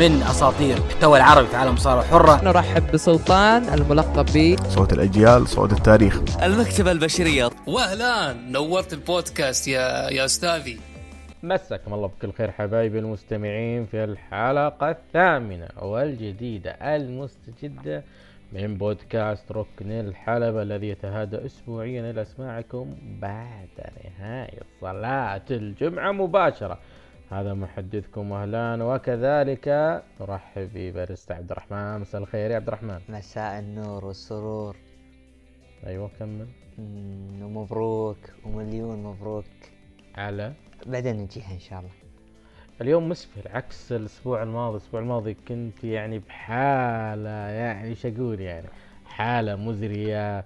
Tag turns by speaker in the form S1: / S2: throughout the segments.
S1: من أساطير المحتوى العربي في عالم الصارة الحرة
S2: نرحب بسلطان الملقب ب
S3: صوت الأجيال صوت التاريخ.
S4: المكتبة البشرية.
S5: واهلا نورت البودكاست يا يا أستاذي.
S6: مساكم الله بكل خير حبايبي المستمعين في الحلقة الثامنة والجديدة المستجدة من بودكاست ركن الحلبة الذي يتهادى أسبوعيا إلى أسماعكم بعد نهاية صلاة الجمعة مباشرة. هذا محدثكم أهلا وكذلك نرحب بباريستا عبد الرحمن. مساء الخير يا عبد الرحمن.
S7: مساء النور والسرور.
S6: أيوة كمل.
S7: ومبروك ومليون مبروك.
S6: على؟
S7: بعدين نجيها إن شاء الله.
S6: اليوم مسفر عكس الأسبوع الماضي. الأسبوع الماضي كنت يعني بحالة يعني إيش أقول يعني؟ حالة مزرية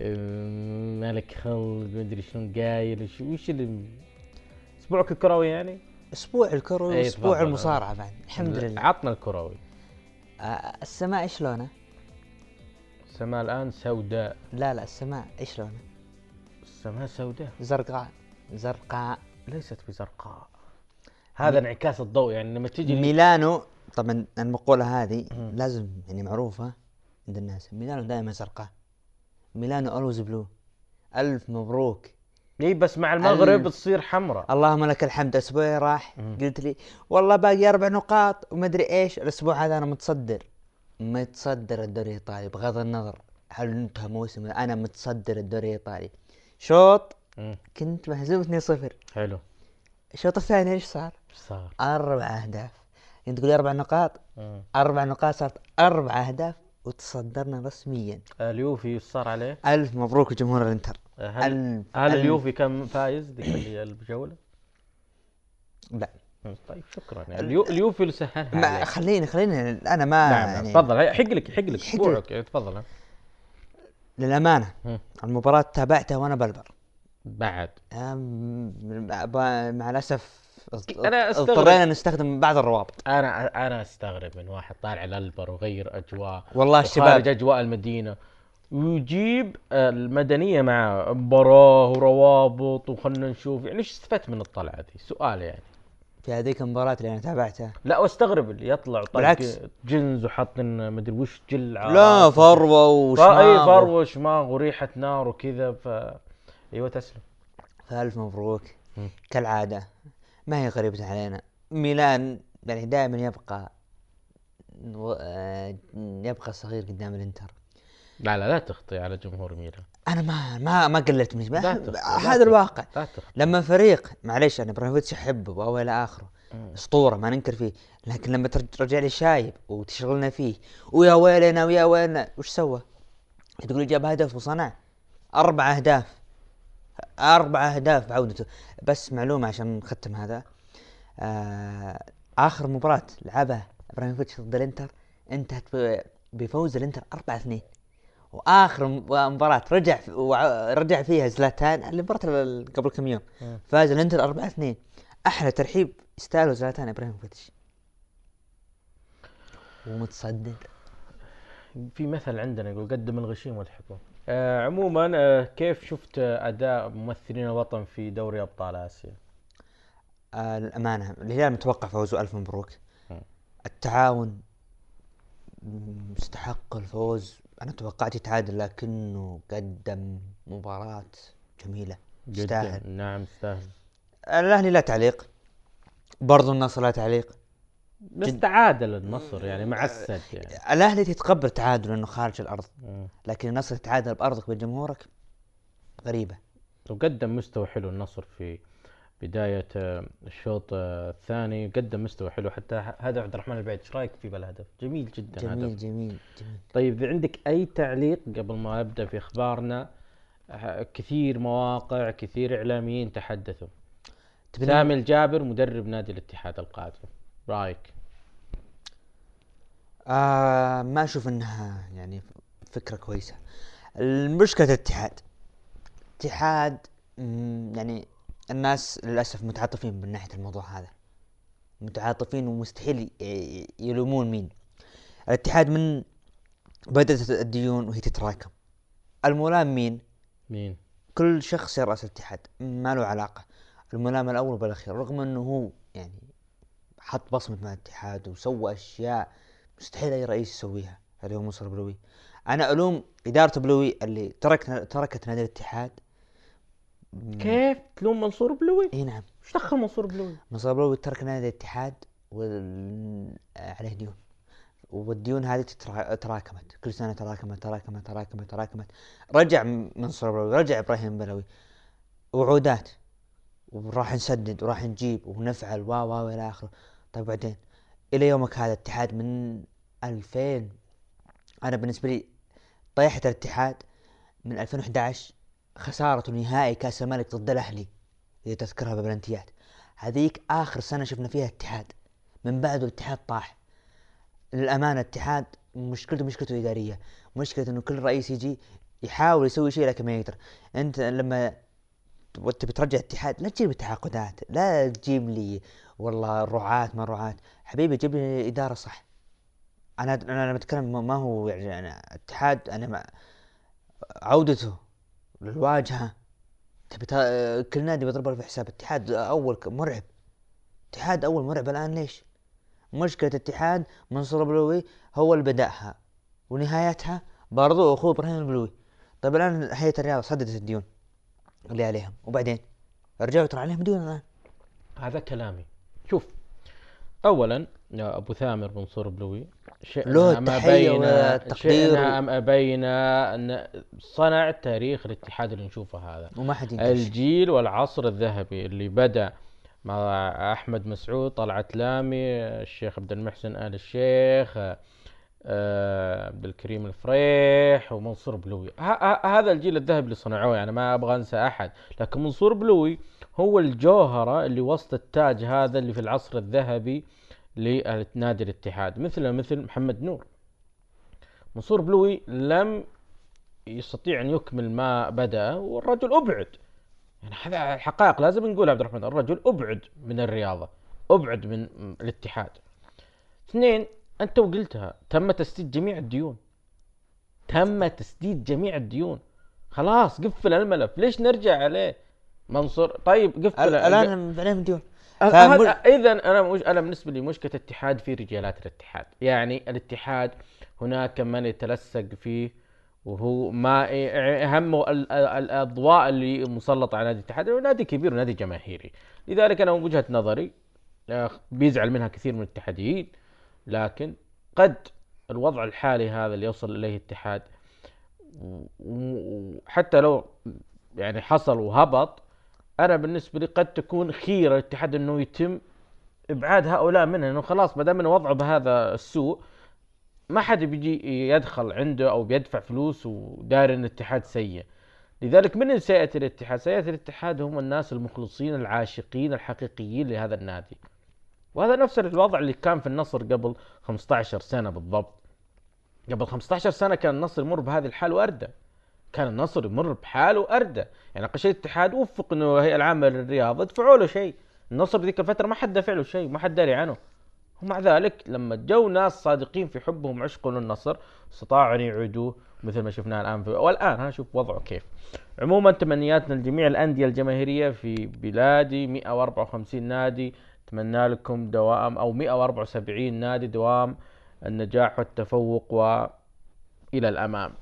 S6: أم، ملك خلق مدري شلون قايل وش وش اللي أسبوعك الكروي يعني؟
S7: أسبوع الكروي
S6: إيه،
S7: وأسبوع
S6: تفضل.
S7: المصارعة بعد. الحمد لله.
S6: عطنا الكروي.
S7: آه السماء إيش لونه؟
S6: السماء الآن سوداء.
S7: لا لا السماء إيش لونه؟
S6: السماء سوداء.
S7: زرقاء. زرقاء.
S6: ليست بزرقاء. هذا انعكاس الضوء يعني لما تجي
S7: ميلانو طبعا المقولة هذه لازم يعني معروفة عند الناس. ميلانو دائما زرقاء. ميلانو always blue ألف مبروك.
S6: اي بس مع المغرب
S7: ألف.
S6: تصير حمراء
S7: اللهم لك الحمد أسبوع راح قلت لي والله باقي أربع نقاط ومدري إيش الأسبوع هذا أنا متصدر متصدر الدوري الإيطالي بغض النظر هل انتهى موسم أنا متصدر الدوري الإيطالي شوط
S6: مم.
S7: كنت مهزوم 2-0
S6: حلو
S7: الشوط الثاني إيش صار؟
S6: إيش صار؟
S7: أربع أهداف انت تقول أربع نقاط
S6: مم.
S7: أربع نقاط صارت أربع أهداف وتصدرنا رسميا
S6: اليوفي إيش صار عليه؟
S7: ألف مبروك جمهور الإنتر
S6: هل هل. اليوفي كان فايز؟ ذيك الجولة؟
S7: لا.
S6: طيب شكرا. يعني اليو... اليوفي اللي سهلها
S7: ما. خليني خليني أنا ما
S6: نعم نعم.
S7: يعني
S6: تفضل. حق لك حق لك. أسبوعك. يعني تفضل. للأمانة.
S7: المباراة تابعتها وأنا بالبر.
S6: بعد.
S7: مع الأسف
S6: أنا أستغرب.
S7: اضطرينا نستخدم بعض الروابط.
S6: أنا أنا أستغرب من واحد طالع الالبر وغير أجواء
S7: والله الشباب
S6: أجواء المدينة. ويجيب المدنية مع مباراه وروابط وخلنا نشوف يعني إيش استفدت من الطلعة ذي؟ سؤال يعني
S7: في هذيك المباراة اللي أنا تابعتها
S6: لا واستغرب اللي يطلع
S7: بالعكس.
S6: جنز وحاطين مدري وش جل على
S7: لا. فروة
S6: فا- اي
S7: وشماغ
S6: فروة وشماغ وريحة نار وكذا ف أيوه تسلم
S7: فألف مبروك. كالعادة ما هي غريبة علينا ميلان يعني دائما يبقى آه، يبقى صغير قدام الإنتر
S6: لا لا لا تخطي على جمهور ميلان.
S7: أنا ما ما ما قللت من هذا. الواقع. لما فريق معليش أنا ابراهيموفيتش أحبه وأو إلى آخره أسطورة ما ننكر فيه لكن لما ترج- ترجع لي شايب وتشغلنا فيه ويا ويلنا ويا ويلنا وش سوى؟ تقول لي جاب هدف وصنع. أربع أهداف. أربع أهداف بعودته. بس معلومة عشان نختم هذا. آه آخر مباراة لعبها ابراهيموفيتش ضد الإنتر إنتهت بفوز الإنتر 4 2 وآخر مباراة رجع رجع فيها زلاتان المباراه ال- قبل كم يوم. فاز الانتر 4 2 أحلى ترحيب يستاهله زلاتان إبراهيموفيتش. ومتصدر
S6: في مثل عندنا يقول قدم الغشيم والحكم آه عموما آه كيف شفت آه، أداء ممثلين الوطن في دوري أبطال آسيا؟
S7: آه الأمانة الهلال متوقع فوزه ألف مبروك. التعاون مستحق الفوز. أنا توقعت يتعادل لكنه قدم مباراة جميلة. يستاهل.
S6: نعم يستاهل.
S7: الأهلي لا تعليق. برضو النصر لا تعليق.
S6: بس تعادل النصر يعني مع السد يعني.
S7: الأهلي تتقبل تعادل إنه خارج
S6: الأرض.
S7: لكن النصر تتعادل بأرضك بجمهورك؟ غريبة.
S6: وقدم مستوى حلو النصر في بداية آه، الشوط آه، الثاني. قدم مستوى حلو حتى. هدف عبد الرحمن البعيد. إيش رأيك في بالهدف؟ جميل جدا
S7: جميل
S6: هدف.
S7: جميل جميل
S6: طيب إذا عندك أي تعليق قبل ما أبدأ في أخبارنا؟ كثير مواقع كثير إعلاميين تحدثوا. سامي الجابر مدرب نادي الاتحاد القادم. رأيك؟
S7: آه ما أشوف إنها يعني فكرة كويسة. المشكلة الاتحاد. اتحاد يعني الناس للأسف متعاطفين من ناحية الموضوع هذا. متعاطفين ومستحيل يلومون مين. الاتحاد من بدأت الديون وهي تتراكم. الملام مين؟
S6: مين؟
S7: كل شخص يرأس الاتحاد. ما له علاقة. الملام الأول بالأخير رغم أنه هو يعني حط بصمة مع الاتحاد وسوى أشياء مستحيل أي رئيس يسويها. اللي هو منصور بلوي. أنا ألوم إدارة بلوي اللي ترك تركت نادي الاتحاد
S6: كيف تلوم منصور بلوي؟
S7: إي نعم.
S6: إيش دخل منصور بلوي؟
S7: منصور بلوي ترك نادي الاتحاد وال... عليه ديون. والديون هذه تترا- تراكمت. كل سنة تراكمت تراكمت تراكمت تراكمت. رجع منصور بلوي رجع إبراهيم بلوي. وعودات. وراح نسدد وراح نجيب ونفعل و و إلى آخره. طيب بعدين؟ إلى يومك هذا الاتحاد من 2000 أنا بالنسبة لي طيحة الاتحاد من 2011 خسارة نهائي كأس الملك ضد الأهلي إذا تذكرها ببلنتيات هذيك آخر سنة شفنا فيها اتحاد. من بعده الاتحاد طاح. للأمانة الاتحاد مشكلته مشكلته إدارية. مشكلة إنه كل رئيس يجي يحاول يسوي شيء لكن ما يقدر. أنت لما وانت بترجع اتحاد لا تجيب تعاقدات لا تجيب لي والله رعاة ما رعاة حبيبي جيب لي إدارة صح. أنا أنا ما- ما هو يعني أنا اتحاد أنا ما عودته للواجهة. تبي تا- كل نادي بيضرب له في حساب اتحاد أول مرعب. اتحاد أول مرعب الآن ليش؟ مشكلة اتحاد منصور البلوي هو اللي بدأها ونهايتها برضو أخوه إبراهيم البلوي. طيب الآن هيئة الرياضة سددت الديون اللي عليهم وبعدين؟ رجعوا ترى عليهم ديون الآن.
S6: هذا كلامي. شوف اولا يا أبو ثامر منصور بلوي شئنا أم
S7: أبينا
S6: شئنا أم أبينا ان صنع تاريخ الاتحاد اللي نشوفه هذا.
S7: وما حد
S6: الجيل والعصر الذهبي اللي بدأ مع أحمد مسعود طلعت لامي الشيخ عبد المحسن آل الشيخ عبد الكريم الفريح ومنصور بلوي. هذا الجيل الذهبي اللي صنعوه يعني ما أبغى أنسى أحد. لكن منصور بلوي هو الجوهرة اللي وسط التاج هذا اللي في العصر الذهبي لنادي الاتحاد مثل مثل محمد نور. منصور بلوي لم يستطيع أن يكمل ما بدا والرجل أبعد. يعني هذا الحقائق لازم نقول عبد الرحمن الرجل أبعد من الرياضة أبعد من الاتحاد. اثنين أنت وقلتها تم تسديد جميع الديون. تم تسديد جميع الديون. خلاص قفل الملف. ليش نرجع عليه؟ منصور طيب قفل
S7: الآن عليهم ديون.
S6: اذا
S7: فمل-
S6: أنا مش أنا بالنسبة لي مشكلة الاتحاد في رجالات الاتحاد. يعني الاتحاد هناك من يتلسق فيه وهو ما همه ال- ال- الأضواء اللي مسلطة على نادي الاتحاد. نادي كبير ونادي جماهيري. لذلك أنا من وجهة نظري بيزعل منها كثير من الاتحاديين. لكن قد الوضع الحالي هذا اللي يوصل إليه الاتحاد وحتى لو يعني حصل وهبط أنا بالنسبة لي قد تكون خيرة الاتحاد إنه يتم إبعاد هؤلاء منه لأنه خلاص ما دام إنه وضعه بهذا السوء ما حد بيجي يدخل عنده أو بيدفع فلوس وداير إن الاتحاد سيء لذلك من سيئة الاتحاد؟ سيئة الاتحاد هم الناس المخلصين العاشقين الحقيقيين لهذا النادي وهذا نفس الوضع اللي كان في النصر قبل 15 سنة بالضبط. قبل 15 سنة كان النصر يمر بهذه الحال وأردى كان النصر يمر بحاله وأردى يعني أقل شيء الاتحاد وفق أنه الهيئة العامة للرياضة دفعوا له شيء. النصر ذيك الفترة ما حد دفع له شيء ما حد داري عنه. ومع ذلك لما جو ناس صادقين في حبهم وعشقهم للنصر استطاعوا أن يعيدوه مثل ما شفناه الآن في والآن ها شوف وضعه كيف. عموما تمنياتنا لجميع الأندية الجماهيرية في بلادي 154 نادي أتمنى لكم دوام أو 174 نادي دوام النجاح والتفوق والى الأمام.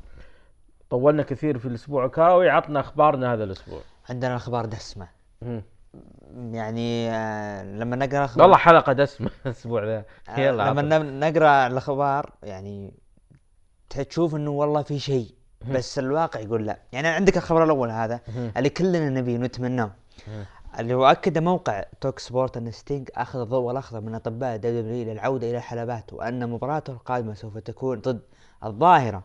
S6: طولنا كثير في الأسبوع الكروي عطنا أخبارنا هذا الأسبوع.
S7: عندنا أخبار دسمة
S6: مم.
S7: يعني آه، لما نقرأ أخبار
S6: والله حلقة دسمة الأسبوع ذا.
S7: آه،
S6: يلا
S7: لما نقرأ الأخبار يعني تشوف إنه والله في شيء بس الواقع يقول لا يعني عندك الخبر الأول هذا اللي كلنا نبيه ونتمناه اللي هو أكد موقع talkSPORT أن ستينج أخذ الضوء الأخضر من أطباء WWE للعودة إلى الحلبات وان مباراته القادمة سوف تكون ضد الظاهرة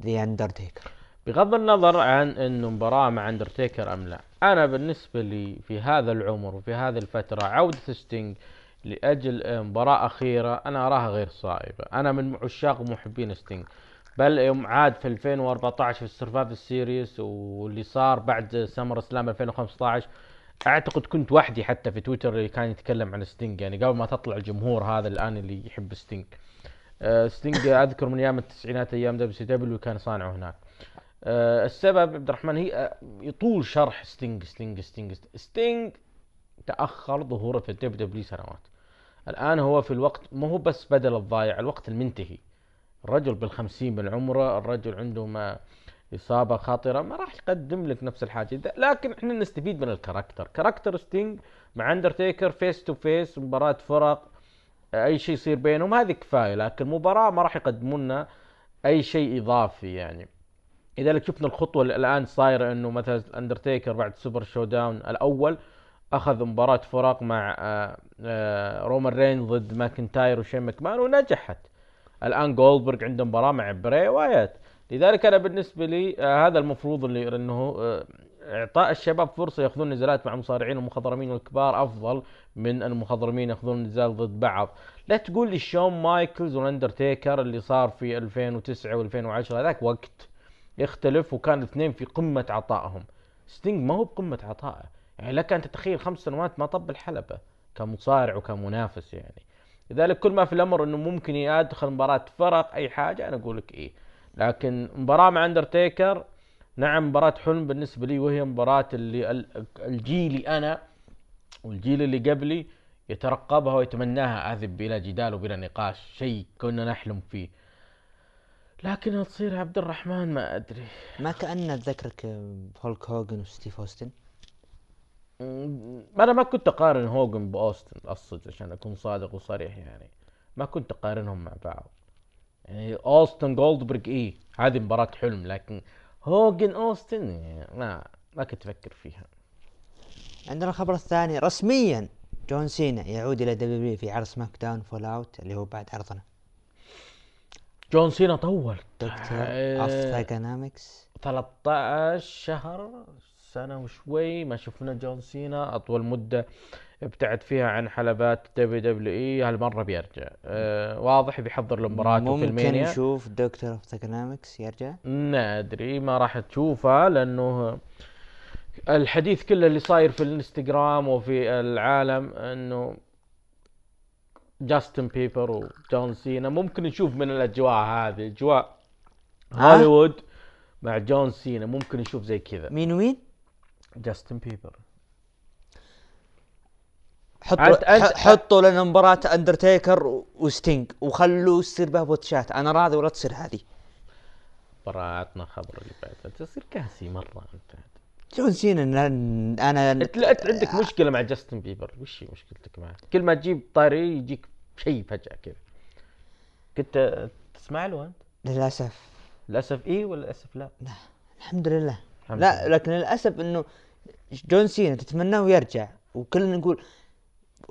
S7: The Undertaker
S6: بغض النظر عن انه مباراة مع اندرتيكر أم لا أنا بالنسبة لي في هذا العمر وفي هذه الفترة عودة ستينج لأجل مباراة أخيرة أنا أراها غير صائبة. أنا من عشاق ومحبين ستينج بل يوم عاد في 2014 في ال Survivor Series واللي صار بعد SummerSlam 2015 أعتقد كنت وحدي حتى في تويتر اللي كان يتكلم عن ستينج يعني قبل ما تطلع الجمهور هذا الآن اللي يحب ستينج آه، ستينج أذكر من أيام التسعينات أيام WCW كان صانعه هناك. آه، السبب عبد الرحمن هي آه، يطول شرح ستينج ستينج ستينج ستينج تأخر ظهوره في ال WWE سنوات. الآن هو في الوقت ما هو بس بدل الضايع الوقت المنتهي. الرجل بالخمسين من عمره الرجل عنده ما إصابة خطرة ما راح يقدم لك نفس الحاجة. ده لكن إحنا نستفيد من ال character. character ستينج مع اندرتيكر face to face مباراة فرق أي شيء يصير بينهم هذه كفاية. لكن مباراة ما راح يقدموا لنا أي شيء إضافي يعني. لذلك شفنا الخطوة اللي الآن صايرة إنه مثلا اندرتيكر بعد Super ShowDown الأول أخذ مباراة فرق مع آه، آه، رومان رينز ضد ماكنتاير وشين ماكمان ونجحت. الآن جولدبرغ عنده مباراة مع بري وايت لذلك أنا بالنسبة لي آه، هذا المفروض اللي إنه آه، إعطاء الشباب فرصة يأخذون نزالات مع مصارعين ومخضرمين الكبار أفضل من المخضرمين يأخذون نزال ضد بعض. لا تقول لي شون مايكلز والأندرتيكر اللي صار في 2009 و2010 هذاك وقت يختلف وكان الاثنين في قمة عطائهم. ستينج ما هو بقمة عطائه. يعني لك أن تتخيل خمس سنوات ما طب الحلبة كمصارع وكمنافس يعني. لذلك كل ما في الأمر إنه ممكن يدخل مباراة فرق أي حاجة أنا أقول لك إيه. لكن مباراة مع اندرتيكر نعم مباراة حلم بالنسبة لي وهي مباراة اللي ال- الجيلي أنا والجيل اللي قبلي يترقبها ويتمناها هذه بلا جدال وبلا نقاش شيء كنا نحلم فيه. لكن تصير عبد الرحمن؟ ما أدري.
S7: ما كأنه ذكرك بهولك هوجن وستيف أوستن؟
S6: مم، أنا ما كنت أقارن هوجن بأوستن الصدق عشان أكون صادق وصريح يعني. ما كنت أقارنهم مع بعض. يعني أوستن جولدبرغ إيه هذه مباراة حلم لكن هوجن أوستن ما ما كنت أفكر فيها.
S7: عندنا الخبر الثاني رسميا جون سينا يعود إلى دبليو في عرض SmackDown fallout اللي هو بعد عرضنا.
S6: جون سينا طول.
S7: دكتور
S6: آه،
S7: of Thuganomics
S6: 13 شهر سنة وشوي ما شفنا جون سينا أطول مدة ابتعد فيها عن حلبات WWE هالمرة بيرجع أه واضح بيحضر لمباراته في
S7: ممكن
S6: ال Mania
S7: نشوف Doctor of Thuganomics يرجع
S6: ما أدري ما راح تشوفها لأنه الحديث كله اللي صاير في الانستغرام وفي العالم إنه جاستن بيبر وجون سينا ممكن نشوف من الأجواء هذه
S7: أجواء؟
S6: هوليوود مع جون سينا ممكن نشوف زي كذا
S7: مين ومين؟
S6: جاستن بيبر
S7: حطوا
S6: أنت- أنت-
S7: ح- حطوا لنا مباراة اندرتيكر و- وستينج وخلوا يصير بها botch ات أنا راضي ولا تصير هذه؟
S6: براتنا خبر اللي بعد تصير كاسي مرة أنت.
S7: جون سينا أنا
S6: أنت لا أنت عندك مشكلة مع جاستن بيبر وش هي مشكلتك معه؟ كل ما تجيب طاري يجيك شيء فجأة كذا. كنت تسمع له أنت؟
S7: للأسف.
S6: للأسف إيه ولا للأسف لا؟
S7: الحمد لله.
S6: الحمد
S7: لا
S6: لله.
S7: لكن للأسف إنه جون سينا تتمناه يرجع وكلنا نقول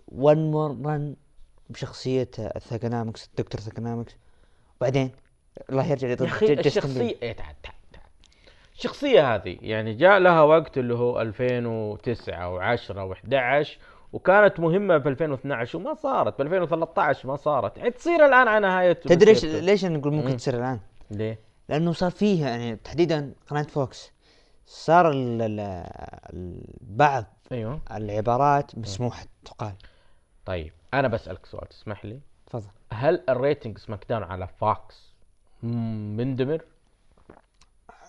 S7: ون مور رن بشخصية الثاكونامكس الدكتور ثاكونامكس وبعدين الله يرجع
S6: يا
S7: أخي.
S6: الشخصيه إيه تعال تعال الشخصية هذه يعني جاء لها وقت اللي هو 2009 و10 و11 وكانت مهمة في 2012 وما صارت ب 2013 ما صارت تصير الآن على نهاية
S7: تدري ليش. ليش نقول ممكن
S6: مم.
S7: تصير الآن؟
S6: ليه؟
S7: لأنه صار فيها يعني تحديدا قناة فوكس صار ال- ال- ال- بعض
S6: أيوه.
S7: العبارات مسموح تقال.
S6: طيب أنا بسألك سؤال تسمح لي؟
S7: تفضل.
S6: هل الريتنج سماك داون على فوكس مندمر؟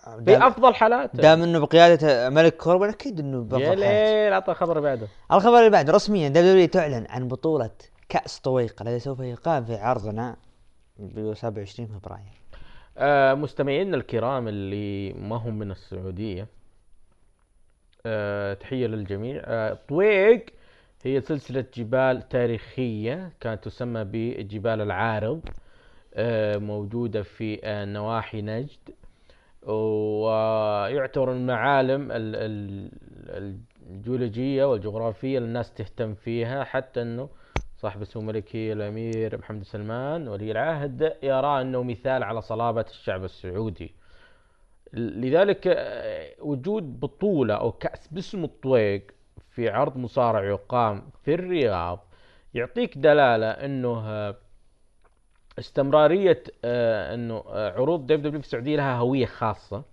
S6: في
S7: دام,
S6: افضل حالاته
S7: دام إنه بقيادة ملك كوربن أكيد إنه
S6: يا
S7: بافضل حالات.
S6: ليل عطى خبر بعده.
S7: الخبر اللي بعد رسميا دبليو تعلن عن بطولة كأس طويق الذي سوف يقام في عرضنا ب 27 فبراير.
S6: آه مستمعينا الكرام اللي ما هم من السعودية آه تحية للجميع. آه طويق هي سلسلة جبال تاريخية كانت تسمى بجبال العارض آه موجودة في آه نواحي نجد ويعتبر من المعالم ال- ال- الجيولوجية والجغرافية الناس تهتم فيها حتى إنه صاحب السمو الملكي الأمير محمد سلمان ولي العهد يرى أنه مثال على صلابة الشعب السعودي. لذلك آه، وجود بطولة أو كأس باسم الطويق في عرض مصارع يقام في الرياض يعطيك دلالة أنه آه، استمرارية آه، أنه عروض WW في السعودية لها هوية خاصة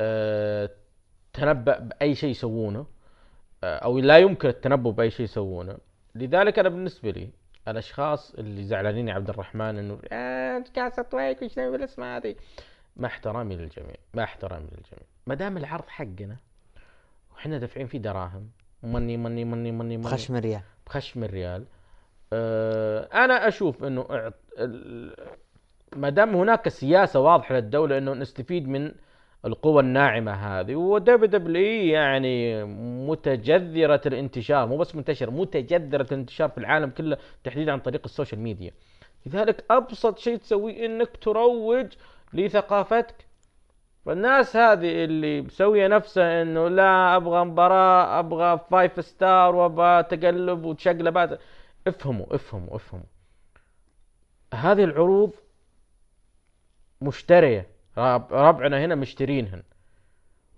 S6: آه، تنبأ بأي شيء يسوونه أو لا يمكن التنبؤ بأي شيء يسوونه. لذلك أنا بالنسبة لي الأشخاص اللي زعلانين يا عبد الرحمن إنه آه كاسة طويق وش نسوي بالأسم هذه؟ مع احترامي للجميع مع احترامي للجميع. ما دام العرض حقنا وحنا دافعين فيه دراهم مني مني مني مني مني
S7: بخشم الريال.
S6: بخشم الريال آه، أنا أشوف إنه ما دام هناك سياسة واضحة للدولة إنه نستفيد من القوى الناعمة هذه. و WW يعني متجذرة الانتشار مو بس منتشره متجذرة الانتشار في العالم كله تحديدا عن طريق ال social media. لذلك أبسط شيء تسويه إنك تروج لثقافتك. فالناس هذه اللي مسوية نفسها إنه لا أبغى مباراة أبغى five star وأبغى تقلب وتشقلبات افهموا افهموا افهموا. هذه العروض مشترية. ربعنا هنا مشترينهن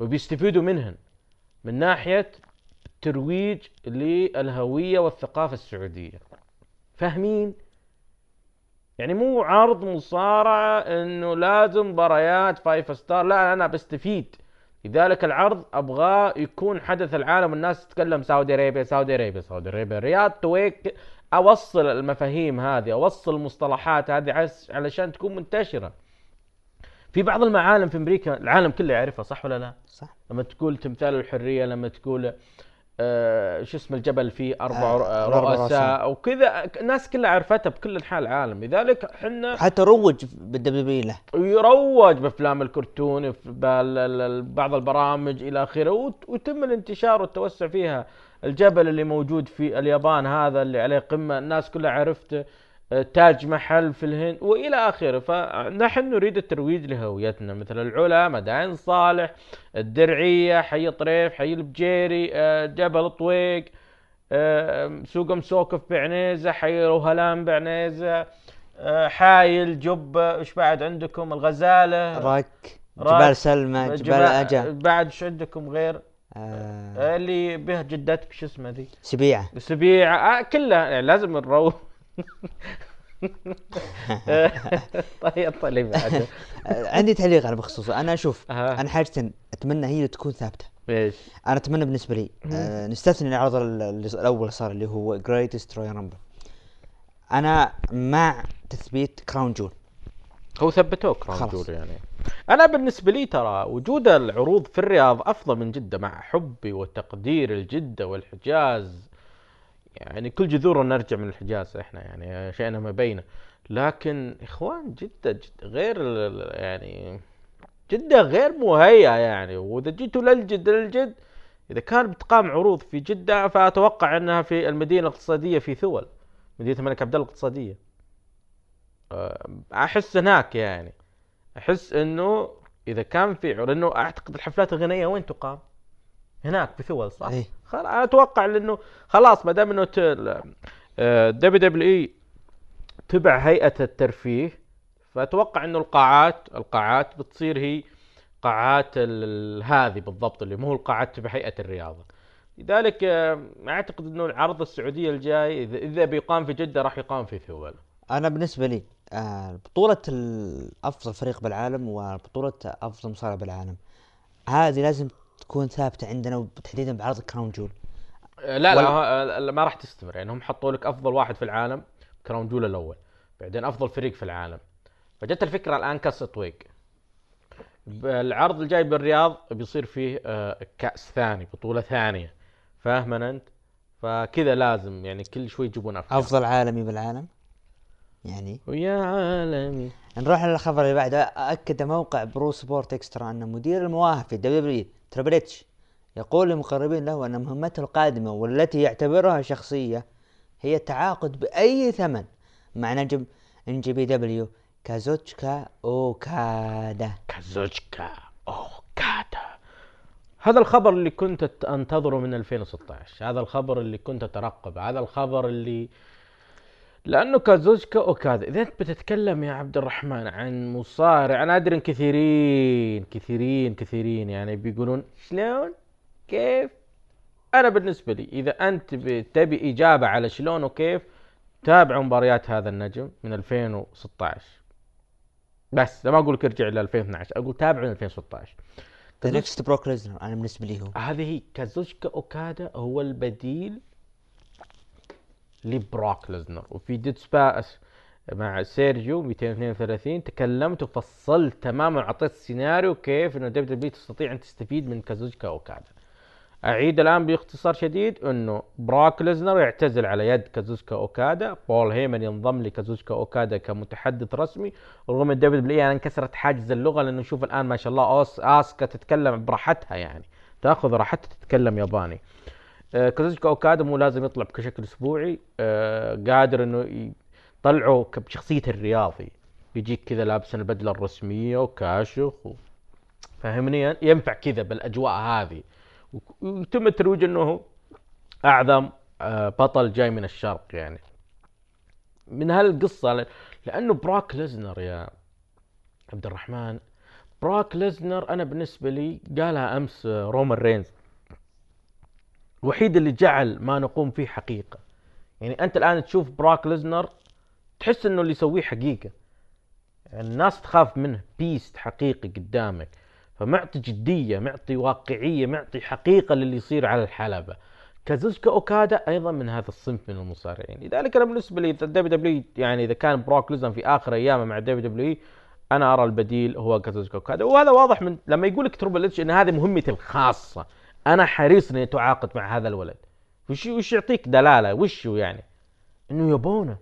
S6: وبيستفيدوا منهن من ناحية الترويج للهوية والثقافة السعودية. فاهمين؟ يعني مو عرض مصارعة إنه لازم مباريات five star لا أنا بستفيد. لذلك العرض ابغاه يكون حدث العالم والناس تتكلم Saudi Arabia Saudi Arabia Saudi Arabia Riyadh Tuwaiq أوصل المفاهيم هذه أوصل المصطلحات هذه علشان تكون منتشرة. في بعض المعالم في أمريكا العالم كله يعرفها صح ولا لا؟
S7: صح.
S6: لما تقول تمثال الحرية لما تقول آه شو اسم الجبل فيه؟ أربع
S7: آه،
S6: آه رؤساء. وكذا الناس كلها عرفتها بكل أنحاء العالم. لذلك إحنا
S7: حتى روج بالدبليو له.
S6: يروج بأفلام الكرتون بعض البرامج إلى آخره ويتم الانتشار والتوسع فيها. الجبل اللي موجود في اليابان هذا اللي عليه قمة الناس كلها عرفته. تاج محل في الهند وإلى آخره. فنحن نريد الترويج لهويتنا مثل العلا مدائن صالح الدرعية حي طريف حي البجيري آه، جبل طويق آه، سوق مسوكف بعنيزة حي روهلان بعنيزة آه، حايل جبه إيش بعد عندكم؟ الغزالة.
S7: راك، جبال سلمى جبال أجا.
S6: بعد إيش عندكم غير؟
S7: آه.
S6: آه، اللي به جدتك شو اسمه ذي؟
S7: سبيعة.
S6: سبيعة. آه كلها يعني لازم نروح. طيب طيب
S7: عندي تعليق أنا بخصوصه أنا
S6: أشوف.
S7: أنا حاجة أتمنى هي اللي تكون ثابتة.
S6: إيش؟
S7: أنا أتمنى بالنسبة لي آه نستثني العرض الأول صار اللي هو Greatest Royal Rumble أنا مع تثبيت Crown Jewel
S6: هو ثبتوه
S7: Crown.
S6: Jewel يعني. أنا بالنسبة لي ترى وجود العروض في الرياض أفضل من جدة مع حبي وتقديري لجدة والحجاز يعني كل جذورنا نرجع من الحجاز إحنا يعني شئنا أم أبينا لكن إخوان جدة جدة غير يعني جدة غير مهيئة يعني وإذا جيتوا للجد للجد إذا كان بتقام عروض في جدة فأتوقع إنها في المدينة الاقتصادية في ثول مدينة الملك عبد الله الاقتصادية أه، أحس هناك يعني أحس إنه إذا كان في عروض انه أعتقد الحفلات الغنائية وين تقام؟ هناك في ثول صح؟
S7: إيه.
S6: أنا أتوقع لأنه خلاص ما دام إنه WWE تبع هيئة الترفيه فأتوقع إنه القاعات القاعات بتصير هي قاعات هذه بالضبط اللي مو القاعات تبع هيئة الرياضة. لذلك آه، أعتقد إنه العرض السعودية الجاي اذا بيقام في جدة راح يقام في ثول
S7: أنا بالنسبة لي آه بطولة ال- أفضل فريق بالعالم وبطولة أفضل مصارع بالعالم هذه لازم تكون ثابتة عندنا وتحديدا بعرض Crown Jewel.
S6: لا لا,
S7: ولا-
S6: لا ما راح تستمر. يعني هم حطوا لك أفضل واحد في العالم Crown Jewel الأول بعدين أفضل فريق في العالم. فجت الفكرة الآن كأس تطويق العرض الجاي بالرياض بيصير فيه آه، كأس ثاني بطولة ثانية. فاهما أنت؟ فكذا لازم يعني كل شوي يجيبون أفكار.
S7: أفضل عالمي بالعالم؟ يعني؟
S6: ويا عالمي.
S7: نروح للخبر اللي بعده. اكد موقع Pro Sports Extra أن مدير المواهب في W Triple H يقول لمقربين له أن مهمته القادمة والتي يعتبرها شخصية هي التعاقد بأي ثمن مع نجم NJPW كازوتشكا أوكادا.
S6: كازوشكا أوكادا. هذا الخبر اللي كنت أنتظره من 2016 هذا الخبر اللي كنت أترقب هذا الخبر اللي لأنه كازوشكا اوكادا اذا انت بتتكلم يا عبد الرحمن عن مصارع. أنا أدري إن كثيرين كثيرين كثيرين يعني بيقولون شلون؟ كيف؟ أنا بالنسبة لي إذا أنت تبي إجابة على شلون وكيف تابع مباريات هذا النجم من 2016 بس ما أقول لك ارجع ل 2012 أقول تابع من 2016
S7: the next Brock Lesnar أنا بالنسبة لي هو.
S6: هذه هي كازوشكا اوكادا هو البديل لبروك ليزنر وفي ديد سباس مع سيرجيو 232 تكلمت وفصلت تماما وعطيت سيناريو كيف إنه دبليو دبليو تستطيع أن تستفيد من كازوشكا اوكادا أعيد الآن باختصار شديد إنه براك ليزنر يعتزل على يد كازوسكا اوكادا بول هيمن ينضم لكازوسكا اوكادا كمتحدث رسمي رغم إن دبليو دبليو انكسرت حاجز اللغة لأنه نشوف الآن ما شاء الله أوس آسكا تتكلم براحتها يعني. تأخذ راحتها تتكلم ياباني. آه، كازوشكا اوكادا مو لازم يطلع بشكل أسبوعي. آه، قادر إنه يطلعه بشخصية الرياضي. يجيك كذا لابس البدلة الرسمية وكاشخ و... فاهمني ينفع كذا بالأجواء هذه. ويتم الترويج إنه أعظم آه، بطل جاي من الشرق يعني. من هالقصة لأنه بروك ليزنر يا عبد الرحمن بروك ليزنر أنا بالنسبة لي قالها أمس رومان رينز. الوحيد اللي جعل ما نقوم فيه حقيقة. يعني أنت الآن تشوف بروك ليزنر تحس إنه اللي يسويه حقيقة. الناس تخاف منه beast حقيقي قدامك. فمعطي جدية معطي واقعية معطي حقيقة للي يصير على الحلبة. كازوشكا أوكادا أيضا من هذا الصنف من المصارعين. لذلك أنا بالنسبة لي WW يعني إذا كان بروك ليزنر في آخر أيامه مع WW أنا أرى البديل هو كازوشكا أوكادا. وهذا واضح من لما يقول لك Triple H إن هذه مهمتي الخاصة. أنا حريص إني اتعاقد مع هذا الولد. وش وش يعطيك دلالة؟ وش يعني؟ إنه يبونه.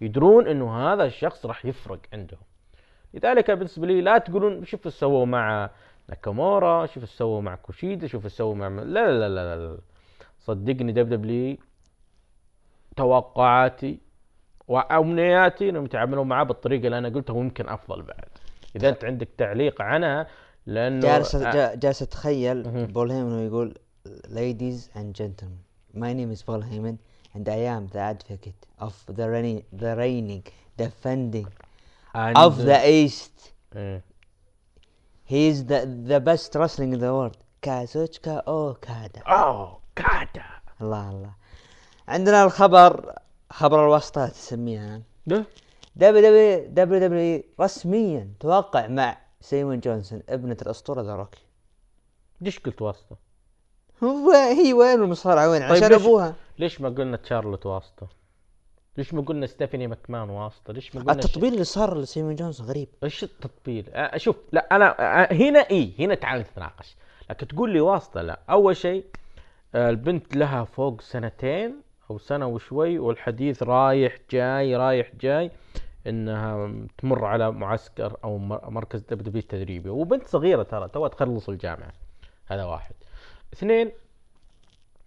S6: يدرون إنه هذا الشخص راح يفرق عندهم. لذلك بالنسبة لي لا تقولون شوف إيش سووا مع ناكامورا شوف إيش سووا مع كوشيدا شوف إيش سووا مع لا لا لا لا, لا. صدقني دب دبليو توقعاتي وأمنياتي إنهم يتعاملون معاه بالطريقة اللي أنا قلتها ويمكن أفضل بعد. إذا أنت عندك تعليق عنها لأنه
S7: جالس
S6: آه،
S7: جا- جالس اتخيل. بول هيمن وهو يقول ladies and gentlemen my name is Paul Heyman and I am the advocate of the reigning the reigning defending
S6: and-
S7: of the east
S6: إيه.
S7: he is the the best wrestling in the world كازوتشكا اوكادا
S6: اوه كادا
S7: الله الله عندنا الخبر خبر الواسطات تسميها دبليو WW رسميا توقع مع سيمون جونسون ابنة الأسطورة The Rock.
S6: ليش قلت واسطة؟
S7: هو هي وين المصارعة؟ وين؟
S6: طيب
S7: عشان
S6: ليش-
S7: أبوها.
S6: ليش ما قلنا تشارلوت واسطة؟ ليش ما قلنا ستيفاني ماكمان واسطة؟ ليش ما قلنا
S7: التطبيل اللي صار لسيمون جونسون غريب.
S6: إيش التطبيل؟ أه، شوف لا أنا أه، هنا إي هنا تعال نتناقش. لكن تقول لي واسطة؟ لا. أول شيء أه، البنت لها فوق سنتين أو سنة وشوي والحديث رايح جاي رايح جاي. إنها تمر على معسكر أو مر- مركز W تدريبي. وبنت صغيرة ترى توها تخلص الجامعة. هذا واحد. اثنين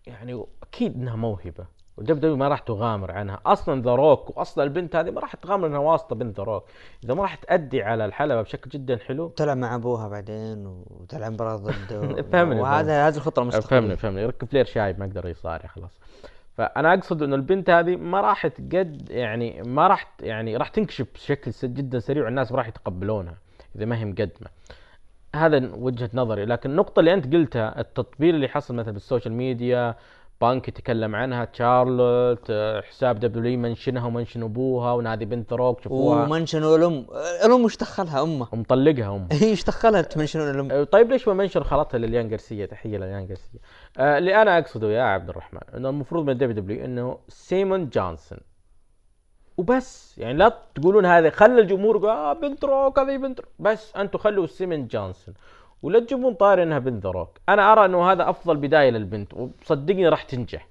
S6: يعني أكيد إنها موهبة. W ما راح تغامر عنها. أصلا The Rock واصلا البنت هذه ما راح تغامر إنها واسطة بنت The Rock. إذا ما راح تأدي على الحلبة بشكل جدا حلو.
S7: تلعب مع أبوها بعدين وتلعب مباراة ضده
S6: فهمني،
S7: وهذا هذه الخطة
S6: فهمني
S7: المستقبلية
S6: فهمني. ريك فلير شايب ما يقدر يصارع خلاص. فأنا أقصد إنه البنت هذه ما راح تقد يعني ما راح يعني راح تنكشف بشكل جدا سريع والناس ما راح يتقبلونها إذا ما هي مقدمة. هذا وجهة نظري لكن النقطة اللي أنت قلتها التطبيل اللي حصل مثلا بال social media بانك يتكلم عنها تشارلوت حساب W منشنها ومنشن أبوها هذه بنت روك شوفوها.
S7: ومنشنوا الأم الأم وش دخلها أمه؟
S6: ومطلقها أم.
S7: هي إيش دخلها تمنشنون الأم؟
S6: أه، طيب ليش ما منشر خلطها لليان جارسيا تحية لليان جارسيا آه اللي أنا أقصده يا عبد الرحمن إنه المفروض من دبليو دبليو إنه سيمون جونسون. وبس يعني لا تقولون هذا خلى الجمهور يقول آه بنت روك هذه بنت روك. بس أنتم خلوا سيمون جونسون. ولا تجيبون طاري إنها بنت ذا روك أنا أرى إنه هذا أفضل بداية للبنت وصدقني راح تنجح.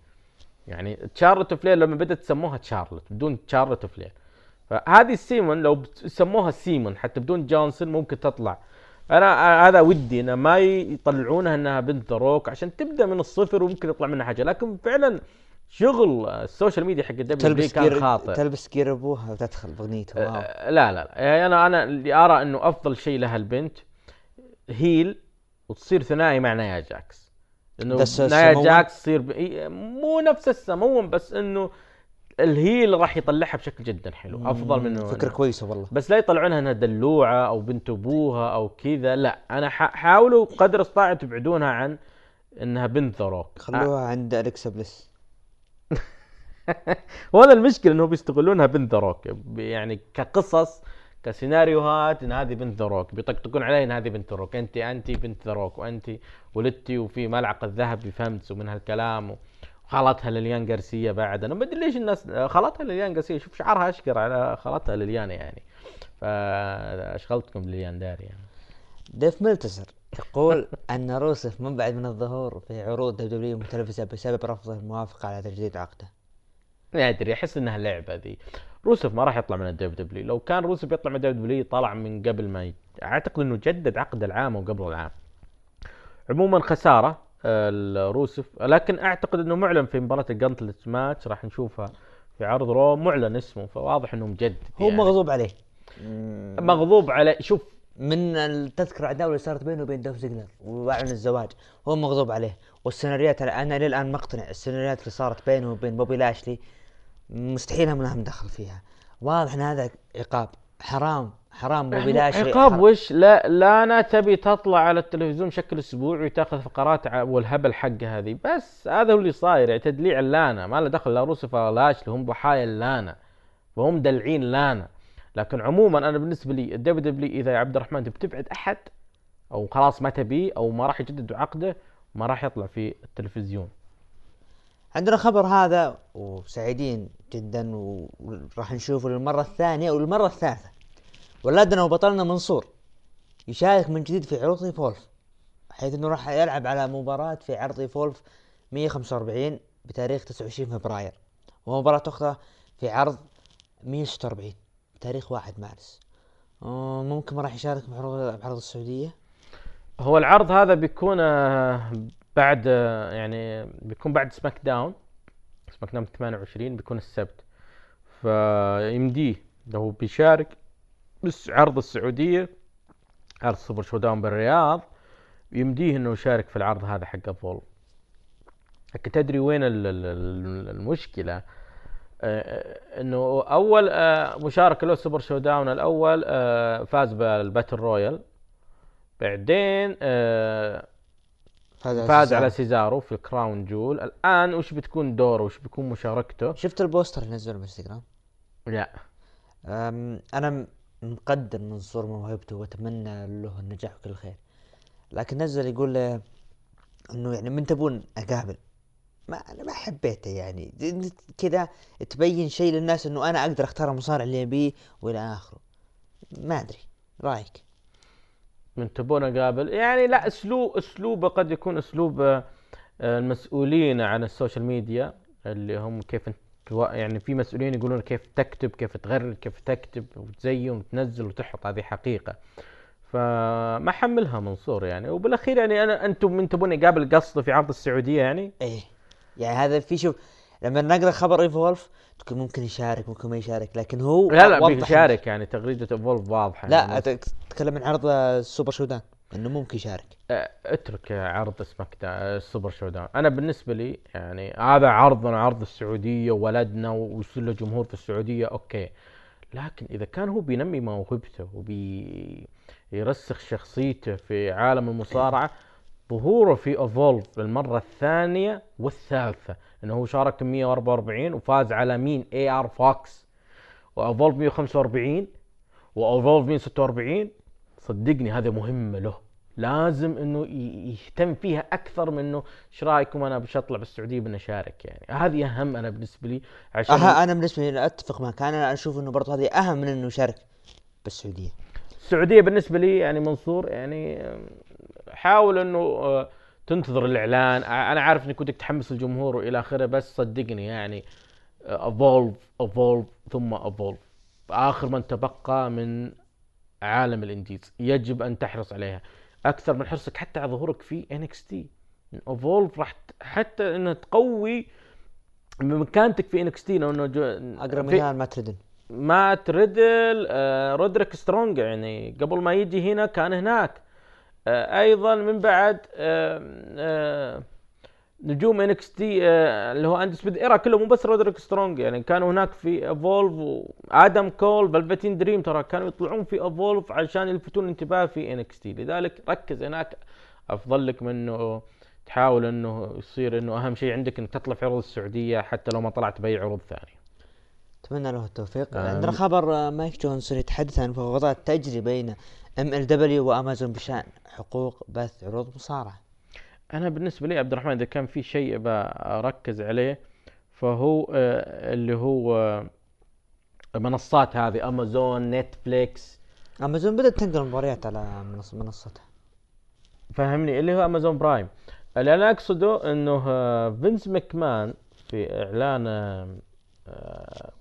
S6: يعني تشارلوت فلير لما بدأت سموها تشارلوت بدون تشارلوت فلير. فهذه السيمون لو سموها سيمون حتى بدون جونسون ممكن تطلع. أنا هذا ودي إنه ما يطلعونها إنها بنت روك عشان تبدأ من الصفر وممكن يطلع منها حاجة. لكن فعلا شغل ال social media حق ال W
S7: تلبس
S6: كان خاطئ.
S7: تلبس gear أبوها وتدخل باغنيته
S6: آه، لا لا لا. يعني أنا أنا اللي أرى إنه أفضل شيء لها البنت heel وتصير ثنائي مع نايا جاكس. لأنه
S7: بس
S6: نايا؟ جاكس تصير ب... مو نفس السمون بس إنه ال heel راح يطلعها بشكل جدا حلو أفضل منه
S7: فكرة كويسة والله.
S6: بس لا يطلعونها إنها دلوعة أو بنت أبوها أو كذا لا أنا ح- حاولوا قدر استطاعوا تبعدونها عن إنها بنت ذا روك
S7: خلوها عند أليكسا بليس.
S6: وهذا المشكلة إنهم بيستغلونها بنت ذا روك يعني كقصص كسيناريوهات إن هذه بنت ذا روك. بيطقطقون علي إن هذه بنت ذا روك. انت انت بنت ذا روك وانت ولدتي وفي ملعقه ذهب بفهمت ومن هالكلام وخلطها لليان جارسيا بعد. أنا ما أدري ليش الناس خلطها لليان جارسيا شوف شعرها أشقر على خلطها لليان يعني. فأشغلتكم لليان داري يعني.
S7: ديف ميلتزر تقول أن روسف من بعد من الظهور في عروض دبليو متلفزه بسبب رفضه الموافقة على تجديد عقده.
S6: ما أدري أحس إنها لعبة ذي. روسف ما راح يطلع من الدب دبليو لو كان روسف يطلع من الدب دبليو طلع من قبل ما ي... أعتقد إنه جدد عقد العام وقبل العام. عموما خسارة آه، الروسف لكن أعتقد إنه معلن في مباراة ال gauntlet match راح نشوفها في عرض رو. معلن اسمه فواضح إنه مجدد
S7: هو
S6: يعني.
S7: مغضوب عليه.
S6: مغضوب عليه شوف.
S7: من التذكرة عداوة اللي صارت بينه وبين دولف زيجلر وأعلن الزواج هو مغضوب عليه. والسيناريوهات أنا للآن مقتنع السيناريوهات اللي صارت بينه وبين بوبي لاشلي مستحيل هم لهم دخل فيها. واضح إن هذا عقاب. حرام حرام بوبي لاشلي
S6: عقاب وش؟ لا لانا تبي تطلع على التلفزيون بشكل أسبوعي وتأخذ فقرات والهبل حقها هذه. بس هذا هو اللي صاير يعني تدليع اللانا ما له دخل لا روسف ولا لاشلي هم ضحايا اللانا وهم دلعين لانا لكن عموما أنا بالنسبة لي الدبليو دبليو إذا يا عبد الرحمن تبي تبعد أحد أو خلاص ما تبيه أو ما راح يجدد عقده ما راح يطلع في التلفزيون.
S7: عندنا خبر هذا وسعيدين جدا وراح نشوفه للمرة الثانية والمرة الثالثة. ولدنا وبطلنا منصور يشارك من جديد في عروض إيفولف حيث إنه راح يلعب على مباراة في عرض إيفولف 145 بتاريخ 29 فبراير ومباراة أخرى في عرض 146 بتاريخ 1 مارس. آه، ممكن ما راح يشارك بعرض السعودية؟
S6: هو العرض هذا بيكون آه، بعد آه، يعني بيكون بعد سماك داون. سماك داون 28 بيكون السبت. فيمديه لو بيشارك بس عرض السعودية عرض سوبر شو داون بالرياض. يمديه إنه يشارك في العرض هذا حق فولف لكن تدري وين ال- ال- ال- المشكلة؟ آه، إنه أول آه، مشاركة له سوبر شو داون الأول فاز بال battle royal. بعدين فاز على سيزارو في الكراون جول. الآن وش بتكون دوره وش بيكون مشاركته؟
S7: شفت ال poster اللي نزله بالانستغرام
S6: لا.
S7: أنا مقدر منصور موهبته وأتمنى له النجاح وكل خير. لكن نزل يقول إنه يعني من تبون أقابل. ما أنا ما حبيته يعني. كذا تبين شيء للناس إنه أنا أقدر أختار المصارع اللي أبيه وإلى آخره. ما أدري. رأيك؟
S6: من تبون اقابل يعني لا أسلوب اسلوبه قد يكون أسلوب آه، المسؤولين عن ال social media اللي هم كيف يعني في مسؤولين يقولون كيف تكتب كيف تغرد كيف تكتب وتزين وتنزل وتحط هذه حقيقة. فما حملها منصور يعني. وبالأخير يعني أنا أنتم من تبون يقابل قصده في عرض السعودية يعني؟
S7: إيه. يعني هذا في شوف لما نقرأ خبر ايفولف ممكن يشارك ممكن ما يشارك لكن هو
S6: لا لا بيشارك يعني تغريدة فولف واضحة
S7: لا
S6: يعني
S7: أت- تتكلم عن عرض السوبر شو داون إنه ممكن يشارك.
S6: اترك عرض سماك السوبر شو داون أنا بالنسبة لي يعني هذا عرضنا عرض السعودية وولدنا ويصير له جمهور في السعودية okay. لكن إذا كان هو بينمي موهبته وبيرسخ شخصيته في عالم المصارعة ظهوره في ايفولف للمرة الثانية والثالثة. إنه هو شارك 144 وفاز على مين؟ اي ار فوكس وايفولف 145 وايفولف 146 صدقني هذا مهمة له. لازم إنه يهتم فيها أكثر من إنه إيش رأيكم أنا بش اطلع بالسعودية بنشارك يعني. هذه أهم أنا بالنسبة لي عشان
S7: أها أنا بالنسبة لي أتفق معك. أنا أشوف إنه برضه هذه أهم من إنه يشارك بالسعودية.
S6: السعودية بالنسبة لي يعني منصور يعني حاول إنه آه، تنتظر الإعلان. أنا عارف إنك ودك تحمس الجمهور وإلى آخره بس صدقني يعني ايفولف ايفولف ثم ايفولف آخر من تبقى من عالم ال indies. يجب أن تحرص عليها. أكثر من حرصك حتى على ظهورك في انكس تي ايفولف راح حتى انها تقوي مكانتك في انكس تي لأنه جو- أقرب
S7: مثال مات ريدل
S6: مات ريدل آه رودريك سترونج يعني قبل ما يجي هنا كان هناك. أيضا من بعد آه آه نجوم انكس تي آه اللي هو اندسبيوتد ايرا كله مو بس رودريك سترونج يعني كانوا هناك في ايفولف وادم كول فلفتين دريم ترى كانوا يطلعون في ايفولف عشان يلفتون الانتباه في انكس تي لذلك ركز هناك. أفضل لك من انه تحاول إنه يصير إنه أهم شيء عندك إنك تطلع في عروض السعودية حتى لو ما طلعت بأي عروض ثانية.
S7: أتمنى له التوفيق.
S6: آمين.
S7: عندنا خبر آه، مايك جونسون يتحدث عن مفاوضات تجري بين ام ال دبليو وامازون بشأن. حقوق بث عروض مصارعة.
S6: أنا بالنسبة لي عبد الرحمن إذا كان في شيء بركز عليه فهو آه، اللي هو آه، منصات هذه امازون نتفليكس
S7: امازون بدأت تنقل المباريات على منص- منصتها.
S6: فهمني اللي هو امازون برايم اللي أنا أقصده إنه آه، فينس مكمان في إعلان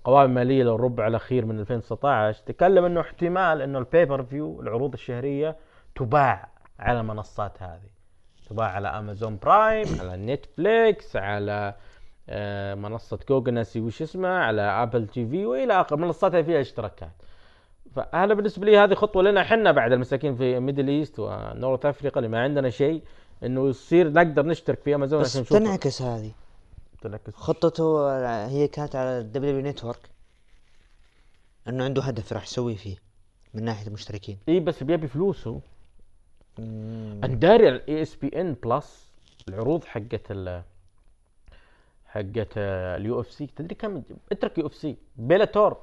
S6: قوائم مالية للربع الأخير من 2019 تكلم إنه احتمال إنه ال pay-per-view العروض الشهرية تباع. على المنصات هذه. تباع على Amazon Prime على Netflix على آه، منصة جوجل ناسي وش اسمها على Apple TV وإلى اخره منصات فيها اشتراكات. فانا بالنسبة لي هذه خطوة لنا إحنا بعد المساكين في Middle East و North Africa اللي ما عندنا شيء إنه يصير نقدر نشترك في امازون
S7: بس
S6: عشان نشوف
S7: تنعكس هذه.
S6: تنعكس.
S7: خطته هي كانت على الدبليو نتورك إنه عنده هدف راح يسوي فيه من ناحية المشتركين.
S6: إي بس بيبي فلوسه. أنا داري الاي اس بي ان بلس العروض حقت ال حقت اليو اف سي تدري كم؟ اترك يو اف سي بيلاتور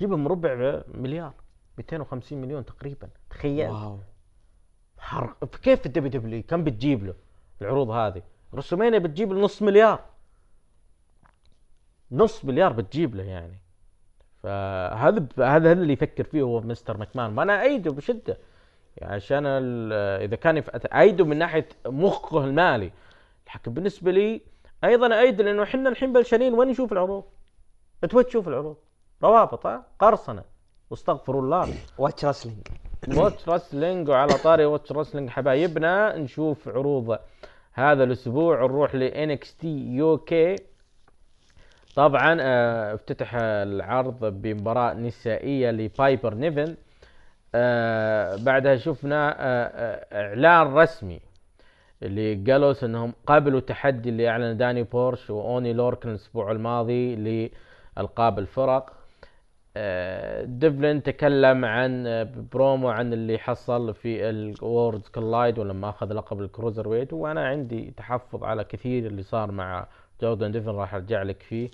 S6: جيبهم ربع مليار 250 مليون تقريبا. تخيل.
S7: واو.
S6: حرق كيف ال WW كم بتجيب له العروض هذه؟ ريسلمينيا بتجيب له نص مليار. نص مليار بتجيب له يعني. فهذا هذا اللي يفكر فيه هو مستر ماكمان. وأنا ايده بشدة. عشان ال- إذا كان ايده من ناحية مخه المالي. لكن بالنسبة لي أيضا ايد لأنه إحنا الحين بلشانين وين نشوف العروض؟ انت وين تشوف العروض؟ روابط ها؟ قرصنة. واستغفر الله.
S7: Watch Wrestling
S6: Watch Wrestling وعلى طاري Watch Wrestling حبايبنا نشوف عروض هذا الأسبوع. نروح ل NXT UK طبعا آه، افتتح العرض بمباراة نسائية لبايبر نيفن. آه، بعدها شفنا آه، آه، إعلان رسمي اللي قالوا إنهم قبلوا تحدي اللي أعلن داني بورش وأوني لوركن الأسبوع الماضي لالقاب الفرق آه، ديفلين تكلم عن برومو عن اللي حصل في ال Worlds Collide ولما أخذ لقب ال cruiserweight. وأنا عندي تحفظ على كثير اللي صار مع جوردن ديفلين راح أرجع لك فيه.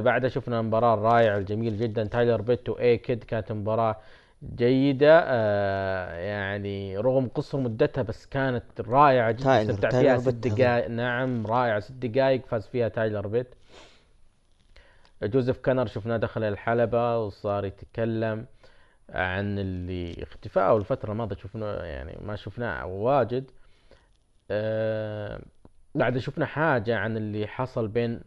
S6: بعدها شفنا مباراة رائعة الجميل جدا. تايلر بيت و A-Kid كانت مباراة جيدة آه، يعني رغم قصر مدتها بس كانت رائعة جدا. استمتع فيها ست. دقائق نعم رائعة ست دقائق فاز فيها تايلر بيت. جوزيف كانر شفناه دخل الحلبة وصار يتكلم عن اللي اختفاءه الفترة الماضية. شفناه يعني ما شفناه واجد. آه بعد شفنا حاجة عن اللي حصل بين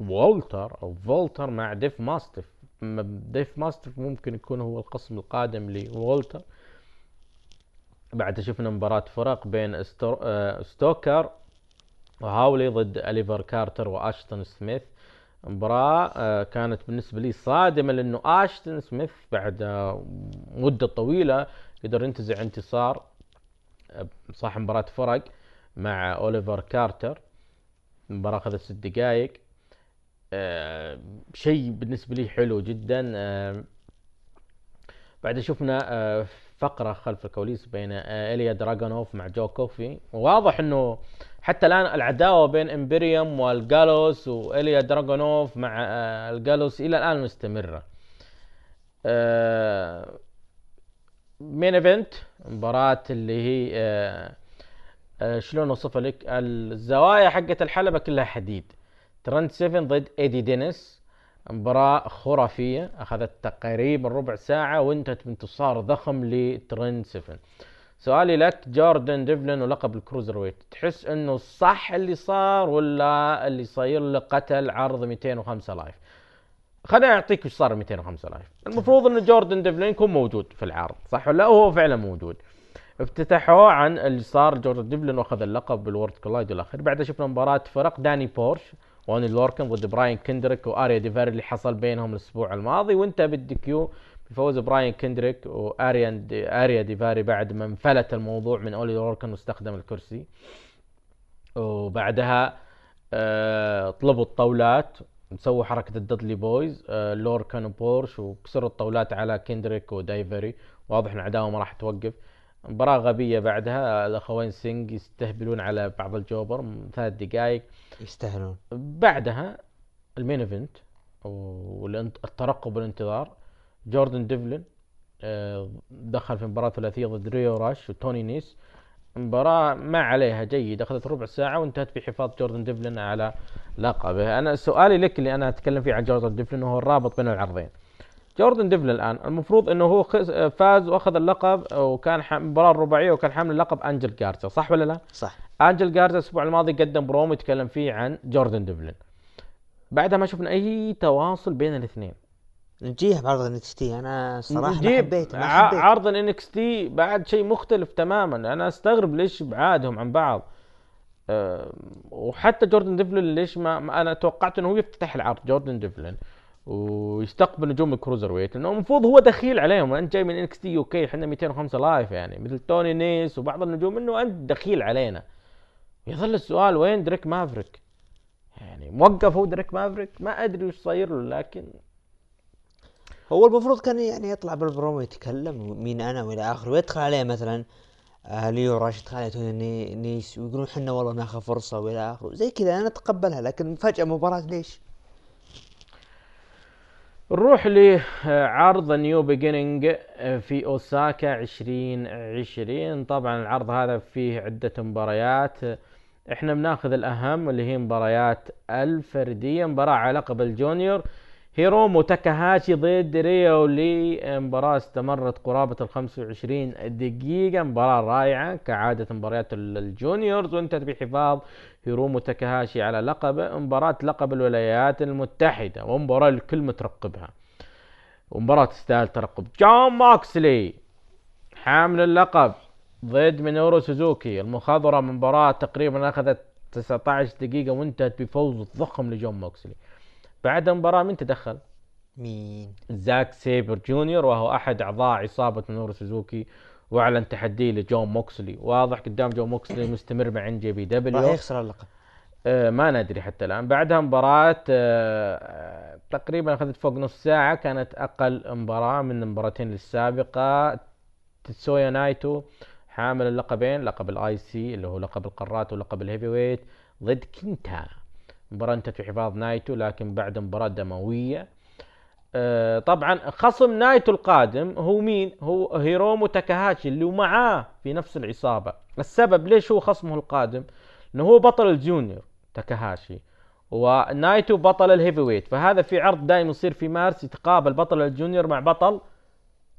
S6: وولتر أو فولتر مع ديف ماستف م- ديف ماستف ممكن يكون هو القسم القادم لوولتر. بعد شفنا مباراة فرق بين ستو... آه، ستوكر وهاولي ضد أليفر كارتر وأشتون سميث. مباراة آه، كانت بالنسبة لي صادمة لأنه أشتون سميث بعد آه، مدة طويلة قدر ينتزع انتصار صح مباراة فرق مع أوليفر كارتر. المباراة أخذت ست دقائق آه، شيء بالنسبة لي حلو جدا. آه، بعد شفنا آه، فقرة خلف الكواليس بين إيليا دراغونوف مع جو كوفي. واضح إنه حتى الآن العداوة بين إمبريوم والجالوس وإيليا دراغونوف مع الجالوس إلى الآن مستمرة. Main event مباراة اللي هي شلون أوصفها لك؟ الزوايا حقت الحلبة كلها حديد. ترنت 7 ضد إيدي دينيس. مباراة خرافية أخذت تقريبا ربع ساعة وانتهت بانتصار ضخم لترنت seven سؤالي لك جوردن ديفلن ولقب ال cruiserweight تحس إنه صح اللي صار ولا اللي صاير له قتل عرض 205 Live؟ خليني أعطيك وش صار 205 Live. المفروض إن جوردن ديفلين يكون موجود في العرض صح ولا لا وهو فعلا موجود؟ افتتحوا عن اللي صار جوردن ديفلين واخذ اللقب بال Worlds Collide والاخير بعدها شفنا مباراة فرق داني بورش. واني لوركن ضد براين كندريك وآريا ديفاري اللي حصل بينهم الأسبوع الماضي وانتهت بال DQ بفوز براين كندريك واريان دي آريا ديفاري بعد ما انفلت الموضوع من أولي لوركن واستخدم الكرسي. وبعدها آه طلبوا الطاولات سووا حركة ال Dudley Boyz آه لوركن وبورش وكسروا الطاولات على كندريك ودايفري واضح إن عداوة ما راح توقف. مباراة غبية بعدها الأخوين سينج يستهبلون على بعض ال jobber ثلاث دقائق
S7: يستاهلون
S6: بعدها ال main event والترقب والانتظار. جوردن ديفلن آه، دخل في مباراة ثلاثية ضد ريو راش وتوني نيس. مباراة ما عليها جيد أخذت ربع ساعة وانتهت بحفاظ جوردن ديفلن على لقبه. أنا سؤالي لك اللي أنا أتكلم فيه عن جوردن ديفلن هو الرابط بين العرضين. جوردن ديفلن الآن المفروض إنه هو فاز وأخذ اللقب وكان مباراة الرباعيه وكان حامل اللقب أنجل جارزا صح ولا لا؟
S7: صح.
S6: أنجل جارزا الأسبوع الماضي قدم برومو يتكلم فيه عن جوردن ديفلن بعدها ما شفنا أي تواصل بين الاثنين.
S7: نجيها بعرض NXT أنا صراحة ما حبيت ما حبيت
S6: عرض ال NXT بعد شيء مختلف تماما. أنا أستغرب ليش بعادهم عن بعض. أه وحتى جوردن ديفلن ليش ما, ما أنا توقعت إنه هو يفتتح العرض جوردن ديفلن ويستقبل نجوم ال cruiserweight لأنه المفروض هو دخيل عليهم انت جاي من NXT UK إحنا 205 Live يعني مثل توني نيس وبعض النجوم إنه أنت دخيل علينا. يظل السؤال وين دريك مافريك؟ يعني موقف هو دريك مافريك؟ ما أدري وش صاير له لكن
S7: هو المفروض كان يعني يطلع بالبرومو يتكلم مين أنا وإلى اخره ويدخل عليه مثلا آه ليو راش خالد نيس ويقولون حنا والله ناخذ فرصة وإلى آخره زي كذا أنا أتقبلها لكن فجأة مباراة ليش؟
S6: نروح لعرض New Beginning في أوساكا 2020 طبعا العرض هذا فيه عدة مباريات. إحنا بناخذ الأهم اللي هي مباريات الفردية مباراة على لقب ال junior. هيرومو تاكاهاشي ضد ريو لي. مباراة استمرت قرابة ال 25 دقيقة. مباراة رائعة كعادة مباريات ال- ال juniors. وانتهت بحفاظ هيرومو تاكاهاشي على لقبه مباراة لقب الولايات المتحدة ومباراة الكل مترقبها. ومباراة تستاهل ترقب. جون موكسلي حامل اللقب ضد مينورو سوزوكي. المخضرم مباراة تقريبا أخذت 19 دقيقة وانتهت بفوز ضخم لجون موكسلي بعد المباراة من تدخل؟
S7: مين؟
S6: زاك سيبر جونيور وهو أحد أعضاء عصابة مينورو سوزوكي. وأعلن تحديه لجون موكسلي. واضح قدام جون موكسلي مستمر مع NJPW
S7: راح يخسر اللقب.
S6: آه، ما ندري حتى الآن. بعدها مباراة آه، آه، تقريبا أخذت فوق نص ساعة. كانت أقل مباراة من المباراتين السابقة. تتسويا نايتو حامل اللقبين. لقب ال IC اللي هو لقب القارات ولقب ال heavyweight ضد كينتا. مباراة انتهت في حفاظ نايتو لكن بعد مباراة دموية. طبعا خصم نايتو القادم هو مين؟ هو هيرومو تاكاهاشي اللي معاه في نفس العصابة. السبب ليش هو خصمه القادم؟ انه هو بطل ال junior تاكاهاشي ونايتو بطل ال heavyweight فهذا في عرض دائم يصير في مارس يتقابل بطل ال junior مع بطل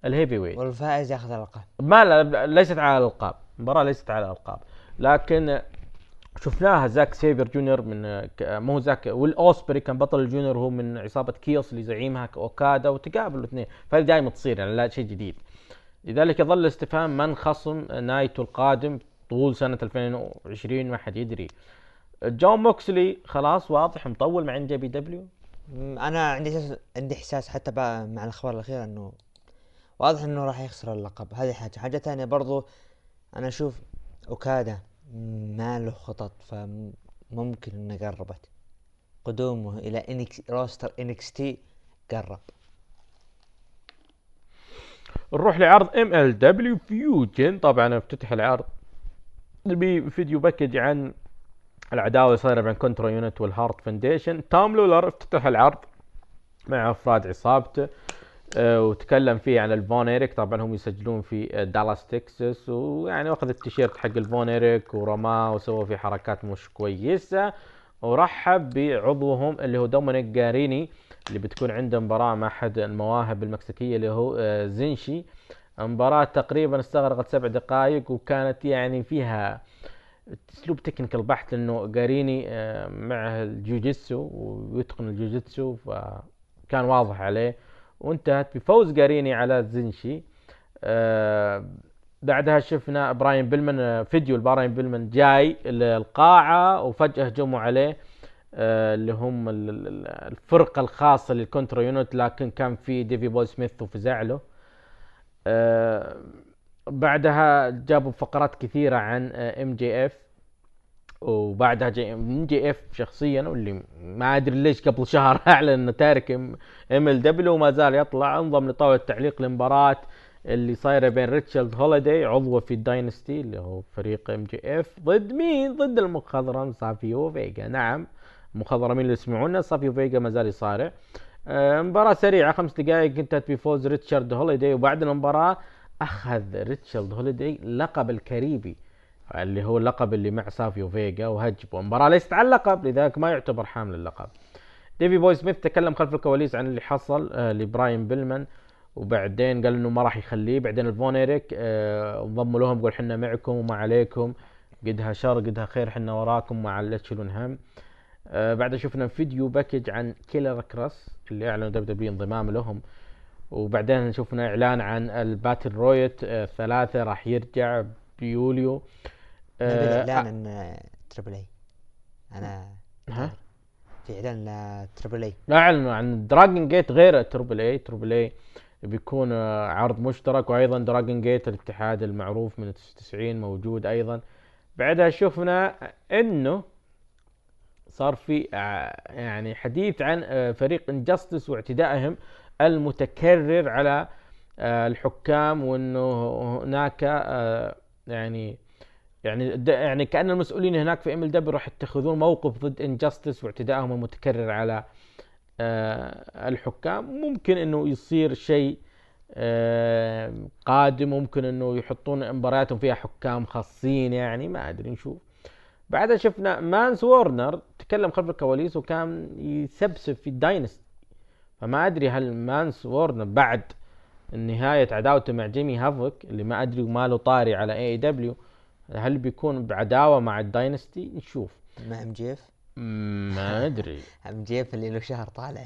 S6: ال heavyweight
S7: والفائز ياخذ اللقب
S6: ما لا ليست على الألقاب. المباراة ليست على الألقاب. لكن شفناها زاك سيبر جونيور من مو زاك ويل اوسبري كان بطل ال junior هو من عصابة Chaos اللي زعيمها اوكادا وتقابلوا الاثنين. فهذه دائما تصير يعني لا شيء جديد. لذلك يظل الاستفهام من خصم نايتو القادم طول سنة 2020 ما حد يدري. جون موكسلي خلاص واضح مطول مع
S7: NJPW؟ أنا عندي إحساس عندي إحساس حتى بقى مع الأخبار الأخيرة إنه واضح إنه راح يخسر اللقب. هذه حاجة. حاجة ثانية برضو أنا أشوف أوكادا ما له خطط فممكن إنه قربت. قدومه إلى NXT roster NXT قرب.
S6: نروح لعرض MLW Fusion طبعا افتتح العرض. ب video package عن العداوة اللي صايرة بين Contra Unit وال Hart Foundation توم لولر افتتح العرض مع أفراد عصابته. وتكلم فيه عن الفون إيريك. طبعا هم يسجلون في آه، دالاس تكساس ويعني أخذ التيشيرت حق الفون إيريك ورماه وسوى فيه حركات مش كويسة. ورحب بعضوهم اللي هو دومينيك جاريني اللي بتكون عنده مباراة مع أحد المواهب المكسيكية اللي هو آه، زينشي. مباراة تقريبا استغرقت سبع دقائق وكانت يعني فيها أسلوب technical بحت لأنه جاريني آه، معه الجوجيتسو ويتقن الجوجيتسو فكان واضح عليه. وانتهت بفوز جاريني على زينشي. آه، بعدها شفنا براين بيلمان آه، فيديو لبراين بيلمان جاي القاعة وفجأة هجموا عليه آه، اللي هم ال- ال- ال- الفرقة الخاصة لل Contra Unit لكن كان في ديفي بوي سميث وفزع له بعدها جابوا فقرات كثيرة عن MJF. وبعدها جاي MJF شخصيا واللي ما أدري ليش قبل شهر أعلن إنه تارك MLW وما زال يطلع. انضم لطاولة التعليق لمباراة اللي صايرة بين ريتشارد هوليدي عضو في ال Dynasty اللي هو فريق MJF ضد مين؟ ضد المخضرم سافيو فيجا نعم المخضرمين اللي يسمعونا سافيو فيجا ما زال يصارع. آه، مباراة سريعة خمس دقائق انتهت بفوز ريتشارد هوليدي وبعد المباراة أخذ ريتشارد هوليدي لقب الكاريبي اللي هو اللقب اللي مع سافيو فيجا وهرب المباراة ليست على اللقب لذلك ما يعتبر حامل اللقب. ديفي بوي سميث تكلم خلف الكواليس عن اللي حصل آه لبراين بيلمان وبعدين قال إنه ما راح يخليه. بعدين الفون إيريك آه انضموا لهم قال حنا معكم وما عليكم قدها شر قدها خير حنا وراكم ما لا تشيلون هم. آه شفنا video package عن كيلر كروس اللي أعلنوا MLW انضمام لهم. وبعدين شفنا إعلان عن ال Battle Riot آه ثلاثة راح يرجع بيوليو
S7: آه إعلان Triple A. أنا
S6: ها؟
S7: في إعلان ل Triple A.
S6: اعلنوا عن Dragon Gate غير Triple A. Triple A بيكون آه، عرض مشترك وأيضا Dragon Gate الاتحاد المعروف من 99 موجود أيضا. بعدها شفنا إنه صار في آه، يعني حديث عن آه، فريق Injustice واعتدائهم المتكرر على الحكام وإنه هناك يعني يعني يعني كأن المسؤولين هناك في MLW راح يتخذون موقف ضد Injustice واعتدائهم المتكرر على آه، الحكام. ممكن إنه يصير شيء آه، قادم. ممكن إنه يحطون مبارياتهم فيها حكام خاصين يعني. ما أدري نشوف. بعدها شفنا مانس وورنر تكلم خلف الكواليس وكان يسبسب في ال Dynasty. فما أدري هل مانس وورنر بعد نهاية عداوته مع جيمي هافوك اللي ما أدري ما له طاري على AEW هل بيكون بعداوة مع ال Dynasty؟ نشوف.
S7: مع MJF؟
S6: ما
S7: أدري. MJF اللي له شهر طالع.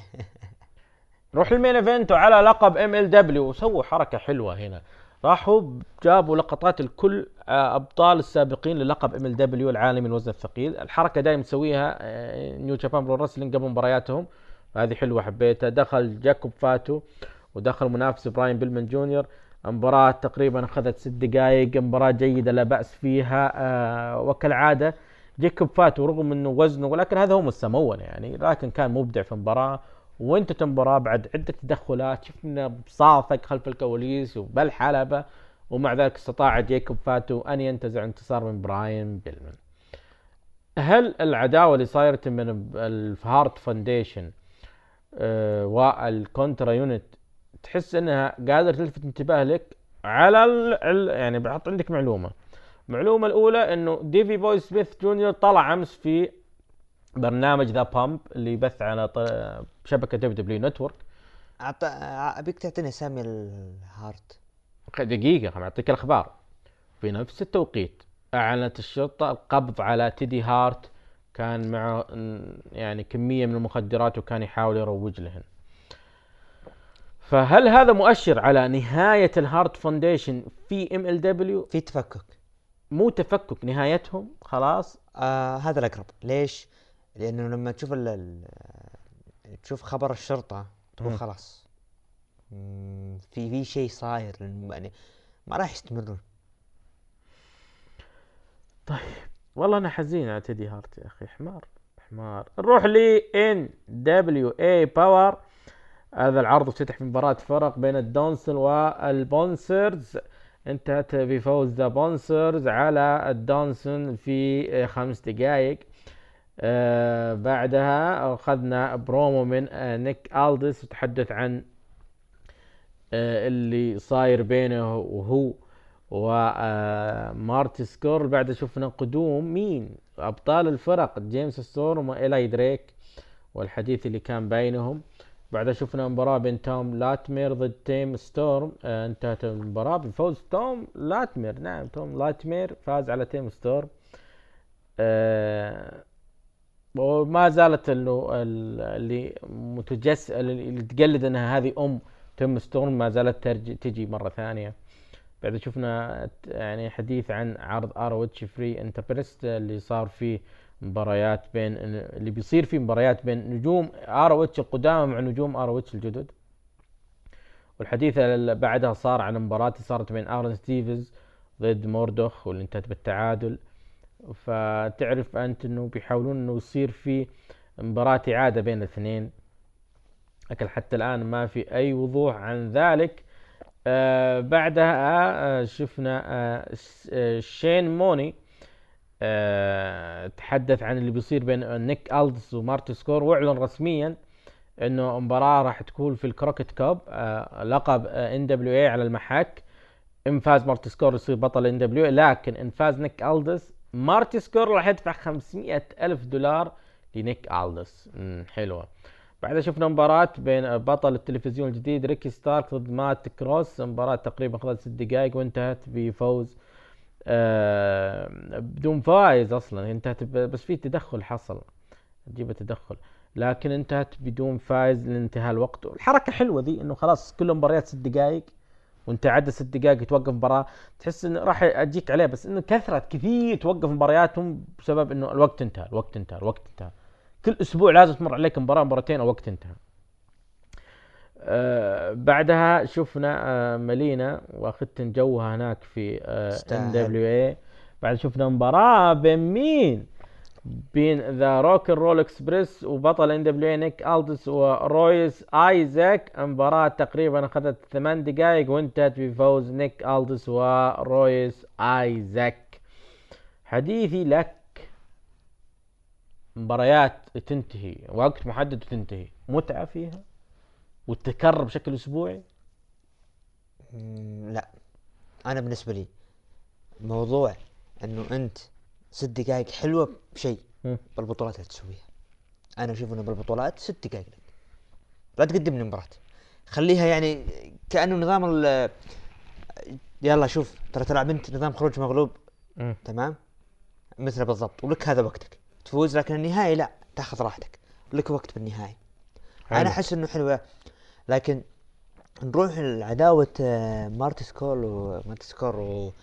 S6: نروح ال main event وعلى لقب MLW وسووا حركة حلوة هنا. راحوا جابوا لقطات الكل آه، أبطال السابقين للقب MLW العالمي الوزن الثقيل. الحركة دايم تسويها New Japan Pro Wrestling قبل مبارياتهم. هذه حلوة حبيتها. دخل جاكوب فاتو. ودخل منافس براين بيلمان جونيور. مباراة تقريبا أخذت ست دقائق مباراة جيدة لا بأس فيها. آه وكالعادة جاكوب فاتو رغم إنه وزنه ولكن هذا هو مستمون يعني لكن كان مبدع في المباراة. وانتهت المباراة بعد عدة تدخلات شفنا بصافك خلف الكواليس وبالحلبة ومع ذلك استطاع جاكوب فاتو أن ينتزع انتصار من براين بيلمان. هل العداوة اللي صايرة من ال Hart Foundation آه وال Contra Unit تحس إنها قادرة تلفت انتباه لك على ال يعني بحط عندك معلومة. المعلومة الأولى إنه ديفي بوي سميث جونيور طلع أمس في برنامج The Bump اللي يبث على ط- شبكة WW Network.
S7: أعط... أبيك تعطيني أسامي الهارت.
S6: دقيقة خليني أعطيك الأخبار. في نفس التوقيت أعلنت الشرطة القبض على تيدي هارت كان معه يعني كمية من المخدرات وكان يحاول يروج لهن. فهل هذا مؤشر على نهاية ال Hart Foundation في MLW
S7: في تفكك.
S6: مو تفكك نهايتهم؟ خلاص.
S7: آه هذا الأقرب. ليش؟ لأنه لما تشوف ال... ال... تشوف خبر الشرطة تقول. خلاص. في في شيء صاير. يعني ما راح يستمرون.
S6: والله أنا حزين على تيدي هارت يا أخي. حمار. حمار. نروح ل NWA Powerrr هذا العرض افتتح بمباراة فرق بين ال Dawsons وال Bouncers. انتهت بفوز The Bouncers على ال Dawsons في خمس دقائق. آه بعدها أخذنا برومو من آه نيك ألدس يتحدث عن آه اللي صاير بينه وهو ومارتي سكور بعد شفنا قدوم مين؟ أبطال الفرق جيمس ستورم وايلاي دريك والحديث اللي كان بينهم. بعدها شفنا مباراة بين توم لاتمير ضد تيم ستورم. آه انتهت المباراة بفوز توم لاتمير. نعم توم لاتمير فاز على تيم ستورم. آه وما زالت انه ال- اللي متجس اللي تقلد انها هذه أم تيم ستورم ما زالت ترجي تجي مرة ثانية. بعد شفنا يعني حديث عن عرض ROH Free Enterprise اللي صار فيه مباريات بين اللي بيصير فيه مباريات بين نجوم ROH القدامى مع نجوم ROH الجدد. والحديث اللي بعدها صار عن مباراة صارت بين ارون ستيفنز ضد موردوخ واللي انتهت بالتعادل. فتعرف أنت إنه بيحاولون إنه يصير في مباراة إعادة بين الاثنين. لكن حتى الآن ما في أي وضوح عن ذلك. آه بعدها آه شفنا آه آه شين موني آه تحدث عن اللي بيصير بين نيك ألدس ومارتي سكرل وأعلن رسميا إنه مباراة راح تكون في ال Crockett Cup آه لقب NWA على المحك. إن فاز مارتي سكرل يصير بطل NW لكن إن فاز نيك ألدس مارتي سكرل راح يدفع 500 ألف دولار لنيك ألدس مم، حلوة. بعدها شفنا مباراة بين بطل التلفزيون الجديد ريكي ستاركس ضد مات كروس. مباراة تقريبا خلال ست دقائق وانتهت بفوز آه بدون فائز أصلا. انتهت بس في تدخل حصل. تجيب تدخل لكن انتهت بدون فائز لانتهاء الوقت. الحركة حلوة ذي إنه خلاص كل مباريات ست دقائق وأنت عدى ست دقائق توقف مباراة. تحس إنه راح أجيك عليه بس إنه كثرة كثير توقف مبارياتهم بسبب إنه الوقت انتهى الوقت انتهى الوقت انتهى. كل أسبوع لازم تمر عليك مباراة مباراتين الوقت انتهى. آه بعدها شفنا آه ملينا واخذت جوها هناك في NWA بعد شفنا مباراة بين مين؟ بين The Rock Roll Express وبطل NWA نيك ألدس ورويس آيزاك مباراة تقريبا أخذت ثمان دقائق وانتهت بفوز نيك ألدس ورويس آيزاك حديثي لك مباريات تنتهي وقت محدد وتنتهي متعة فيها وتتكرر بشكل
S7: أسبوعي؟ لا. أنا بالنسبة لي موضوع إنه أنت ست دقائق حلوة بشيء. بالبطولات لا تسويها. أنا أشوف إنه بالبطولات ست دقائق لك. لا تقدم لي مباراة. خليها يعني كأنه نظام ال يلا شوف ترى تلعب أنت نظام خروج مغلوب.
S6: مم.
S7: تمام؟ مثله بالضبط. ولك هذا وقتك. تفوز لكن النهائي لا تاخذ راحتك. لك وقت بالنهائي. أنا أحس إنه حلوة لكن نروح لعداوة آه، مارتي سكرل ومارتي سكرل و...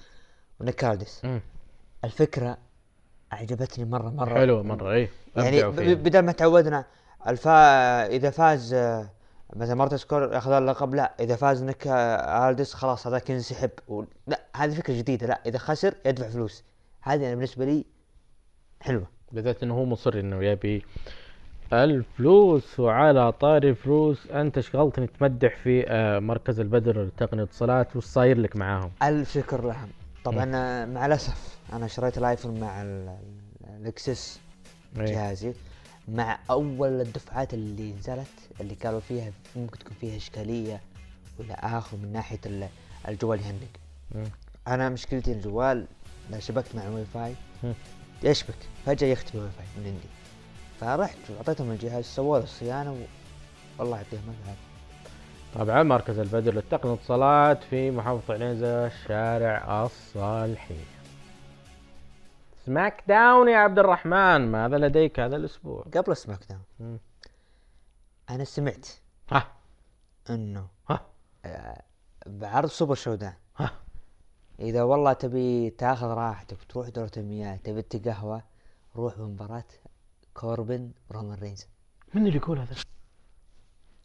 S7: ونيك ألدس
S6: مم.
S7: الفكرة أعجبتني مرة مرة.
S6: حلوة مرة اي
S7: يعني. بدل ما تعودنا الفا إذا فاز آه، مثلا مارتي سكرل ياخذ اللقب لا إذا فاز نيك آه، ألدس خلاص هذاك ينسحب و... لا هذه فكرة جديدة لا إذا خسر يدفع فلوس. هذه أنا بالنسبة لي حلوة.
S6: بالذات إنه هو مصر إنه يبي الفلوس وعلى طاري فلوس. أنت شغلتني تمدح في آه، مركز البدر لتقنية اتصالات وش صاير لك معاهم؟
S7: ألف شكر لهم. طبعا آه، مع الأسف أنا شريت الآيفون مع ال- ال- ال access-
S6: إيه.
S7: جهازي مع أول الدفعات اللي نزلت اللي قالوا فيها ممكن تكون فيها إشكالية والى اخره من ناحية ال- الجوال يهنج
S6: مم.
S7: أنا مشكلتي الجوال لا شبكت مع الواي فاي. يشبك فجأة يختفي الواي فاي من عندي. فرحت واعطيتهم الجهاز سووا له الصيانه و... والله يعطيهم الف عافيه
S6: طبعا مركز البدر للتقنية اتصالات في محافظة عنيزة شارع الصالحية سماك داون يا عبد الرحمن ماذا لديك هذا الأسبوع؟
S7: قبل سماك داون. أنا سمعت
S6: ها.
S7: إنه
S6: ها.
S7: آه، بعرض سوبر شوداون.
S6: ها.
S7: إذا والله تبي تاخذ راحتك وتروح دورة المياه تبي تقهوى روح بمباراة. كوربن رومان رينز.
S6: من اللي يقول هذا؟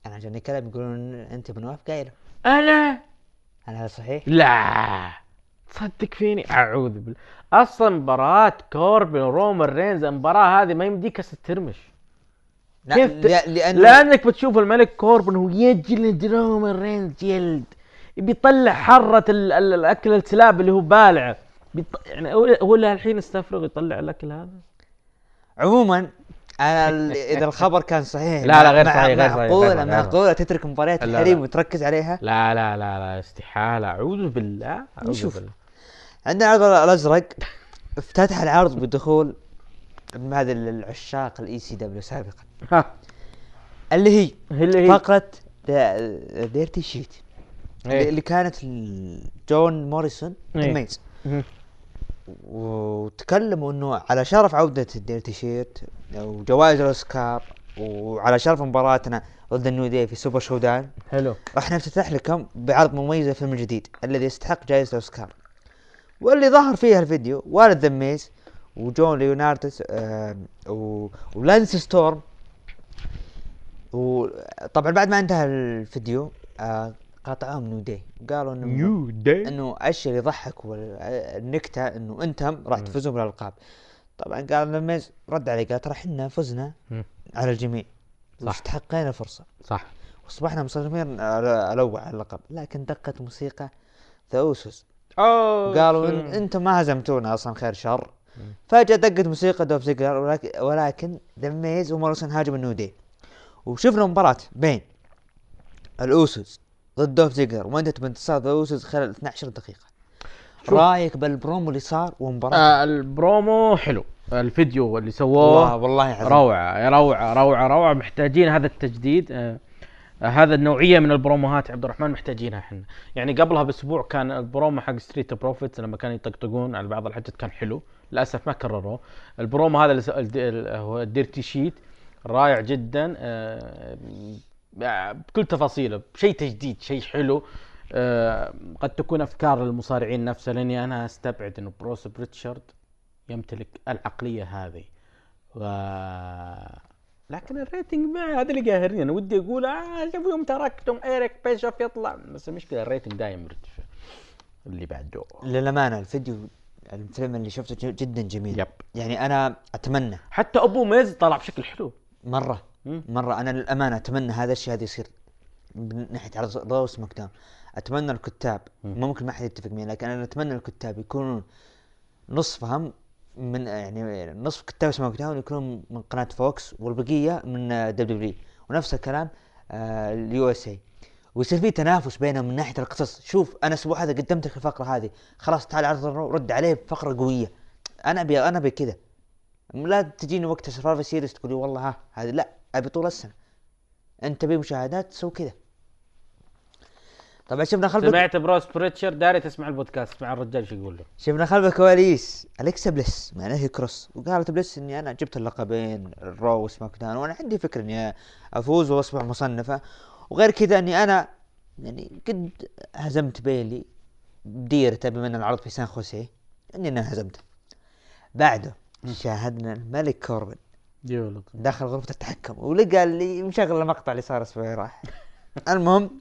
S7: أنا عجبني كلام يقولون أنت بن واف قايله
S6: أنا؟
S7: هل هذا صحيح؟
S6: لا. تصدق فيني؟ أعوذ بالله. أصلا مباراة كوربن ورومان رينز المباراة هذه ما يمديك ترمش.
S7: لا
S6: كيف ت...
S7: لأن
S6: لأنك بتشوف الملك كوربن وهو يجلد رومان رينز جلد بيطلع حرة ال... ال... الأكل الكلاب اللي هو بالعه. بيط... يعني هو هو الحين استفرغ يطلع الأكل هذا؟
S7: عموما أنا إذا الخبر كان صحيح
S6: لا، لا، غير صحيح، غير صحيح، معقولة.
S7: معقولة تترك مباريات. الحريم وتركز عليها
S6: لا لا لا لا استحالة أعوذ بالله أعوذ
S7: نشوف.
S6: بالله
S7: عندنا العرض الأزرق افتتح العرض بدخول من هذا العشاق الاي سي دبليو سابقا
S6: ها
S7: اللي هي
S6: اللي هي
S7: فقرة دا- Dirty Sheet
S6: إيه.
S7: اللي كانت جون موريسون
S6: إيه.
S7: ذا
S6: ميز.
S7: وتكلموا إنه على شرف عودة ال Dirty Sheet وجوائز الأوسكار وعلى شرف مباراتنا ضد النيو داي في سوبر شوداون
S6: حلو.
S7: راح نفتتح لكم بعرض مميز الفيلم الجديد الذي يستحق جائزة الأوسكار. واللي ظهر فيها الفيديو والد ذا ميز وجون ليوناردس آه ولانس ستورم. وطبعا بعد ما انتهى الفيديو آه قاطعوهم نيو داي قالوا إنه
S6: نيو داي
S7: إنه اللي يضحك والنكتة إنه أنتم راح تفوزون بالألقاب. طبعا قال ذا ميز رد عليه قال ترى إحنا فزنا. على الجميع.
S6: صح.
S7: واستحقينا الفرصه
S6: صح.
S7: وأصبحنا على- الأول على اللقب. لكن دقت موسيقى ذا اوسوس قالوا إن أنتم ما هزمتونا أصلا خير شر. فجأة دقت موسيقى دولف زيجلر ولكن, ولكن ذا ميز وموريسون هاجم النيو داي وشفنا مباراة بين الأوسوس ضد دولف زيجلر وانتهت بانتصار ذا اوسوس خلال 12 دقيقة. رأيك بالبرومو اللي صار ومباراة؟
S6: آه البرومو حلو. الفيديو اللي سووه
S7: والله عظيم.
S6: روعة روعة روعة روعة. محتاجين هذا التجديد. آه آه، هذا النوعية من البروموهات عبد الرحمن محتاجينها إحنا. يعني قبلها بأسبوع كان البرومو حق ستريت بروفيتس لما كانوا يطقطقون على بعض الحاجات كان حلو. للأسف ما كرروه. البرومو هذا اللي هو ال Dirty Sheet رائع جدا. آه، بكل تفاصيله شيء تجديد شيء حلو. آه، قد تكون أفكار للمصارعين نفسها لأني أنا أستبعد إنه بروس بريتشارد يمتلك العقلية هذه. و... لكن ال rating ما هذا اللي قاهرني. أنا ودي أقول آه شوفوا يوم تركتم إيريك بيشوف يطلع. بس المشكلة ال rating دايم مرتفع. اللي بعده.
S7: للأمانة الفيديو الفيلم اللي شفته جدا جميل.
S6: yep.
S7: يعني أنا أتمنى.
S6: حتى أبو ميز طلع بشكل حلو.
S7: مرة.
S6: مم.
S7: مرة أنا للأمانة أتمنى هذا الشيء هذا يصير من ناحية عرض رو وسماك داون أتمنى الكتاب ممكن ما حد يتفق معي لكن أنا أتمنى الكتاب يكونون نصفهم من يعني نصف كتاب سماك داون يكونون من قناة فوكس والبقية من دبليو دبليو ونفس الكلام آه، اليو إس اي ويصير في تنافس بينهم من ناحية القصص. شوف أنا الأسبوع هذا قدمت لك الفقرة هذه. خلاص تعال عرض رد عليه بفقرة قوية. أنا أبي أنا أبي كذا. لا تجيني وقت سرفايفر سيريس تقولي والله ها هذه لا. أبي طول السنة. أنت تبي مشاهدات سوي كذا. طبعا شفنا خلف
S6: سمعت بروس بريتشارد أدري تسمع البودكاست اسمع الرجال إيش يقول له؟
S7: شفنا خلف الكواليس أليكسا بليس مع نيكي كروس. وقالت بليس إني أنا جبت اللقبين الرو وسماك داون وأنا عندي فكرة إني أفوز وأصبح مصنفة. وغير كذا إني أنا يعني قد هزمت بيلي بديرته بما ان العرض في سان خوسيه إني أنا هزمته. بعده شاهدنا الملك كوربن. داخل غرفة التحكم. ولقى اللي مشغل المقطع اللي صار أسبوع راح. المهم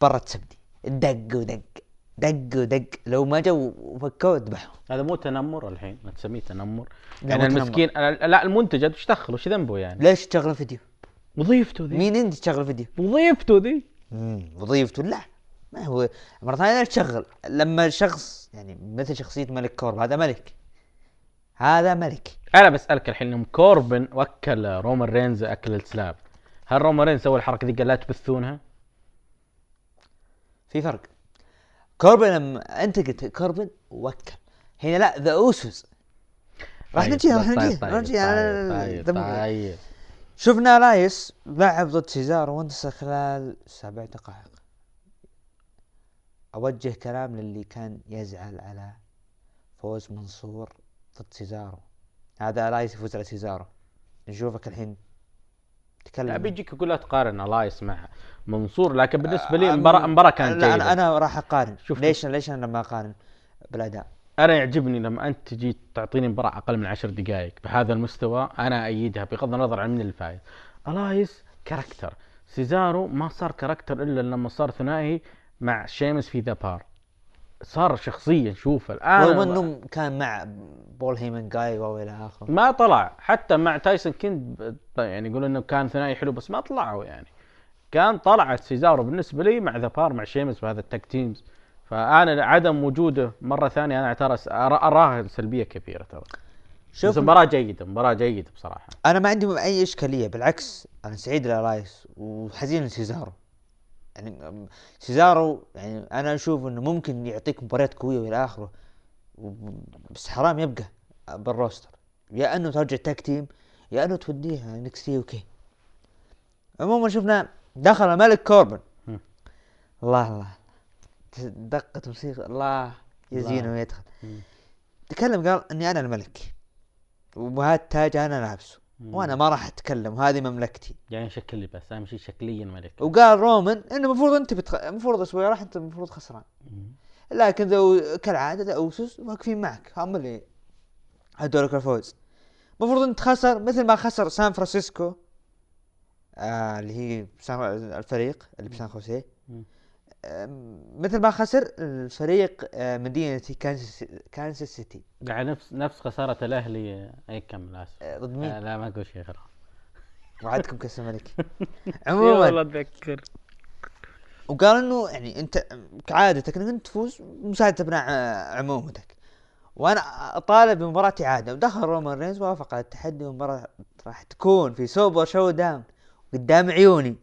S7: برا تسبني دق ودق. دق ودق. لو ما جو وفكوه ذبحوا
S6: هذا مو تنمر الحين ما تسميه تنمر.
S7: لا،
S6: يعني
S7: مو تنمر.
S6: المسكين لا المنتج وش دخل وش ذنبه يعني؟
S7: ليش تشغل فيديو؟
S6: وظيفته ذي.
S7: مين انت تشغل فيديو؟
S6: وظيفته ذي.
S7: امم وظيفته. لا ما هو. مرة ثانية ليش تشغل؟ لما شخص يعني مثل شخصية ملك كورب هذا ملك. هذا ملك.
S6: أنا بسألك الحين يوم كوربن وكل رومان رينز أكل السلاب هل رومان رينز سوى الحركة دي؟ قال لا تبثونها؟
S7: في فرق. كوربن لما أنت قلت كوربن وكل هنا لا ذا اوسوس راح
S6: طيب،
S7: نجي راح
S6: طيب،
S7: نجي
S6: طيب،
S7: راح نجي
S6: طيب،
S7: شفنا رايس لعب ضد سيزارو وانتصر خلال سبع دقائق. أوجه كلام للي كان يزعل على فوز منصور. ضد سيزارو. هذا أليستر يفوز على سيزارو. نشوفك الحين
S6: لا
S7: تكلم
S6: بيجيك يقول لا تقارن أليستر مع منصور لكن بالنسبة لي
S7: أنا-
S6: المباراه المباراة كانت
S7: لا
S6: جيدة.
S7: أنا أنا راح أقارن.
S6: شوف-
S7: ليش ليش أنا لما أقارن بالأداء؟
S6: أنا يعجبني لما أنت تجي تعطيني مباراة أقل من عشر دقائق بهذا المستوى أنا أيدها بغض النظر عن من اللي فايز. أليستر character. سيزارو ما صار character إلا لما صار ثنائي مع شيمس في The Bar. صار شخصيا شوف الآن
S7: رغم إنه كان مع بول هيمن جاي والى آخره.
S6: ما طلع حتى مع تايسون كيد يعني يقول إنه كان ثنائي حلو بس ما طلعوا يعني. كان طلعت سيزارو بالنسبة لي مع The Bar مع شيمس وهذا ال tag teams. فأنا عدم وجوده مرة ثانية أنا اعتبر أرا- أراها سلبية كبيرة ترى.
S7: شوف
S6: بس مباراة جيدة مباراة جيدة بصراحة.
S7: أنا ما عندي أي إشكالية بالعكس أنا سعيد لرايت وحزين لسيزارو. يعني سيزارو يعني أنا أشوف إنه ممكن يعطيك مباريات قوية وإلى آخره بس حرام يبقى بال roster. يا إنه ترجع tag team يا إنه توديها NXT okay عموما شفنا دخل ملك كوربن. الله الله دقت موسيقى الله يزينه ويدخل. تكلم قال إني أنا الملك وهذا التاج أنا لابسه. وأنا ما راح أتكلم وهذه مملكتي.
S6: يعني شكل لي بس اهم شيء شكليا ملك.
S7: وقال رومان إنه المفروض أنت بتخ... المفروض أسبوع راح أنت المفروض خسران. لكن ذول كالعادة ذا اوسوس واقفين معك. هم اللي هدولك الفوز. المفروض أنت خسر مثل ما خسر سان فرانسيسكو آه اللي هي بسان... الفريق اللي بسان خوسيه. مثل ما خسر الفريق آه مدينة كانساس كانساس سيتي.
S6: يعني نفس نفس خسارة الأهلي أي كمل اسف
S7: آه، ضد مين؟
S6: آه، لا ما أقول شيء غير
S7: وعدكم كأس الملك.
S6: والله
S7: عموما
S6: اتذكر
S7: وقال إنه يعني أنت كعادتك إنك أنت تفوز مساعدة أبناء عمومتك. وأنا أطالب بمباراة إعادة. ودخل رومان رينز وافق على التحدي والمباراة راح تكون في Super ShowDown قدام عيوني.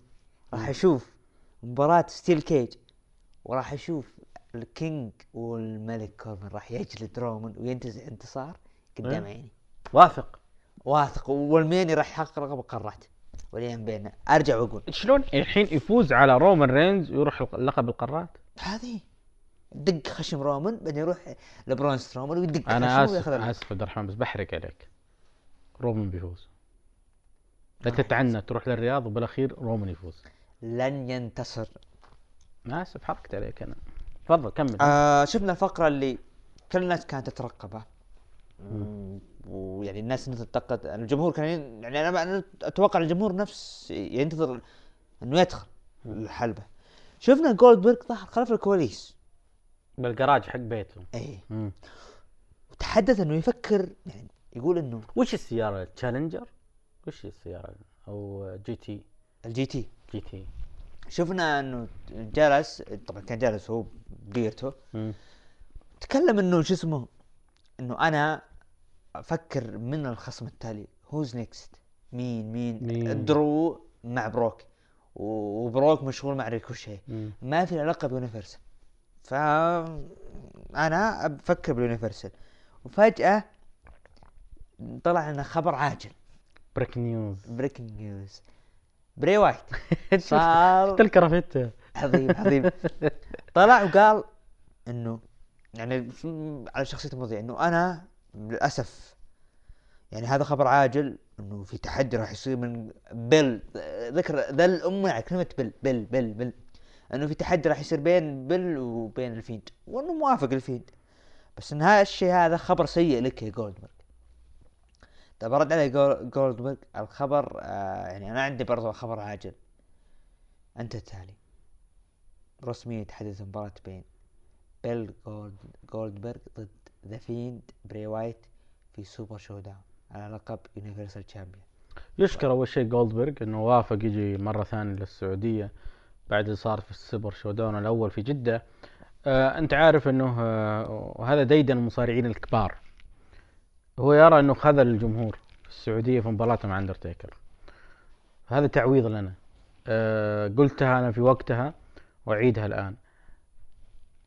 S7: راح أشوف مباراة steel cage. وراح أشوف ال king والملك كوربن راح يجلد رومان وينتزع انتصار قدام
S6: إيه.
S7: عيني.
S6: واثق.
S7: واثق. والميز راح يحقق لقب القارات ولين بيننا أرجع وأقول.
S6: شلون؟ الحين يفوز على رومان رينز ويروح لقب القارات.
S7: هذه. دق خشم رومان بعدين يروح لبرون سترومان ويدق أنا آسف.
S6: آسف عبد الرحمن بس بحرق عليك. رومان بيفوز. لا تتعنى تروح للرياض وبالأخير رومان يفوز.
S7: لن ينتصر
S6: أنا اسف حركت عليك أنا. تفضل كمل.
S7: آه شفنا الفقرة اللي كل الناس كانت تترقبها ويعني الناس تنتقد الجمهور كان يعني أنا أتوقع الجمهور نفس ينتظر إنه يدخل الحلبة. شفنا جولدبرغ ظهر خلف الكواليس.
S6: بالجراج حق بيته.
S7: إيه.
S6: مم.
S7: وتحدث إنه يفكر يعني يقول إنه
S6: وش السيارة؟ تشالنجر وش السيارة؟ أو جي تي
S7: الجي تي
S6: جي تي
S7: شفنا انه جلس طبعا كان جالس هو بيرته
S6: مم.
S7: تكلم انه شو اسمه انه أنا أفكر من الخصم التالي هوز نيكست مين مين,
S6: مين؟
S7: درو مع بروك. وبروك مشغول مع ريكوشي. ما في علاقة بيونيفرسال. ف أنا بفكر بال Universal وفجأة طلع لنا خبر عاجل.
S6: break news
S7: breaking news بري وايت صار
S6: شفت الكرافته
S7: عظيم عظيم. طلع وقال إنه يعني على شخصيته المذيع إنه أنا للأسف يعني هذا خبر عاجل إنه في تحدي راح يصير من بيل. ذكر ذا الأم على كلمة بيل بيل بيل بيل. إنه في تحدي راح يصير بين بيل وبين الفيند. وإنه موافق الفيند. بس إن هذا الشيء هذا خبر سيء لك يا جولدبرغ طب رد علي جول- جولدبرغ الخبر آه يعني أنا عندي برضو خبر عاجل. أنت التالي. رسميا تحدث مباراة بين بيل جولد جولدبرغ ضد ذا فيند بري وايت في Super ShowDown على لقب Universal Champion
S6: يشكر أول شيء جولدبرغ إنه وافق يجي مرة ثانية للسعودية بعد اللي صار في ال Super ShowDown الأول في جدة. آه أنت عارف إنه آه وهذا ديدن المصارعين الكبار. هو يرى إنه خذل الجمهور في السعودية في مباراته مع اندرتيكر. هذا تعويض لنا. آه قلتها أنا في وقتها وأعيدها الآن.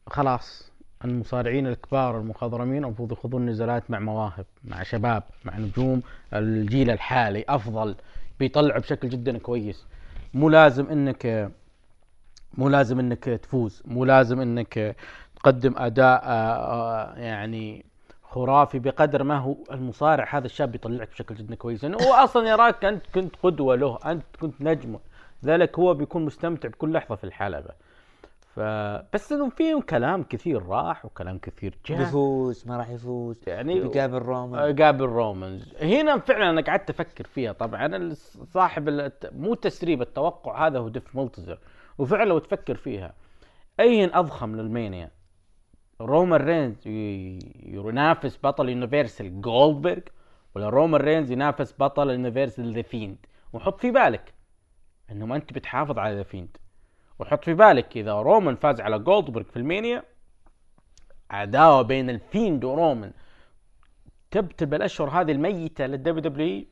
S6: خلاص المصارعين الكبار المخضرمين المفروض يخوضون نزالات مع مواهب مع شباب مع نجوم. الجيل الحالي أفضل بيطلعوا بشكل جدا كويس. مو لازم إنك مو لازم إنك تفوز مو لازم إنك تقدم أداء آه، آه، يعني خرافي بقدر ما هو المصارع. هذا الشاب يطلعك بشكل جدا كويس. لأنه هو أصلا يراك انت كنت قدوة له. أنت كنت نجمه ذلك هو بيكون مستمتع بكل لحظة في الحلبة. فبس إنه في كلام كثير راح وكلام كثير جاء.
S7: بيفوز ما راح يفوز.
S6: يعني
S7: بيقابل رومان
S6: قابل رومانز. هنا فعلا أنا قعدت أفكر فيها. طبعا صاحب الت- مو تسريب التوقع هذا هو ديف ملتزر وفعلا لو تفكر فيها اي أضخم لل Mania؟ رومان رينز ينافس بطل Universal جولدبرغ ولا رومان رينز ينافس بطل Universal ذا فيند وحط في بالك إنه ما أنت بتحافظ على ذا فيند وحط في بالك إذا رومان فاز على جولدبرغ في ال Mania عداوة بين الفيند ورومان تبتل بالأشهر هذه الميتة لل WW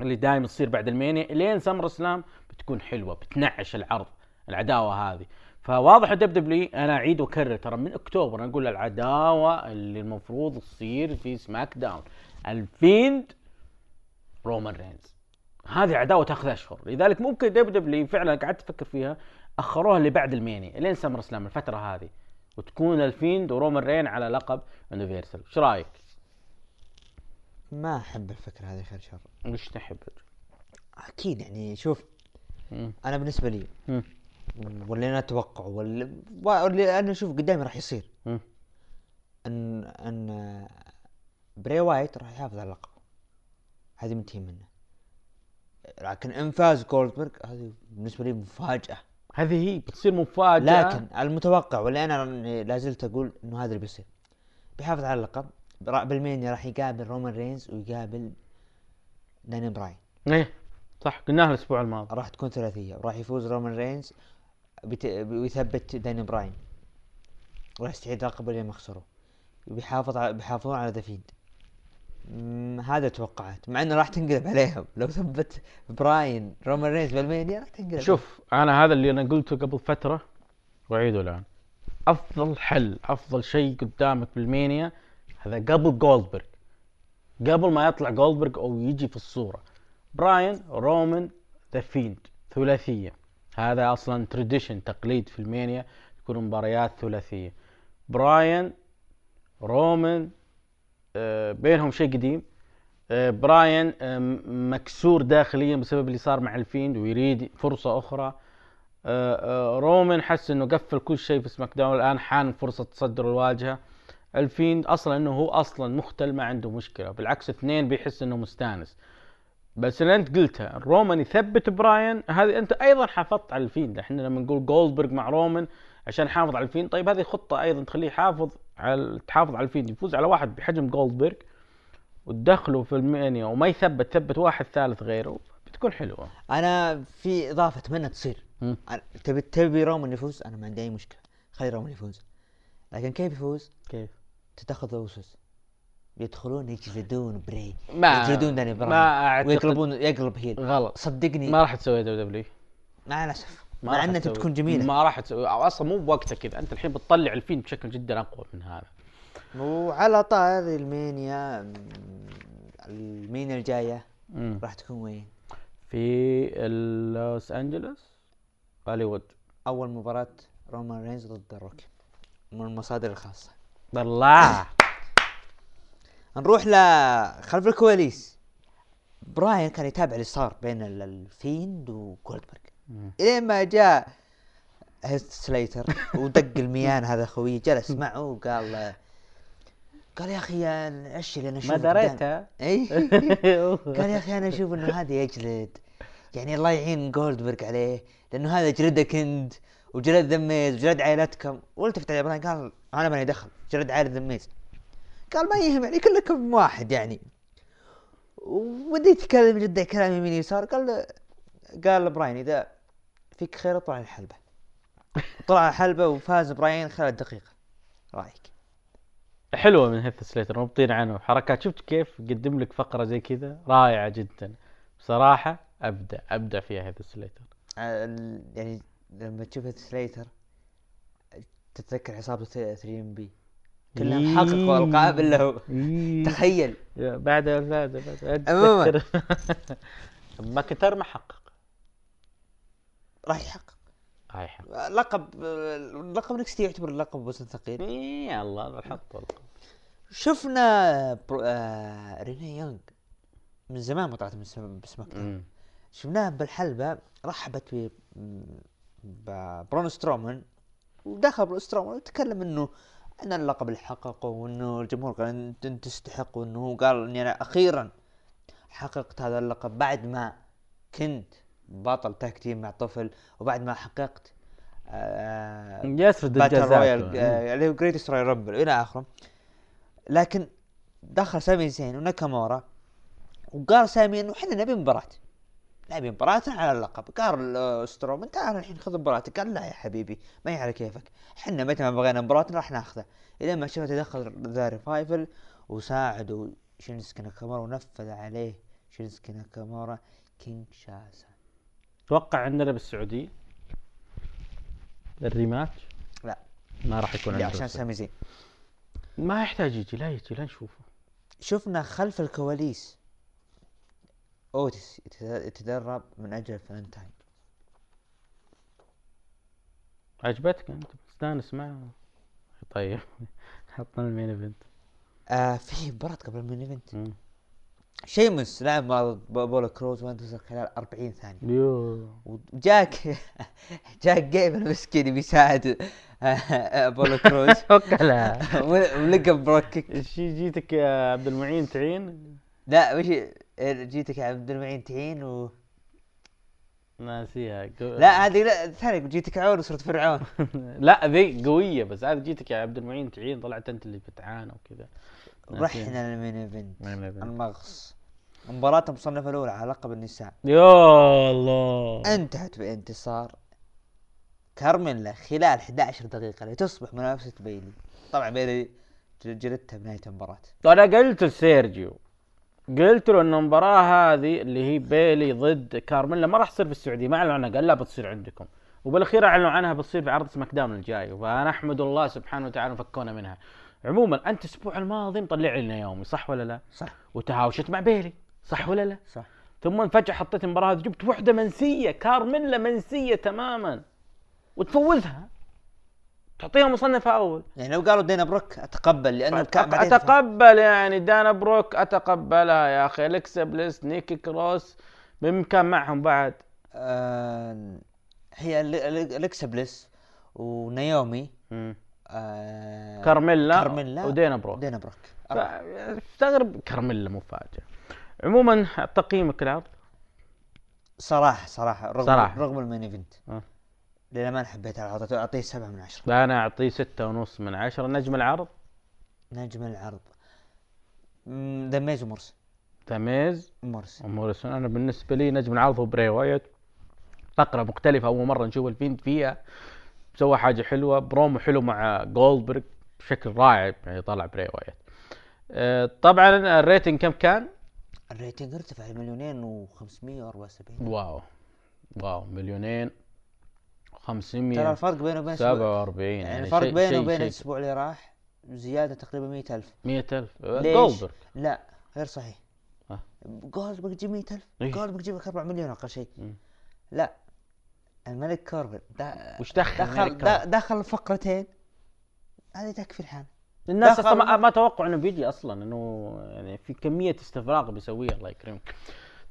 S6: اللي دائما تصير بعد ال Mania لين SummerSlam بتكون حلوة بتنعش العرض العداوة هذه. فواضح W أنا أعيد وأكرر ترى من أكتوبر أنا أقول العداوة اللي المفروض تصير في SmackDown الفيند رومان رينز هذه عداوه تأخذ أشهر لذلك ممكن دب W فعلا قعدت أفكر فيها أخروها اللي بعد ال Mania لين SummerSlam الفترة هذه وتكون الفيند ورومان رينز على لقب Universal إيش رأيك؟
S7: ما أحب الفكرة هذه خير شر
S6: وش تحب؟
S7: أكيد يعني شوف. أنا بالنسبة لي. واللي أنا أتوقعه واللي أنا أشوف قدامي راح يصير. ان إن بري وايت راح يحافظ على اللقب هذه منتهي منه لكن ان فاز جولدبرغ هذه بالنسبة لي مفاجأة.
S6: هذه هي بتصير مفاجأة.
S7: لكن المتوقع واللي أنا لا زلت أقول إنه هذا اللي بيصير. بيحافظ على اللقب. بالمانيا راح يقابل رومان رينز ويقابل داني براين.
S6: إيه. صح قلناها الأسبوع الماضي.
S7: راح تكون ثلاثية. وراح يفوز رومان رينز بت... ويثبت داني براين. راح يستعيد لقبه لين ما خسره بيحافظ على بيحافظون على مم، هذا توقعات. مع إنه راح تنقلب عليهم. لو ثبت براين رومان رينز بالمانيا راح تنقلب.
S6: شوف أنا هذا اللي أنا قلته قبل فترة وأعيده الآن. أفضل حل أفضل شيء قدامك بالمانيا هذا قبل جولدبرغ. قبل ما يطلع جولدبرغ أو يجي في الصورة. براين رومان ذا فيند ثلاثية. هذا أصلا tradition تقليد في المانيا يكون مباريات ثلاثية. براين رومان آه، بينهم شيء قديم. آه، براين آه، مكسور داخليا بسبب اللي صار مع الفيند ويريد آه، آه، رومان حس إنه قفل كل شيء في SmackDown الآن حان فرصة تصدر الواجهة. الفيند أصلا إنه هو أصلا مختل ما عنده مشكلة. بالعكس اثنين بيحس إنه مستانس. بس اللي انت قلتها رومان يثبت براين هذه انت أيضا حافظت على الفيند. إحنا لما نقول جولدبرغ مع رومان عشان حافظ على الفيند طيب هذه خطة أيضا تخليه يحافظ على تحافظ على الفيند. يفوز على واحد بحجم جولدبرغ وتدخله في المانيا وما يثبت ثبت واحد ثالث غيره بتكون حلوة.
S7: أنا في إضافة أتمنى تصير. تبي تبي رومان يفوز؟ أنا ما عندي أي مشكلة. خلي رومان يفوز. لكن كيف يفوز؟
S6: كيف؟
S7: ذا اوسوس يدخلون يجلدون بري
S6: ما-
S7: يجلدون داني
S6: ما
S7: براين
S6: أعتقد-
S7: ويقلبون يقلب heel.
S6: غلط.
S7: صدقني.
S6: ما راح تسوي WWE.
S7: مع الأسف.
S6: ما
S7: مع
S6: إنها.
S7: بتكون جميلة.
S6: ما راح تسوي. أصلا مو بوقتها كذا. أنت الحين بتطلع الفيند بشكل جدا أقوى من هذا.
S7: وعلى طار المانيا م- المانيا
S6: الجاية.
S7: راح تكون وين؟
S6: في لوس أنجلوس هوليوود.
S7: أول مباراة رومان رينز ضد الروك من المصادر الخاصة.
S6: الله
S7: نروح ل خلف الكواليس. براين كان يتابع اللي صار بين ال- الفيند وجولدبرغ إلين ما جاء هيست سليتر ودق الميان هذا خوي جلس معه وقال قال يا أخي إيش اللي أنا اشوفه
S6: ما دريتها
S7: اي قال يا أخي أنا أشوف إنه هذا يجلد يعني الله يعين جولدبرغ عليه لأنه هذا جلدك انت وجلد ذميز وجلد عائلتكم. والتفت على براين قال أنا ماني دخل جلد عائلة ذميز. قال ما يهمني كلكم واحد يعني. ودي يتكلم جدا كلام يمين يسار. قال قال براين إذا فيك خير اطلع الحلبه طلع الحلبة وفاز براين خلال دقيقه رأيك؟
S6: حلوة من هيث سليتر مبطين عنه. حركات شفت كيف قدم لك فقرة زي كذا؟ رائعة جدا. بصراحة أبدع أبدع فيها هيث سليتر.
S7: يعني لما تشوف سليتر تتذكر عصابة 3MB كلهم حققوا ألقاب الا هو. تخيل.
S6: يا بعد بعد بعد
S7: عموماً.
S6: أتذكر. ماكنتاير ما حقق.
S7: راح يحقق.
S6: هاي حق
S7: لقب لقب نكستي يعتبر لقب وزن ثقيل.
S6: يا الله حط
S7: شفنا برو... آه... ريني يونغ. من زمان ما طلعت من سم... بسماك داون شفناه بالحلبة رحبت ب- برون سترومان ودخل برون سترومان وتكلم إنه أنا اللقب اللي حققه وإنه الجمهور قال انت تستحق وإنه هو قال إني أنا أخيرا حققت هذا اللقب بعد ما كنت بطل tag team مع طفل وبعد ما حققت آه
S6: يسرد الجزاء.
S7: Royal آه، اللي هو Greatest Royal Rumble إلى آخره. لكن دخل سامي زين وناكامورا وقال سامي إنه إحنا نبي مباراة. نبي مباراة على اللقب. قال سترومان تعال الحين خذ مباراتك. قال لا يا حبيبي ما هي على كيفك. إحنا متى ما بغينا مباراة راح ناخذها. إلى ما شفنا تدخل The Revival وساعدوا شينسكي ناكامورا ونفذ عليه شينسكي ناكامورا كينشاسا
S6: أتوقع عندنا بالسعوديه ال rematch؟
S7: لا.
S6: ما راح يكون عندنا
S7: عشان. سامي زين.
S6: ما يحتاج يجي لا يجي لا نشوفه.
S7: شفنا خلف الكواليس. اوتيس يتد- يتدرب من أجل فالنتاين
S6: عجبتك أنت؟ مستانس معه. طيب حطنا المين ايفنت
S7: آه في مباراة قبل المين ايفنت. شيمس لعب مع ب- بولو كروز وانتصر خلال 40 ثانية.
S6: يو.
S7: وجاك جاك جيبل مسكين بيساعد بولو كروز
S6: وكلا
S7: ولقب بروك كيك
S6: جيتك يا عبد المعين تعين؟
S7: لا وش جيتك يا عبد المعين تعين و
S6: ناسيها. قو-
S7: لا هذه لا ثانية جيتك عون وصرت فرعون.
S6: لا ذي قوية بس هذه جيتك يا عبد المعين تعين طلعت أنت اللي بتعانى وكذا.
S7: رحنا لل
S6: main event.
S7: المغص. مباراة المصنفة الأولى على لقب النساء.
S6: يا الله.
S7: انتهت بانتصار كارميلا خلال 11 دقيقة لتصبح منافسة بيلي. طبعا بيلي جلدتها بنهاية المباراة.
S6: أنا قلت لسيرجيو. قلت له إن المباراة هذه اللي هي بيلي ضد كارميلا ما راح تصير في السعودية ما اعلن عنها قال لا بتصير عندكم. وبالأخير أعلنوا عنها بتصير في عرض سماك داون الجاي فانا احمد الله سبحانه وتعالى فكونا منها. عموما أنت الأسبوع الماضي مطلع لنا يومي صح ولا لا؟
S7: صح.
S6: وتهاوشت مع بيلي صح ولا لا؟
S7: صح.
S6: ثم فجاه حطيت المباراة هذه جبت وحدة منسية كارميلا منسية تماما وتفوزها. تعطيها مصنف أول.
S7: يعني لو قالوا دينا بروك أتقبل لأنه
S6: أتقبل يعني دينا بروك أتقبلها يا أخي. الكسا بليس نيكي كروس بإمكان معهم بعد.
S7: آه هي ال- ال- الكسا بليس ونايومي
S6: مم.
S7: آه
S6: كارميلا,
S7: كارميلا
S6: ودينا بروك.
S7: دينا بروك.
S6: استغرب كارميلا مفاجاه عموما تقييمك العرض
S7: صراحة صراحة رغم
S6: صراحة.
S7: رغم ال main
S6: event.
S7: آه. ما حبيت العرض. اعطيه سبعة من عشرة.
S6: أنا أعطيه ستة ونص من عشرة. نجم العرض؟
S7: نجم العرض. مم، ذا ميز ومورس
S6: ذا ميز
S7: مورس
S6: وموريسون أنا بالنسبة لي نجم العرض هو براي وايت. فقرة مختلفة. أول مرة نشوف الفيند فيها. سوى حاجة حلوة. برومو حلو مع جولدبرغ بشكل رائع. يعني طلع براي وايت. آه، طبعا ال rating كم كان؟
S7: ال rating ارتفع لمليونين وأربعة وسبعين.
S6: wow. wow. مليونين.
S7: ترى
S6: 500
S7: الفرق بينه وبين الأسبوع-
S6: 47
S7: يعني
S6: يعني
S7: الفرق بينه وبين. الأسبوع اللي راح زيادة تقريبا مية ألف
S6: 100000
S7: ليش؟
S6: جولدبرغ
S7: لا غير صحيح
S6: آه.
S7: جولدبرغ يجيب 100000
S6: إيه.
S7: جولدبرغ لك 4 مليون أقل شيء. لا الملك كوربن دا
S6: وش دخل
S7: دخل دا؟ دخل فقرتين هذه تكفي الحال
S6: الناس
S7: دخل-
S6: أصلا ما, ما توقعوا إنه بيجي أصلا إنه يعني في كمية استفراغ بيسويها الله يكرمك.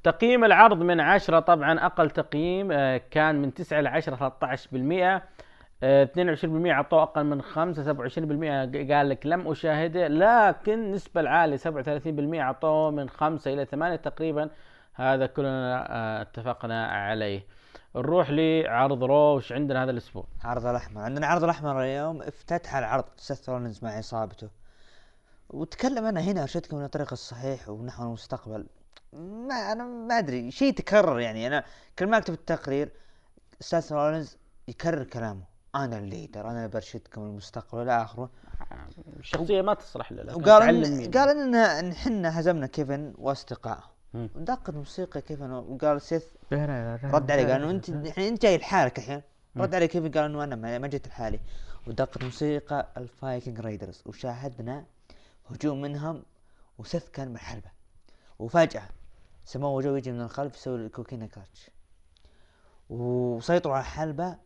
S6: تقييم العرض من عشرة طبعا أقل تقييم آه، كان من 9 ل 10 13% آه، 22% عطوه أقل من 5 27% قال لك لم أشاهده لكن النسبة العالية 37% عطوه من 5 إلى 8 تقريبا هذا كلنا آه، اتفقنا عليه. نروح لعرض رو وش عندنا هذا الأسبوع؟
S7: عرض الأحمر عندنا عرض الأحمر اليوم افتتح العرض سيث مع اصابته وتكلم أنا هنا ارشدكم من الطريق الصحيح ونحو المستقبل ما أنا ما أدري شيء تكرر يعني. أنا كل ما أكتب التقرير سيث رولينز يكرر كلامه. أنا ال leader أنا اللي برشدكم المستقبل إلى آخره.
S6: الشخصيه ما تصلح له
S7: وقال إن. قال إن إن إحنا هزمنا كيفن وأصدقائه.
S6: مم.
S7: دقت موسيقى كيفن وقال سيث رد عليه قال إنه انت الحين أنت جاي لحالك الحين. رد عليه كيفن قال إنه أنا ما جيت لحالي. ودقت موسيقى الفايكنج رايدرز وشاهدنا هجوم منهم وسيث كان بالحلبة. وفجأة سموه يجي من الخلف يسوي الكوكينا كلاتش وسيطروا على الحلبة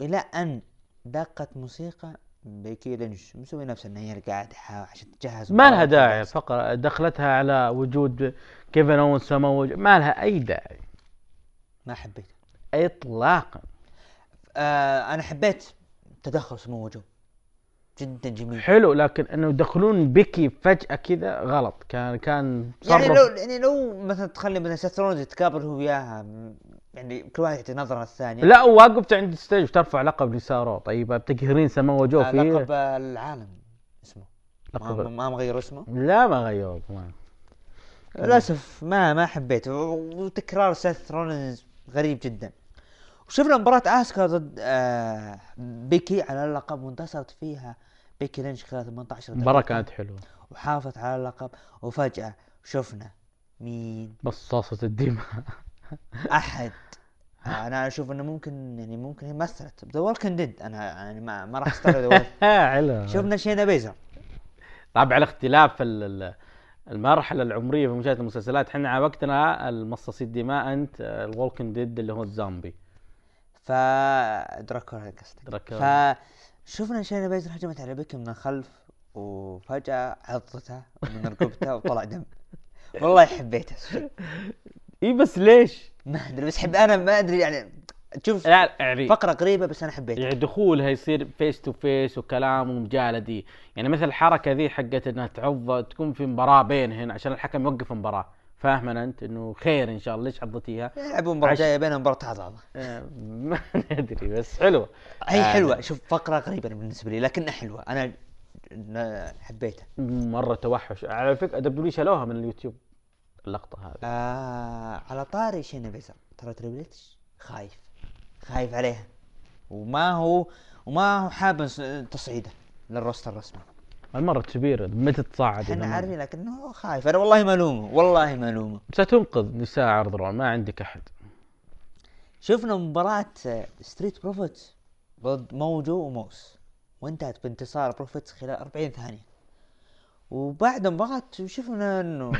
S7: إلى أن دقت موسيقى بيكي لينش مسوي نفسه إنه هي قاعد عشان تجهز
S6: ما لها داعي. فقط. دخلتها على وجود كيفن أون سمو ما لها أي داعي.
S7: ما حبيت.
S6: اطلاقا.
S7: آه أنا حبيت تدخل سمو جو جدا جميل.
S6: حلو لكن إنه يدخلون بيكي فجأة كذا غلط. كان كان
S7: يعني لو يعني لو مثلا تخلي مثلا سيث رولينز يتقابل هو وياها يعني كل واحد يعطي نظرة الثانية.
S6: لا وقفت عند ال stage وترفع لقب لسارو طيب بتقهرين سمو جو
S7: آه
S6: فيه.
S7: لقب العالم اسمه. ما,
S6: لقب
S7: ما مغير اسمه؟
S6: لا ما غيروك ما.
S7: للأسف ما ما حبيت و- وتكرار سيث رولينز غريب جدا. وشفنا مباراة آسكا ضد آه بيكي على اللقب وانتصرت فيها. بيكي لينش خلال 18 دقيقة.
S6: المباراة كانت حلوة.
S7: وحافظت على اللقب. وفجأة شفنا مين؟
S6: مصاصة الدماء.
S7: آه، أنا أشوف إنه ممكن يعني ممكن هي مثلت. ذا وولكن ديد أنا يعني ما ما راح أستغرب
S6: حلو.
S7: شفنا شينا بيزلر.
S6: طبعا الاختلاف ال- ال- المرحلة العمرية في مشاهدة المسلسلات إحنا على وقتنا المصاصي الدماء أنت الولكن ديد اللي هو الزومبي
S7: ف دراكولا قصدك.
S6: دراكولا.
S7: فشفنا شينا بيزلر هجمت على بيكي من الخلف وفجأة عضتها من رقبتها وطلع دم. والله حبيتها
S6: إي بس ليش؟
S7: ما أدري بس حب أنا ما أدري يعني. تشوف
S6: لا يعني
S7: فقرة قريبة بس أنا حبيتها
S6: يعني دخولها يصير face to face وكلام ومجالدة يعني مثل الحركة ذي حقت إنها تعض تكون في مباراة بينهن عشان الحكم يوقف المباراة. فاهم أنت إنه خير إن شاء الله ليش عضتيها؟
S7: يلعبوا مباراة
S6: عش-
S7: جاية بينهم مباراة عضاضة
S6: آه، ما ندري بس حلوة.
S7: هي
S6: آه،
S7: حلوة. شوف فقرة غريبة بالنسبة لي لكنها حلوة. أنا حبيتها.
S6: مرة توحش. على فكرة دبليو شالوها من اليوتيوب اللقطة هذه.
S7: آه على طاري شينا بيزلر ترى تريبل خايف. خايف عليها. وما هو وما هو حاب تصعيده لل roster الرسمي.
S6: المرة كبيرة متى تصعد؟ ما-
S7: عارفين لكنه خايف. أنا والله ما الومه والله ما الومه
S6: ستنقذ نساء عرض رو ما عندك أحد.
S7: شفنا مباراة ستريت بروفيتس ضد موجو وموس وانتهت بانتصار بروفيتس خلال 40 ثانية. وبعد المباراة شفنا إنه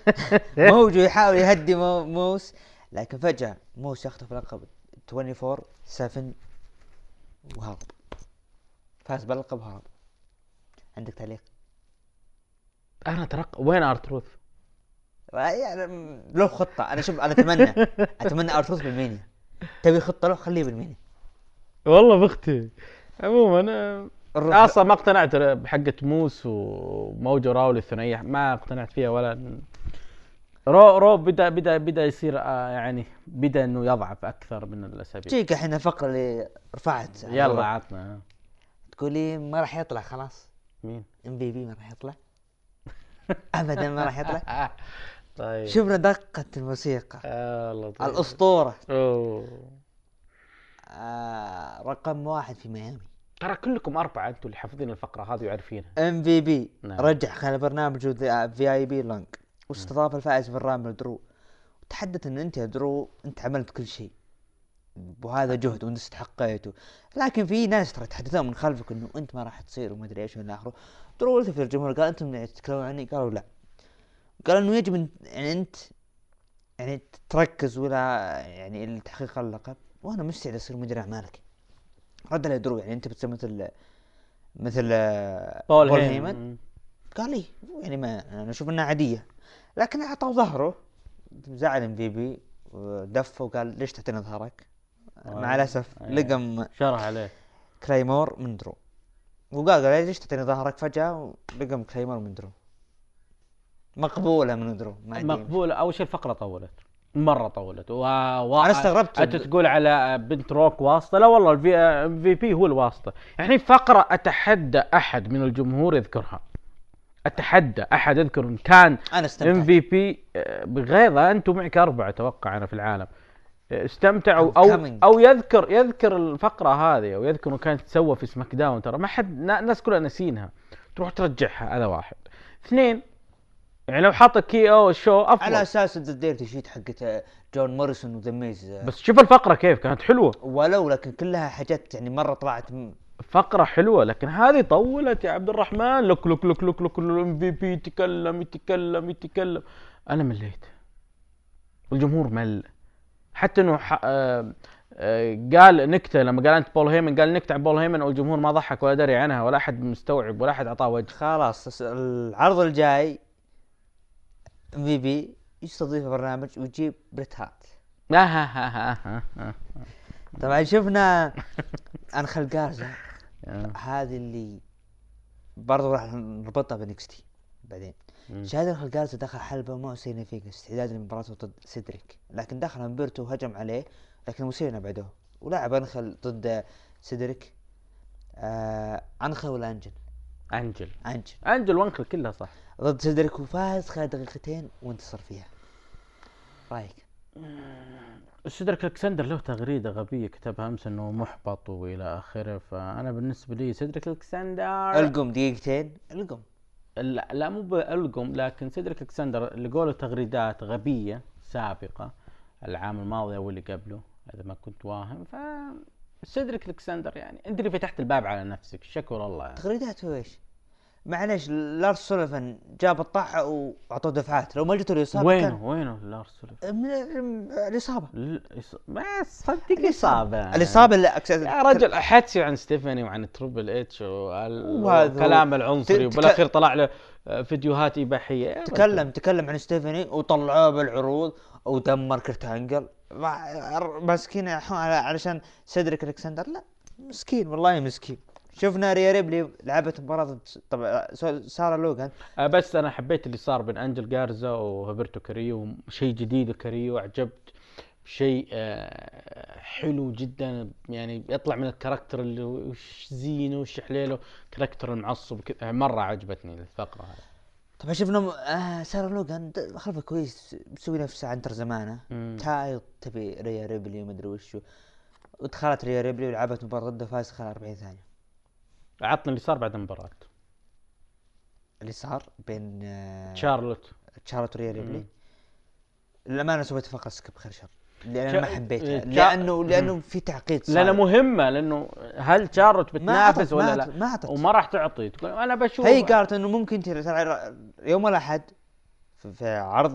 S7: موجو يحاول يهدي مو- موس لكن فجأة موس يخطف لقب 24 7 وهرب. فاز باللقب وهرب. عندك تعليق؟
S6: أنا ترق وين ارتروث؟
S7: يعني له خطة. أنا شوف أنا أتمنى. أتمنى ارتروث بالمانيا تبي خطة له؟ خليه بالمانيا
S6: والله بختي. عموما
S7: أنا
S6: أصلا ما اقتنعت بحقة موس وموجو راولي الثنائية. ما اقتنعت فيها ولا رو رو بدا بدا بدا يصير آه، يعني بدا إنه يضعف أكثر من الأسابيع.
S7: تجيك الحين الفقرة اللي رفعت
S6: يلا عطنا.
S7: تقولي ما راح يطلع خلاص.
S6: مين؟
S7: إم في بي ما راح يطلع. ابدا ما راح يطلع.
S6: طيب.
S7: شفنا دقة الموسيقى.
S6: آه طيب.
S7: الأسطورة.
S6: أوه.
S7: آه رقم واحد في ميامي.
S6: ترى كلكم أربعة أنتم اللي حافظين الفقرة هذه وعارفينها.
S7: إم في بي.
S6: نعم.
S7: رجع خلال برنامج VIP Lounge واستضاف الفائز في الرامبل درو. وتحدث إن أنت يا درو أنت عملت كل شيء. وهذا جهد وانت استحقيته لكن في ناس ترى يتحدثون من خلفك إنه أنت ما راح تصير وما أدري إيش والى اخره درو التفت الجمهور قال أنتم اللي تتكلمون عني؟ قالوا لا. قال إنه يجب ان يعني أنت يعني تركز ولا يعني لتحقيق اللقب وأنا مستعد أصير مدير أعمالك. رد عليه درو يعني أنت بتصير مثل مثل
S6: بول
S7: بول
S6: هيمن.
S7: قال لي يعني ما أنا أشوف إنها عادية. لكن أعطاه ظهره زعل MVP ودف وقال ليش تعطيني ظهرك؟ مع الأسف
S6: أيه.
S7: لقم
S6: شرح عليه.
S7: Claymore من درو. وقال قال ليش تعطيني ظهرك فجأة؟ ولقم Claymore من درو. مقبولة من درو ما عندي
S6: مقبول أول شيء الفقرة طولت. مرة طولت. و... و...
S7: أنا استغربت.
S6: أنت تقول على بنت الروك واسطة؟ لا والله ال MVP هو الواسطة. يعني فقرة أتحدى أحد من الجمهور يذكرها. أتحدى أحد يذكر إن كان أنا MVP بغيظة. أنتم معك أربعة أتوقع أنا في العالم. آه، استمتعوا
S7: أو.
S6: أو يذكر يذكر الفقرة هذه أو يذكر إنه كانت تسوى في SmackDown ترى. ما حد نا- الناس كلها ناسينها تروح ترجعها هذا واحد. اثنين يعني لو حط KO Show أفضل.
S7: على أساس ال Dirt Sheet حقت جون موريسون و The Miz
S6: بس شوف الفقرة كيف كانت حلوة.
S7: ولو لكن كلها حاجات يعني مرة طلعت م-
S6: فقرة حلوة لكن هذه طولت يا عبد الرحمن. لك لك لك لك لك ال MVP يتكلم يتكلم يتكلم. أنا مليت. والجمهور مل. حتى إنه ح... آه... آه... قال نكتة لما قال أنت بول هيمن قال نكتة عن بول هيمن والجمهور ما ضحك ولا دري عنها ولا أحد مستوعب ولا أحد أعطاه وجه
S7: خلاص العرض الجاي MVP يستضيف برنامج ويجيب بريت هارت
S6: ها ها ها ها ها.
S7: طبعا شفنا انخل جارزا. هذه اللي برضو راح نربطها ب
S6: NXT
S7: بعدين انخل جارزا دخل حلبة مع زيلينا فيجا استعدادا لمباراته ضد سيدريك. لكن دخل همبرتو وهجم عليه لكن موسينا بعده. ولعب أنخل ضد سيدريك آه أنخل ولا أنجل؟
S6: أنجل.
S7: أنجل.
S6: أنجل وانكل كلها صح.
S7: ضد سيدريك وفاز خلال دقيقتين وانتصر فيها. رأيك؟
S6: سيدريك ألكسندر له تغريدة غبية كتبها أمس إنه محبط وإلى آخره. فأنا بالنسبة لي سيدريك ألكسندر.
S7: ألقم دقيقتين ألقم.
S6: لا, مو بألقم لكن سيدريك ألكسندر اللي قوله تغريدات غبية سابقة العام الماضي أو اللي قبله إذا ما كنت واهم ف سيدريك ألكسندر يعني أنت اللي فتحت الباب على نفسك شكر الله.
S7: تغريداته إيش؟ معليش لارس سوليفان جاب الطاحة وأعطوه دفعات. لو ما جته الإصابة
S6: وينه؟ وينه لارس سوليفان؟
S7: كان من
S6: إص- ما صدق إصابة.
S7: الإصابة اللي أكس...
S6: يا رجل حدثي عن ستيفاني وعن Triple
S7: H
S6: والكلام
S7: هو.
S6: العنصري
S7: تك-
S6: وبالأخير طلع له آه، فيديوهات إباحية.
S7: تكلم تكلم عن ستيفاني وطلعوه بالعروض ودمر كرت انجل ماسكين علشان سيدريك ألكسندر. لا مسكين والله مسكين. شفنا ريا ريبلي لعبت مباراة ضد طبعا سارة لوغان.
S6: آه، بس أنا حبيت اللي صار بين أنجل جارزا وهبرتو كاريو شيء جديد كاريو عجبت شيء آه، حلو جدا يعني يطلع من ال character اللي وش زينه وش حليله character المعصب مرة عجبتني الفقرة هذه.
S7: طبعا شفنا م- آه سارة لوغان خلفه كويس مسوي نفسه عنتر زمانه. تبي ريا ريبلي ومدري وشو. ودخلت ريا ريبلي ولعبت مباراة ضده فاز خلال 40 ثانية.
S6: عطنا اللي صار بعد المباراة
S7: اللي صار بين آه
S6: شارلوت
S7: شارلوت وريا ريبلي
S6: مم.
S7: للأمانة سويت skip خير شر لأن
S6: شا-
S7: ما حبيتها
S6: شا-
S7: لأنه لأنه في تعقيد صار.
S6: لانها مهمة لأنه هل شارلوت
S7: ما أعطت-
S6: بتنافس
S7: ما
S6: ولا
S7: أعطت-
S6: لا؟
S7: ما أعطت.
S6: وما راح تعطي تقول أنا بشوف
S7: هي قالت إنه ممكن ترى يوم الأحد في- عرض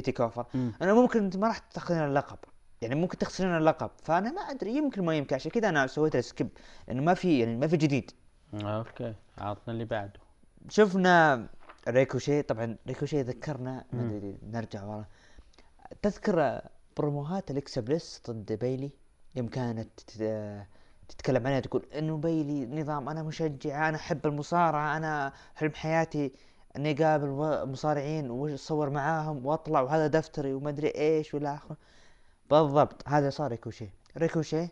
S7: TakeOver
S6: مم.
S7: أنا ممكن أنت ما راح تاخذين اللقب يعني ممكن تخسرين اللقب. فأنا ما أدري يمكن ما يمكن عشان كذا أنا سويت skip لأنه ما في يعني ما في جديد.
S6: Okay. عطنا اللي بعده.
S7: شفنا ريكوشي. طبعا ريكوشي ذكرنا ما أدري نرجع ورا. تذكر بروموهات أليكسا بليس ضد بايلي يوم كانت تت- تتكلم عليها تقول إنه بايلي نظام أنا مشجع أنا أحب المصارعة أنا حلم حياتي إني أقابل مصارعين وأصور معاهم وأطلع وهذا دفتري وما أدري إيش وإلى آخره. بالضبط هذا صار ريكوشي ريكوشي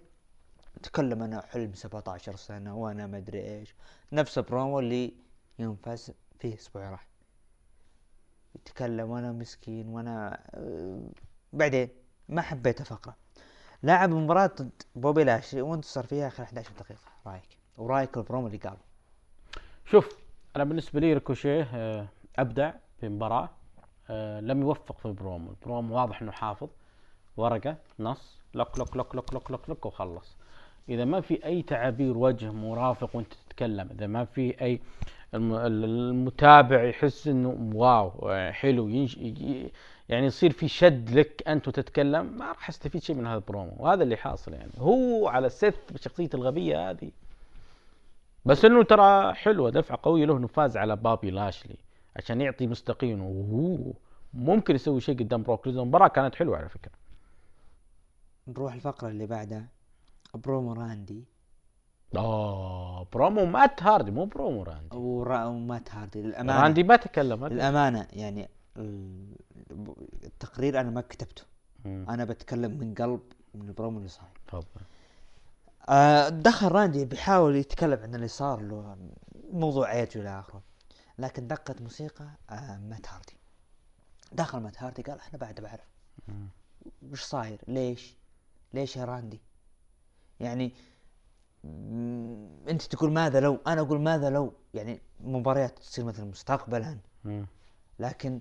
S7: تكلم أنا حلم 17 سنة وأنا ما أدري إيش. نفس البرومو اللي يوم فاز فيه أسبوع راح. يتكلم وأنا مسكين وأنا آه، بعدين ما حبيت الفقره لاعب مباراة ضد بوبي لاشلي وانتصر فيها آخر 11 دقيقة. رأيك؟ ورأيك البرومو اللي قال
S6: شوف أنا بالنسبة لي ريكوشيه آه، أبدع في المباراه آه، لم يوفق في ال promo. ال promo واضح إنه حافظ. ورقة نص لك لك لك لك لك لك لك وخلص. إذا ما في أي تعابير وجه مرافق وأنت تتكلم إذا ما في أي الم- ال- المتابع يحس إنه wow حلو ينش... يعني يصير في شد لك أنت وتتكلم ما راح أستفيد شيء من هذا البرومو. وهذا اللي حاصل يعني. هو على سيث بشخصيته الغبية هذه. بس إنه ترى حلوة دفعة قوية له إنه فاز على بوبي لاشلي عشان يعطي مستقيم. وهو ممكن يسوي شيء قدام بروك ليزنر المباراة كانت حلوة على فكرة.
S7: نروح الفقرة اللي بعدها. برومو راندي.
S6: آه برومو مات هاردي مو برومو راندي.
S7: ورا- ومات هاردي. للأمانة.
S6: راندي ما تكلم.
S7: للأمانة يعني ال- التقرير أنا ما كتبته.
S6: مم.
S7: أنا بتكلم من قلب من البرومو اللي صاير.
S6: تفضل.
S7: آه دخل راندي بيحاول يتكلم عن اللي صار له موضوع ايج والى آخره. لكن دقت موسيقى آه مات هاردي. دخل مات هاردي قال إحنا بعد بعرف. وش صاير؟ ليش؟ ليش يا راندي؟ يعني انت تقول ماذا لو؟ أنا أقول ماذا لو؟ يعني مباريات تصير مثلا مستقبلا. لكن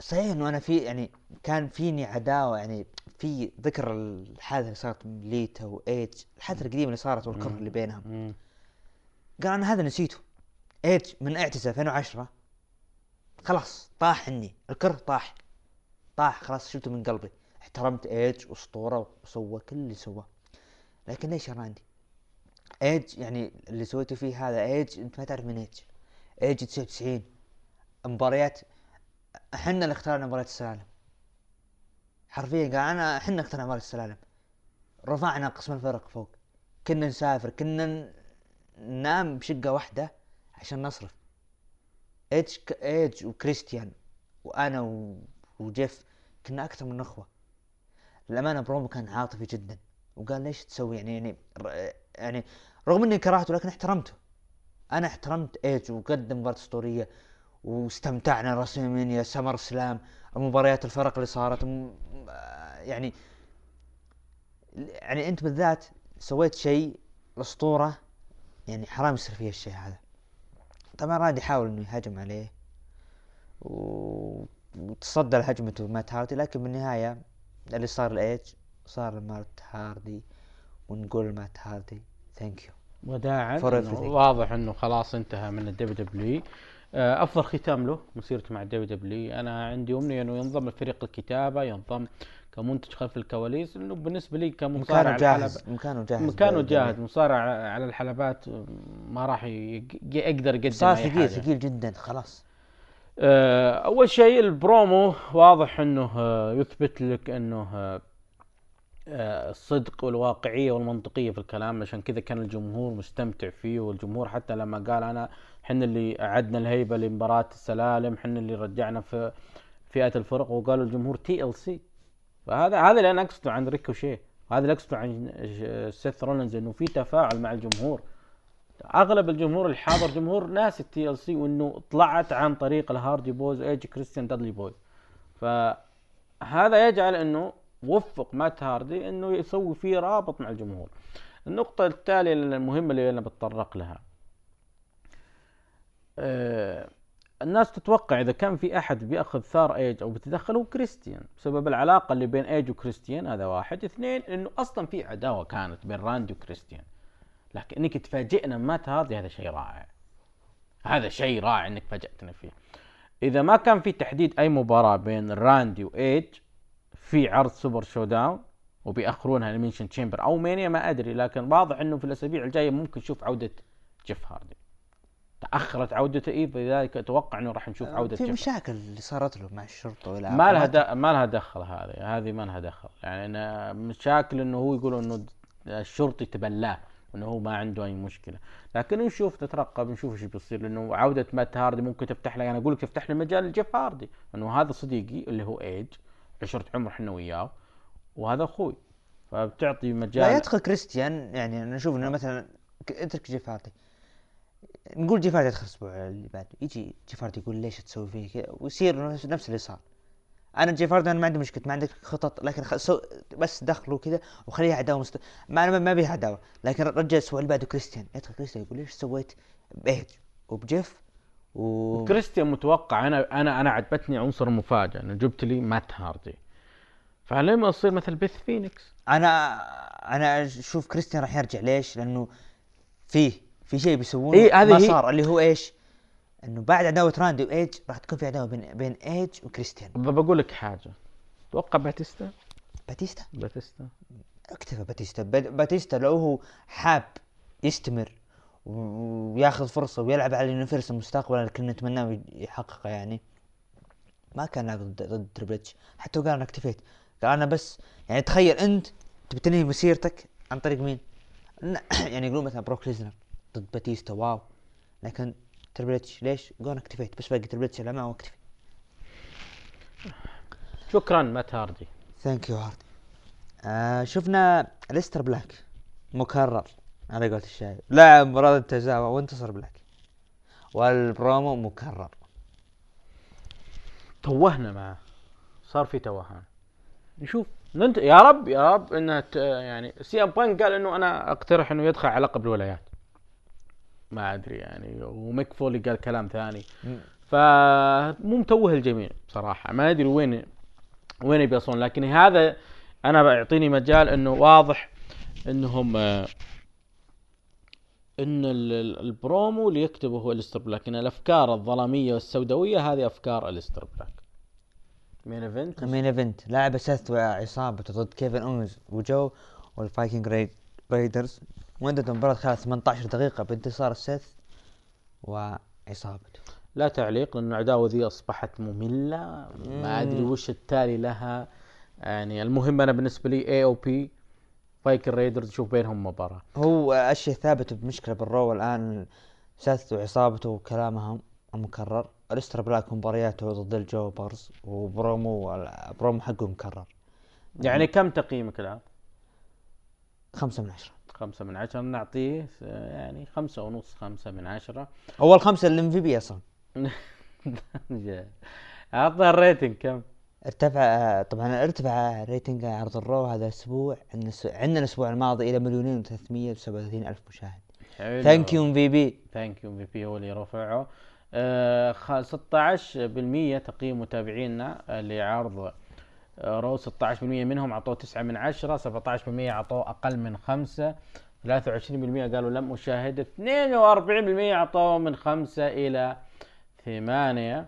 S7: صحيح إنه أنا في يعني كان فيني عداوة يعني في ذكر الحادثة اللي صارت ليتا وإيج الحادثة القديمة اللي صارت والكرة اللي بينهم. قال أنا هذا نسيته. ايج من اعتزل 2010 خلاص طاح عني الكرة طاح. طاح خلاص شلته من قلبي. احترمت ايج اسطوره وسوى كل اللي سواه. لكن ليش يا راندي ايج يعني اللي سويته فيه هذا ايج أنت ما تعرف من ايج ايج 99 مباريات إحنا اللي اخترنا مباريات السلالم. حرفيا قال أنا إحنا اخترنا مباريات السلالم. رفعنا قسم الفرق فوق. كنا نسافر كنا ننام بشقة واحدة عشان نصرف. ايج ك- ايج وكريستيان وأنا و- وجيف كنا أكثر من إخوة. للأمانة برومو كان عاطفي جدا. وقال ليش تسوي يعني يعني يعني رغم إني كرهته لكن احترمته. أنا احترمت إيج وقدم مباراة أسطورية. واستمتعنا WrestleMania SummerSlam. مباريات الفرق اللي صارت. م- يعني يعني أنت بالذات سويت شيء الاسطوره يعني حرام يصير فيه الشيء هذا. طبعا راد يحاول إنه يهاجم عليه. و... وتصدى لهجمته مات هاردي لكن بالنهاية اللي صار لايج صار مات هاردي ونقول مات هاردي. thank you
S6: وداعا. واضح إنه خلاص انتهى من ال WW آه، أفضل ختام له مسيرته مع ال WW أنا عندي أمنية إنه ينضم لفريق الكتابة ينضم كمنتج خلف الكواليس. إنه بالنسبة لي كمصارع
S7: مكانه
S6: على
S7: جاهز مكانه جاهز
S6: مكانه جاهز. مصارع على الحلبات ما راح يق- يقدر يقدم
S7: صار ثقيل ثقيل جدا خلاص.
S6: أول شيء البرومو واضح إنه آه، يثبت لك إنه آه، آه، الصدق والواقعية والمنطقية في الكلام. عشان كذا كان الجمهور مستمتع فيه والجمهور حتى لما قال أنا حنا اللي أعدنا الهيبة لمباراة السلالم حنا اللي رجعنا في فئة الفرق. وقالوا الجمهور TLC فهذا هذا اللي أنا أقصده عن ريكوشيه. هذا اللي أقصده عن سيث رولينز إنه في تفاعل مع الجمهور. أغلب الجمهور الحاضر جمهور ناس ال TLC وإنه طلعت عن طريق الهاردي بويز ايج كريستيان دادلي بويز فهذا يجعل إنه وفق مات هاردي إنه يسوي فيه رابط مع الجمهور. النقطة التالية المهمة اللي أنا بتطرق لها. آه، الناس تتوقع إذا كان في أحد بيأخذ ثار ايج أو بيتدخل هو كريستيان بسبب العلاقة اللي بين ايج وكريستيان هذا واحد. اثنين إنه أصلا في عداوة كانت بين راندي وكريستيان لكن انك تفاجئنا بمات هاردي هذا شيء رائع. هذا شيء رائع إنك فاجأتنا فيه. إذا ما كان في تحديد أي مباراة بين راندي وايج في عرض Super ShowDown وبيأخرونها Elimination Chamber أو Mania ما أدري لكن واضح إنه في الأسابيع الجاية ممكن نشوف عودة جيف هاردي. تأخرت عودته إيه فلذلك أتوقع إنه راح نشوف عودة
S7: في
S6: جيف.
S7: مشاكل اللي صارت له مع الشرطة والى
S6: ما لها. ما لها دخل هذه هذه ما لها دخل. يعني أنا مشاكل إنه هو يقول إنه الشرطي تبلاه. إنه هو ما عنده أي مشكلة. لكن نشوف نترقب نشوف إيش بيصير لأنه عودة مات هاردي ممكن تفتح لي أنا أقول لك تفتح لي مجال لجيف هاردي. إنه هذا صديقي اللي هو إيج عشرة عمر إحنا وياه وهذا أخوي. فبتعطي مجال.
S7: لا يدخل كريستيان يعني أنا أشوف إنه مثلا اترك جيف هاردي. نقول جيف هاردي يدخل الأسبوع اللي بعده يجي جيف هاردي يقول ليش تسوي فيه كذا؟ ويصير نفس اللي صار. أنا جيف هاردي أنا ما عندي مشكلة ما عندك خطط لكن خ... سو... بس دخله كذا وخليها عداوه مست... ما أنا ما بيها عداوه لكن رجع الأسبوع اللي بعده كريستيان. يدخل كريستيان يقول ليش سويت بايج وبجيف و
S6: كريستيان متوقع. أنا أنا أنا عجبتني عنصر المفاجاه انه جبت لي مات هاردي. فلما يصير مثل بيث فينيكس.
S7: أنا أنا أشوف كريستيان راح يرجع. ليش؟ لأنه فيه في شيء بيسوونه.
S6: إيه، هذه
S7: ما صار اللي هو إيش؟ إنه بعد عداوة راندي وايج راح تكون في عداوة بين بين إيج وكريستيان
S6: بقول لك حاجة. توقع باتيستا؟
S7: باتيستا؟
S6: باتيستا.
S7: اكتفى باتيستا. بات- باتيستا لو هو حاب يستمر وياخذ فرصة ويلعب على فرصه المستقبل اللي كنا نتمناه يحققه يعني ما كان لاعب ضد ضد تريبل اتش حتى وقال أنا اكتفيت. قال أنا بس يعني تخيل أنت تبي تنهي مسيرتك عن طريق مين؟ يعني يقولون مثلا بروك ليزنر ضد باتيستا. واو. لكن تريبل اتش ليش؟ أنا اكتفيت بس باقي تريبل اتش لا ما واكتفي
S6: شكرا مات هاردي.
S7: thank you هاردي. آه شفنا أليستر بلاك. مكرر. على قولة الشايب لاعب مباراة التزاوى وانتصر بلاك. والبرومو مكرر.
S6: توهنا معه. صار في توهان. نشوف. ننت... يا رب يا رب انها ت... يعني سي إم بانك قال إنه أنا أقترح إنه يدخل على لقب الولايات ما أدري يعني. وميك فولي قال كلام ثاني. فمو متوه الجميع بصراحة. ما أدري وين وين بيصون لكن هذا أنا بعطيني مجال إنه واضح إنهم إن ال- ال- البرومو اللي يكتبه هو الستر بلاك. ان الأفكار الظلامية والسوداوية هذه أفكار الستر بلاك. مين ايفنت
S7: المين ايفنت لاعب سيث وعصابته ضد كيفن أونز وجو وال Viking Rai... وانتهت المباراة خلال 18 دقيقة بانتصار سيث وعصابته.
S6: لا تعليق لأن العداوة ذي أصبحت مملة. ما أدري وش التالي لها. يعني المهم أنا بالنسبة لي AOP Viking Raiders نشوف بينهم مباراة.
S7: هو أشياء ثابتة بمشكلة بالرو الآن. سيث وعصابته وكلامهم مكرر. الستر بلاك مبارياته ضد ال jobbers و promo ال promo حقه مكرر.
S6: يعني كم تقييمك الآن؟
S7: خمسة من عشرة.
S6: خمسة من عشرة نعطيه يعني خمسة ونص خمسة من عشرة.
S7: أول خمسة ال MVP أصلا
S6: اعطنا ال rating كم؟
S7: ارتفع طبعا ارتفع rating عرض الرو هذا الأسبوع. عندنا الأسبوع الماضي إلى مليونين و337 ألف مشاهد. Thank you
S6: MVP. Thank you MVP هو اللي رفعه. آه خ- 16% تقييم متابعينا لعرض رو 16% منهم اعطوه 9 من 10 17% اعطوه أقل من 5 23% قالوا لم أشاهد 42% اعطوه من 5 إلى 8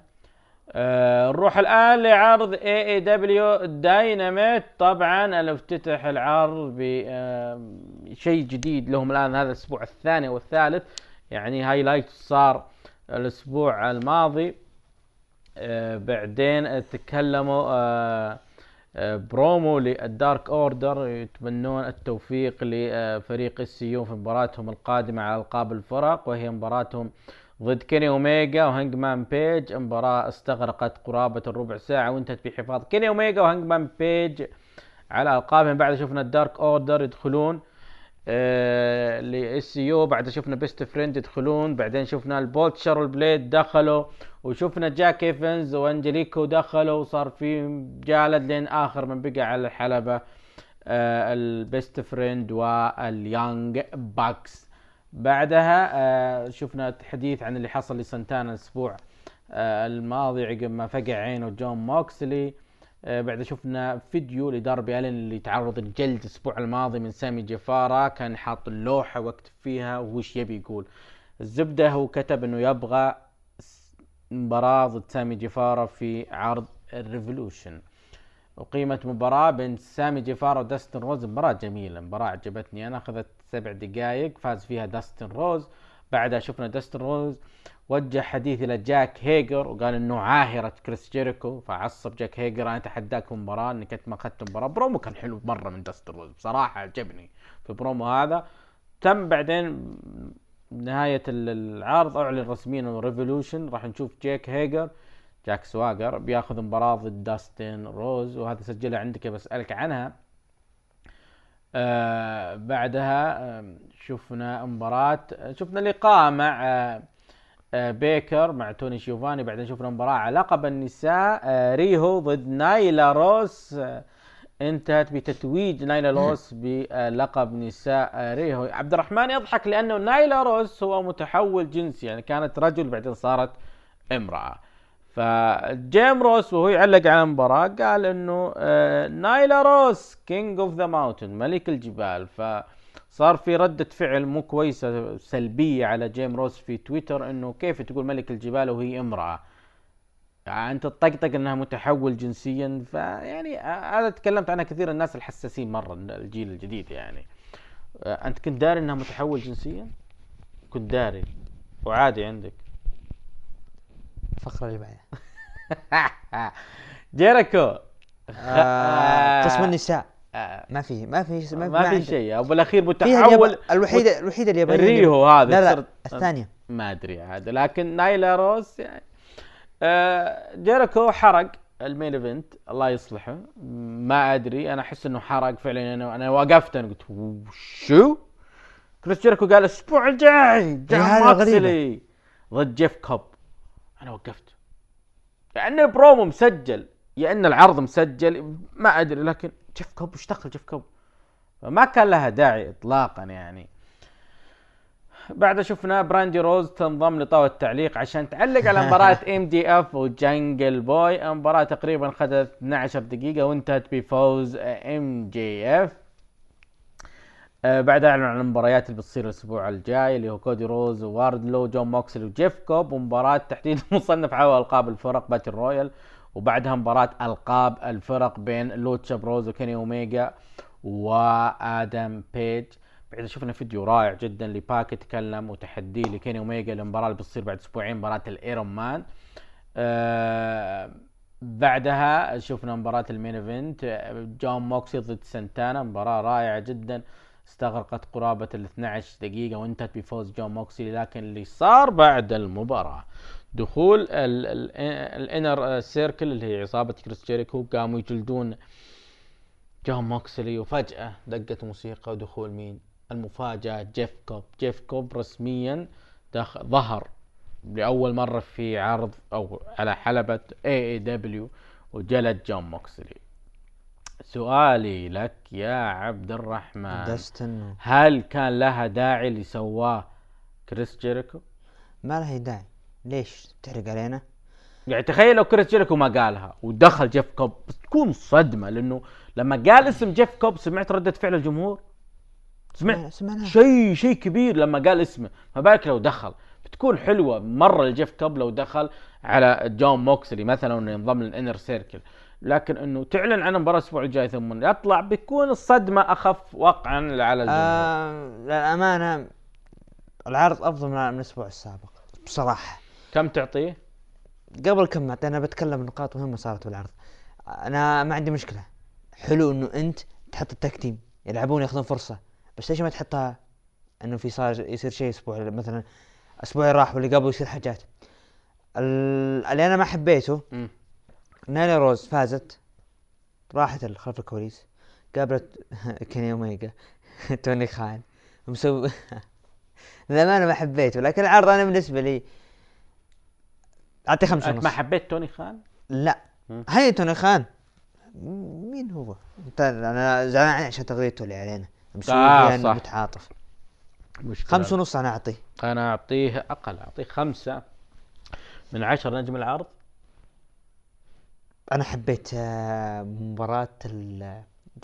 S6: آه نروح الآن لعرض AEW Dynamite طبعا افتتح العرض بشيء جديد لهم الآن هذا الأسبوع الثاني والثالث يعني highlight صار الأسبوع الماضي. آه بعدين تكلموا آه آه promo لل Dark Order يتمنون التوفيق لفريق ال SCU في مباراتهم القادمة على ألقاب الفرق وهي مباراتهم ضد كيني اوميجا وهانجمان بيج. مباراة استغرقت قرابة الربع ساعة وانتهت بحفاظ كيني اوميجا وهانجمان بيج على ألقابهم. بعد شفنا ال Dark Order يدخلون آه لل SCU بعد شفنا Best Friends يدخلون. بعدين شفنا ال Butcher وال Blade دخلوا. وشفنا جاك إيفنز وأنجليكو دخلوا. وصار في جلد لين آخر من بقى على الحلبة. آه ال Best Friends وال Young Bucks. بعدها آه شفنا حديث عن اللي حصل لسانتانا الأسبوع. الماضي عقب ما فقع عينه جون موكسلي. بعد شفنا فيديو لداربي ألين اللي تعرض للجلد الأسبوع الماضي من سامي جيفارا كان حاط اللوحة وكاتب فيها وش يبي يقول. الزبدة هو كتب إنه يبغى مباراة ضد سامي جيفارا في عرض ال Revolution. وقامت مباراة بين سامي جيفارا وداستن روز مباراة جميلة مباراة عجبتني. أنا أخذت سبع دقائق فاز فيها داستن روز. بعدها شفنا داستن روز وجه حديث إلى جاك هيجر وقال إنه عاهرة كريس جيريكو فعصب جاك هيجر أنا أتحداك مباراة إنك أنت ما أخذت مباراة. برومو كان حلو مرة من داستن روز بصراحة عجبني في برومو هذا. تم بعدين نهاية ال- العرض أعلن رسميا إنه Revolution راح نشوف جاك هيجر جاك سواجر بياخذ مباراة ضد داستن روز وهذا سجلها عندك بسألك عنها. آه بعدها آه شفنا مباراة شفنا لقاء مع آه آه بيكر مع توني شيوفاني بعدين شفنا مباراة على لقب النساء آه ريهو ضد نايلا روس. انتهت بتتويج نايلا روس بلقب نساء ريهو. عبد الرحمن يضحك لأنه نايلا روس هو متحول جنسي يعني كانت رجل بعدين صارت امرأة. فجيم روس وهو يعلق على المباراة قال إنه آه، نايلا روس king of the mountain ملك الجبال. فصار في ردة فعل مو كويسة سلبية على جيم روس في تويتر إنه كيف تقول ملك الجبال وهي امرأة؟ يعني أنت تطقطق إنها متحول جنسيا. فيعني آه، هذا تكلمت عنها كثير الناس الحساسين مرة الجيل الجديد يعني. آه، أنت كنت داري إنها متحول جنسيا؟ كنت داري. وعادي عندك.
S7: الفقرة اللي بعدها
S6: جيريكو
S7: آه، قسم النساء.
S6: آه،
S7: ما في ما في ما,
S6: ما في. شيء. وبالاخير
S7: فيها
S6: متحول.
S7: الياب... الوحيدة الوحيدة اليابانية
S6: الريهو هذا.
S7: لا لا
S6: صرت-
S7: الثانية.
S6: ما أدري عاد. لكن نايلا روس يعني. آه جيريكو حرق ال main event. الله يصلحه. ما أدري. أنا أحس إنه حرق فعلا. أنا أنا وقفت. أنا قلت شو؟ كريس جيريكو قال الأسبوع الجاي
S7: هذا
S6: موكسلي ضد جيف كوب. أنا وقفت. يعني برومو مسجل. يا إن العرض مسجل. ما أدري لكن جيف كوب إيش دخل جيف كوب. فما كان لها داعي اطلاقا يعني. بعد شفنا براندي روز تنضم لطاولة التعليق عشان تعلق على مباراة MJF وجنجل بوي المباراة تقريبا اخذت 12 دقيقة وانتهت بفوز MJF آه، بعد أعلن عن المباريات اللي بتصير الأسبوع الجاي اللي هو كودي روز وواردلو جون موكسلي وجيف كوب ومباراة تحديد مصنف على ألقاب الفرق battle royal وبعدها مباراة ألقاب الفرق بين Lucha Bros وكيني أوميجا وآدم بيج. بعد شفنا فيديو رائع جدا لباك يتكلم وتحدي لكيني أوميجا للمباراة اللي بتصير بعد أسبوعين مباراة ال Iron Man. آه بعدها شفنا مباراة ال main event جون موكسلي ضد سنتانا مباراة رائعة جدا. استغرقت قرابة ال 12 دقيقة وانتهت بفوز جون موكسي لكن اللي صار بعد المباراة دخول ال Inner Circle اللي هي عصابة كريس جيريكو قاموا يجلدون جون موكسلي وفجأة دقت موسيقى ودخول مين؟ المفاجأة جيف كوب، جيف كوب رسميا دخل ظهر لأول مرة في عرض أو على حلبة AEW وجلد جون موكسلي. سؤالي لك يا عبد الرحمن.
S7: داستن.
S6: هل كان لها داعي اللي سواه كريس جيريكو؟
S7: ما لها داعي. ليش تحرق علينا؟
S6: يعني تخيل لو كريس جيريكو ما قالها ودخل جيف كوب تكون صدمة لأنه لما قال اسم جيف كوب سمعت ردة فعل الجمهور؟ سمعت
S7: سمعناها.
S6: شيء شيء كبير لما قال اسمه. ما بالك لو دخل؟ بتكون حلوة مرة لجيف كوب لو دخل على جون موكسلي مثلا انه ينضم لل Inner Circle. لكن إنه تعلن عن المباراه الأسبوع الجاي ثم يطلع بيكون الصدمة أخف وقعا على الجمهور.
S7: آه للأمانة العرض أفضل من الأسبوع السابق بصراحة.
S6: كم تعطيه؟
S7: قبل كم أنا بتكلم نقاط مهمة صارت بالعرض. أنا ما عندي مشكلة. حلو إنه أنت تحط ال tag team يلعبون ياخذون فرصة بس ليش ما تحطها إنه في صار يصير شيء أسبوع مثلا أسبوع راح واللي قبله يصير حاجات. ال- اللي أنا ما حبيته
S6: مم.
S7: نايلا روز فازت راحت خلف الكواليس قابلت كيني اوميجا توني خان مسوي للأمانة ما حبيته لكن العرض أنا بالنسبة لي أعطيه خمسة ونص
S6: ما حبيت توني خان؟
S7: لا. هاي توني خان مين هو؟ أنت أنا زعلان عشان تغذيته اللي علينا مسوي
S6: آه،
S7: انه
S6: صح.
S7: متعاطف
S6: مشكلة
S7: خمسة ونص أنا أعطيه
S6: أنا أعطيه أقل أعطيه خمسة من عشر نجم العرض
S7: أنا حبيت آه، مباراة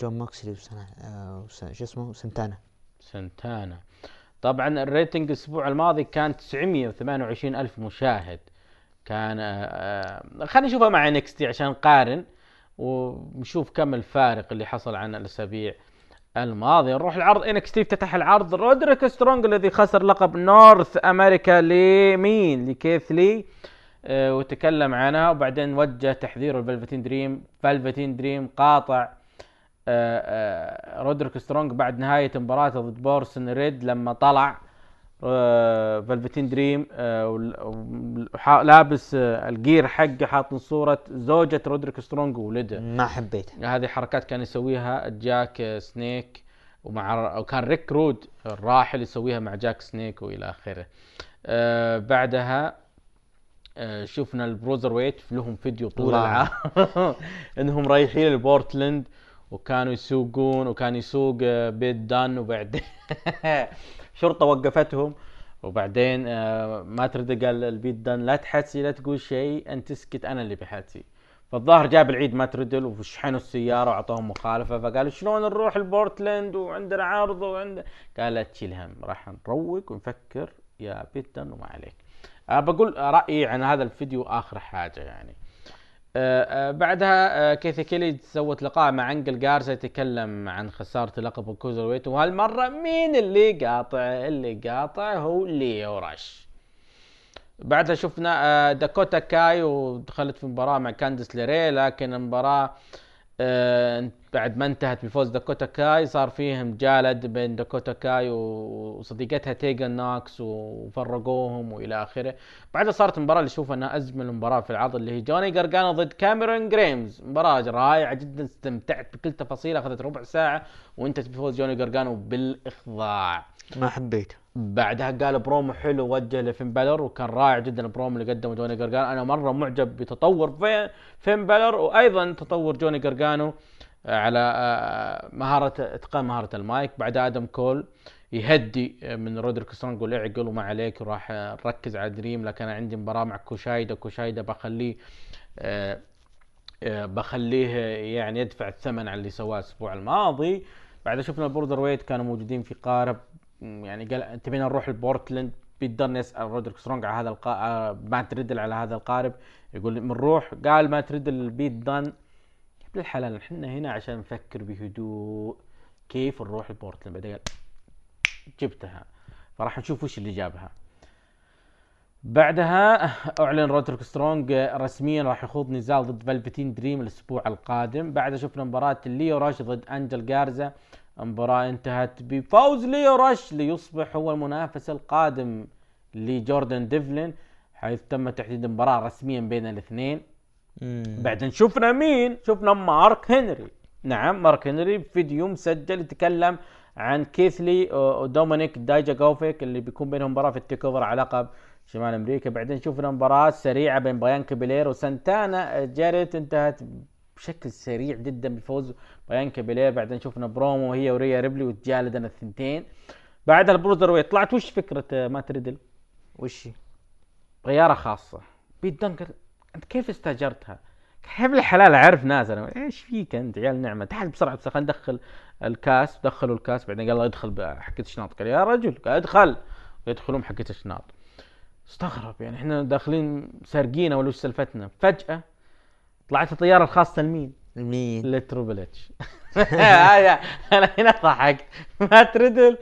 S7: جون موكسلي وسنة آه، شو اسمه؟ سنتانا
S6: سنتانا طبعا ال rating الأسبوع الماضي كان 928 ألف مشاهد. كان آه، خلينا نشوفها مع NXT عشان نقارن ونشوف كم الفارق اللي حصل عن الأسابيع الماضية. نروح العرض. NXT افتتح العرض. رودريك سترونج الذي خسر لقب North America لمين؟ لكيث لي. وتكلم عنها. وبعدين وجه تحذيره لفلفتين دريم. فلفتين دريم قاطع آه، آه، رودريك سترونج بعد نهاية مباراته ضد برونسون ريد لما طلع آه، فلفتين دريم آه، لابس آه، ال gear حقه حاط صورة زوجة رودريك سترونج وولده.
S7: ما حبيتها
S6: هذه حركات كان يسويها جاك آه، سنيك ومع وكان ريك رود الراحل يسويها مع جاك سنيك وإلى آخره. آه بعدها آه شفنا ال Broserweights لهم فيديو طول. العام. إنهم رايحين لبورتلاند وكانوا يسوقون وكان يسوق آه، بيت دان وبعدين شرطة وقفتهم. وبعدين آه، ما ترد قال البيت دان لا تحسي لا تقول شيء أنت تسكت أنا اللي بحسي فالظاهر جاب العيد ما تردل وشحنوا السيارة وأعطوهم مخالفة. فقالوا شلون نروح لبورتلاند وعندنا عرض وعند قال لا تشيل هم راح نروق ونفكر يا بيت دان وما عليك. بقول رأيي عن هذا الفيديو آخر حاجة يعني. آه، آه، بعدها آه، كيثي كيلي سوت لقاء مع أنجل جارزا يتكلم عن خسارة لقب ال Cruiserweight وهالمرة مين اللي قاطع؟ اللي قاطع هو ليو راش بعدها شفنا آه، داكوتا كاي ودخلت في مباراة مع كاندس ليري لكن المباراة آه، بعد ما انتهت بفوز داكوتا كاي صار فيه مجالد بين داكوتا كاي وصديقتها تيجن نوكس وفرقوهم وإلى آخره. بعدها صارت المباراة اللي أشوفها إنها اجمل مباراة في العرض اللي هي جوني جرجانو ضد كاميرون جريمز. مباراة رائعة جدا استمتعت بكل تفاصيلها أخذت ربع ساعة وانتهت بفوز جوني جرجانو بالإخضاع.
S7: ما حبيتها.
S6: بعدها قال برومو حلو وجه لفين بالور وكان رائع جدا البرومو اللي قدمه جوني جرجانو. أنا مرة معجب بتطور في- فين بالور وأيضا تطور جوني جرجانو آه، على آه، مهارة إتقان مهارة المايك. بعد آدم كول يهدي آه، من رودريك سترونج يقول اعقل وما عليك وراح آه، نركز على دريم. لكن أنا عندي مباراة مع كوشايدا. كوشايدا بخليه آه، آه، بخليه يعني يدفع الثمن على اللي سواه الأسبوع الماضي. بعد شفنا البوردر ويت كانوا موجودين في قارب يعني قال تبينا نروح لبورتلاند بيقدر يسال رودريك سترونج على هذا القا... آه، ما تردل على هذا القارب يقول بنروح قال ما ترد البيت دان الحلال إحنا هنا عشان نفكر بهدوء. كيف نروح لبورتلاند؟ بعدين جبتها. فراح نشوف وش اللي جابها. بعدها أعلن رودريك سترونج رسميا راح يخوض نزال ضد فالفتين دريم الأسبوع القادم. بعدها شفنا مباراة ليو راش ضد أنجل جارزا. مباراة انتهت بفوز ليو راش ليصبح هو المنافس القادم لجوردن ديفلين حيث تم تحديد مباراة رسميا بين الاثنين. بعدين شفنا مين؟ شفنا مارك هنري. نعم مارك هنري فيديو مسجل يتكلم عن كيث لي ودومينيك دايجاكوفيك اللي بيكون بينهم مباراة في ال TakeOver على لقب شمال أمريكا. بعدين شفنا مباراة سريعة بين بيانكا بيلير وسانتانا جاريت انتهت بشكل سريع جدا بفوز بيانكا بيلير بعدين شفنا برومو هي وريا ريبلي وتجالدن الثنتين. بعدها ال Broserweights طلعت وش فكرة آه، مات ريدل؟
S7: وش هي؟
S6: طيارة خاصة. بيت دنكر أنت كيف استاجرتها؟ كيف الحلال ناس؟ أنا إيش فيك أنت عيال نعمة؟ تعال بسرعة بس خلينا ندخل الكاس. دخلوا الكاس بعدين قال ادخل بحقة الشناط قال يا رجل ادخل. يدخلون حقة الشناط استغرب يعني إحنا داخلين سارقينه ولا وش سلفتنا؟ فجأة طلعت الطيارة الخاصة لمين؟
S7: مين؟
S6: لتروبل إتش. هذا أنا هنا ضحكت. مات ريدل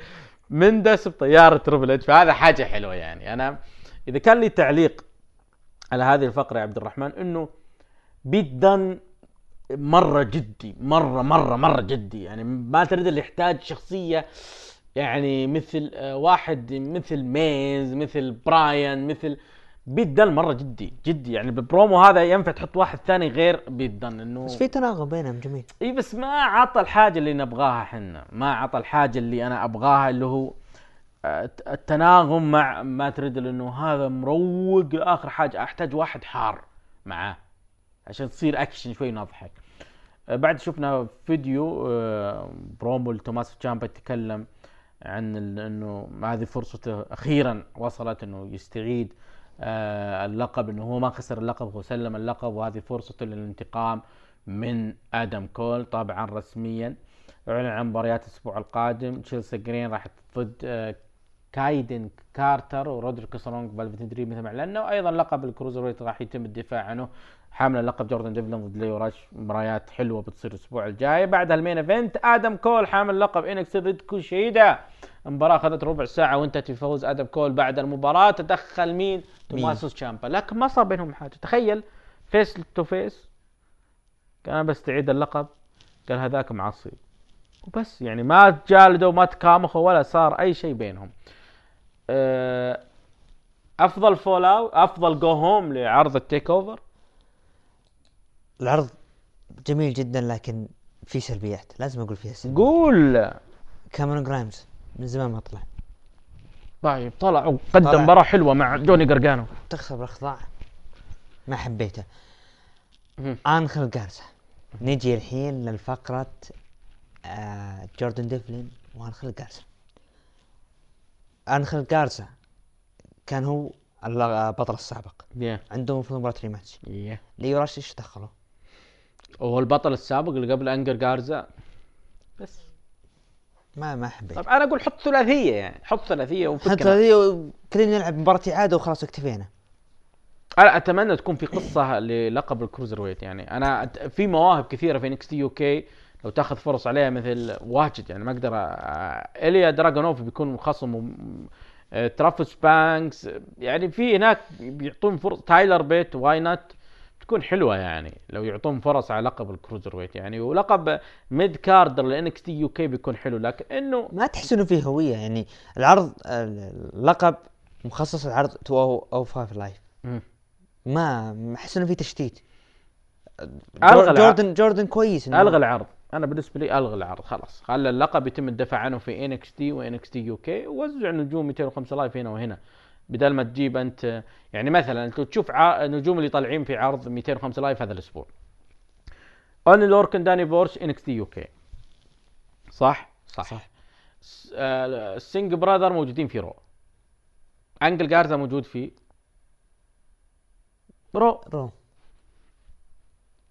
S6: مندس بطيارة تريبل إتش. فهذا حاجة حلوة يعني. أنا إذا كان لي تعليق على هذه الفقرة يا عبد الرحمن إنه بيت دن مرة جدي مره مره مرة جدي. يعني مات ريدل يحتاج شخصية يعني مثل آه، واحد مثل ميز مثل براين مثل بيت دن مرة جدي جدي يعني بالبرومو هذا ينفع تحط واحد ثاني غير بيت دن إنه
S7: بس في تناغم بينهم جميل.
S6: إي بس ما عطى الحاجة اللي نبغاها إحنا ما عطى الحاجة اللي أنا أبغاها اللي هو آه، التناغم مع مات ريدل إنه هذا مروق لاخر حاجة أحتاج واحد حار معاه عشان تصير اكشن شوي نضحك. آه، بعد شفنا فيديو آه، برومو لتوماسو تشامبا يتكلم عن إنه هذه فرصته أخيرا وصلت إنه يستعيد اللقب إنه هو ما خسر اللقب هو سلم اللقب وهذه فرصته للانتقام من آدم كول. طبعا رسميا أعلن عن مباريات الأسبوع القادم. تشيلسي جرين راح ضد آه كايدن كارتر ورودريك سترونج وفلفتين دريم مثل ما اعلنا وأيضا لقب ال cruiserweight راح يتم الدفاع عنه. حامل لقب جوردن ديفلن ضد ليو راش. مباريات حلوة بتصير الأسبوع الجاي. بعدها ال main event. آدم كول حامل لقب NXT ضد كوشيدا. المباراة أخذت ربع ساعة وانتهت بفوز آدم كول بعد المباراة. تدخل مين؟ توماسو تشامبا. لكن ما صار بينهم حاجة. تخيل face to face كان بستعيد اللقب. قال هذاك معصب وبس. يعني ما تجالدوا ما تكامخوا ولا صار أي شيء بينهم. أفضل fallout أفضل go home لعرض ال TakeOver
S7: العرض جميل جدا لكن في سلبيات. لازم أقول فيها سلبيات.
S6: قول.
S7: كاميرون جرايمز من زمان ما طلع.
S6: طيب طلع وقدم. مباراة حلوة مع جوني قرقانو
S7: تخسر بالاخضاع ما حبيته. انخل جارزا نجي الحين للفقرة آه جوردن ديفلين وانخل جارزا انخل جارزا كان هو البطل السابق.
S6: يا
S7: عنده المفروض مباراة rematch.
S6: يا
S7: ليو راش إيش دخله؟
S6: وهو البطل السابق اللي قبل أنجل جارزا بس.
S7: ما ما حبيت
S6: طيب أنا أقول حط ثلاثية يعني. حط ثلاثية
S7: حتى
S6: وفكنا
S7: هذه كلنا نلعب مباراة اعادة وخلاص اكتفينا.
S6: أنا أتمنى تكون في قصة للقب ال cruiserweight يعني. أنا في مواهب كثيرة في NXT UK. لو تاخذ فرص عليها مثل واجد يعني ما أقدر أ- إليا دراجونوف بيكون خصم آه، ترافيس بانكس يعني في هناك بيعطون فرص تايلر بيت why not تكون حلوة يعني لو يعطون فرص على لقب ال cruiserweight يعني ولقب mid-carder ل NXT UK بيكون حلو لكن إنه
S7: ما تحس إنه فيه هوية يعني العرض اللقب مخصص العرض two o o five live
S6: مم.
S7: ما أحس إنه في تشتيت.
S6: الع-
S7: جوردن جوردن كويس
S6: ألغى العرض. أنا بالنسبة لي الغى العرض خلاص. خلى اللقب يتم الدفاع عنه في NXT و NXT UK ووزع نجوم 205 Live هنا وهنا. بدل ما تجيب أنت يعني مثلا أنت تشوف ع... النجوم اللي طالعين في عرض 205 Live هذا الأسبوع. اوني لوركن داني بورش NXT UK. صح؟ صح,
S7: صح.
S6: س- آه، ال Singh Brother موجودين في Raw. أنجل جارزا موجود في Raw.
S7: Raw.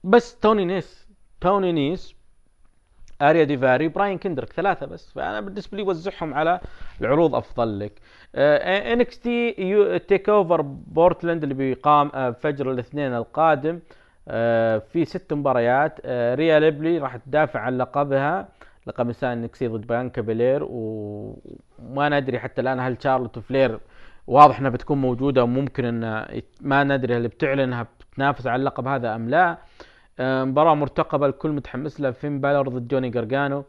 S6: بس توني نيس توني نيس اريا ديفاري براين كندرك ثلاثة بس. فأنا بالنسبة لي وزعهم على العروض أفضل لك. NXT TakeOver Portland اللي بيقام آه، فجر الاثنين القادم. آه، في ست مباريات. آه، ريا ريبلي راح تدافع عن لقبها. لقب نساء NXT ضد بيانكا بيلير. و- وما ندري حتى الآن هل شارلوت فلير واضح إنها بتكون موجودة وممكن إن ما ندري هل بتعلنها بتنافس على اللقب هذا أم لا. آه، مباراة مرتقبة الكل متحمس لها. فين بالور ضد جوني جرجانو.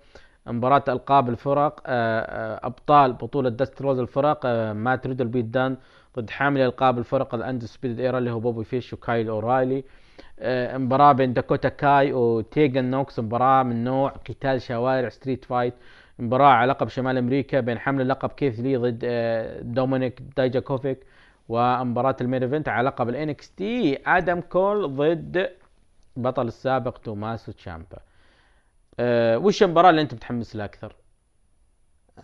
S6: مباراة ألقاب الفرق آه، آه، أبطال بطولة دستي رودز الفرق آه، مات ريدل بيت دان ضد حامل ألقاب الفرق ال Undisputed Era اللي هو بوبي فيش وكايل أورايلي. آه، مباراة بين داكوتا كاي وتيجن نوكس مباراة من نوع قتال شوارع street fight. مباراة على لقب شمال أمريكا بين حامل اللقب كيث لي ضد دومينيك دايجاكوفيك. ومباراة ال main على لقب ال NXT آدم كول ضد بطل السابق توماسو تشامبا. أه وش المباراة اللي انت متحمس لها أكثر؟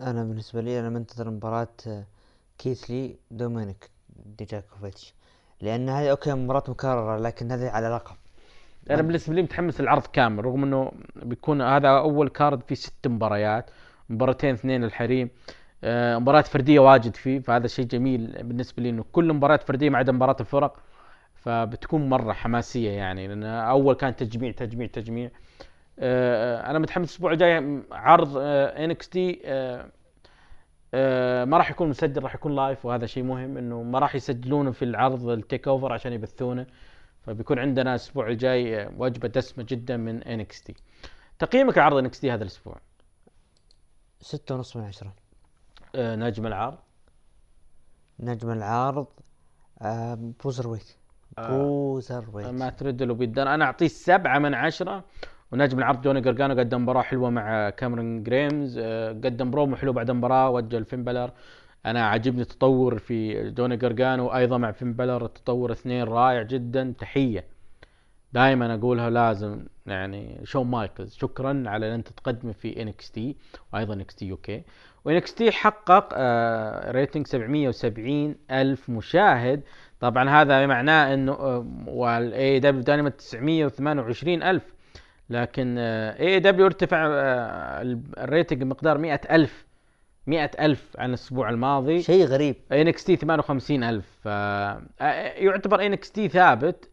S7: أنا بالنسبة لي أنا منتظر مباراة آه، كيث لي دومينيك ديجاكوفيتش. لأن هذه أوكي مباراة مكررة لكن هذه على لقب.
S6: أنا بالنسبة لي متحمس العرض كامل رغم إنه بيكون هذا أول card فيه ست مباريات مباراتين اثنين الحريم. أه مباراة فردية واجد فيه فهذا شيء جميل بالنسبة لي إنه كل مباراة فردية ما عدا مباراة الفرق. فبتكون مرة حماسية يعني لأن أول كان تجميع تجميع تجميع. أه أنا متحمس الأسبوع الجاي عرض NXT آه، ما راح يكون مسجل راح يكون live وهذا شيء مهم إنه ما راح يسجلونه في العرض ال TakeOver عشان يبثونه. فبيكون عندنا الأسبوع الجاي آه، وجبة دسمة جدا من NXT تقييمك لعرض NXT هذا الأسبوع؟
S7: ستة ونص من عشرة.
S6: آه، نجم العرض.
S7: نجم العرض آه Broserweight
S6: آه،
S7: Broserweight
S6: مات ريدل بيت دن أنا أعطيه سبعة من عشرة. ونجم العرض جوني جرجانو قدم مباراة حلوة مع كاميرون جريمز. آه، قدم برومو حلو بعد المباراة وجه لفين بالور أنا عجبني التطور في جوني جرجانو أيضا مع فين بالور التطور اثنين رائع جدا. تحية. دائما أقولها لازم يعني شون مايكلز. شكرا على أن أنت تقدمه في NXT وأيضا NXT UK و NXT حقق آه rating 770 ألف مشاهد. طبعا هذا معناه إنه وال AEW Dynamite 928 ألف. لكن AEW ارتفع آه، ال rating بمقدار 100 ألف 100 ألف عن الأسبوع الماضي.
S7: شيء غريب.
S6: NXT 58 ألف. ف آه، يعتبر NXT ثابت.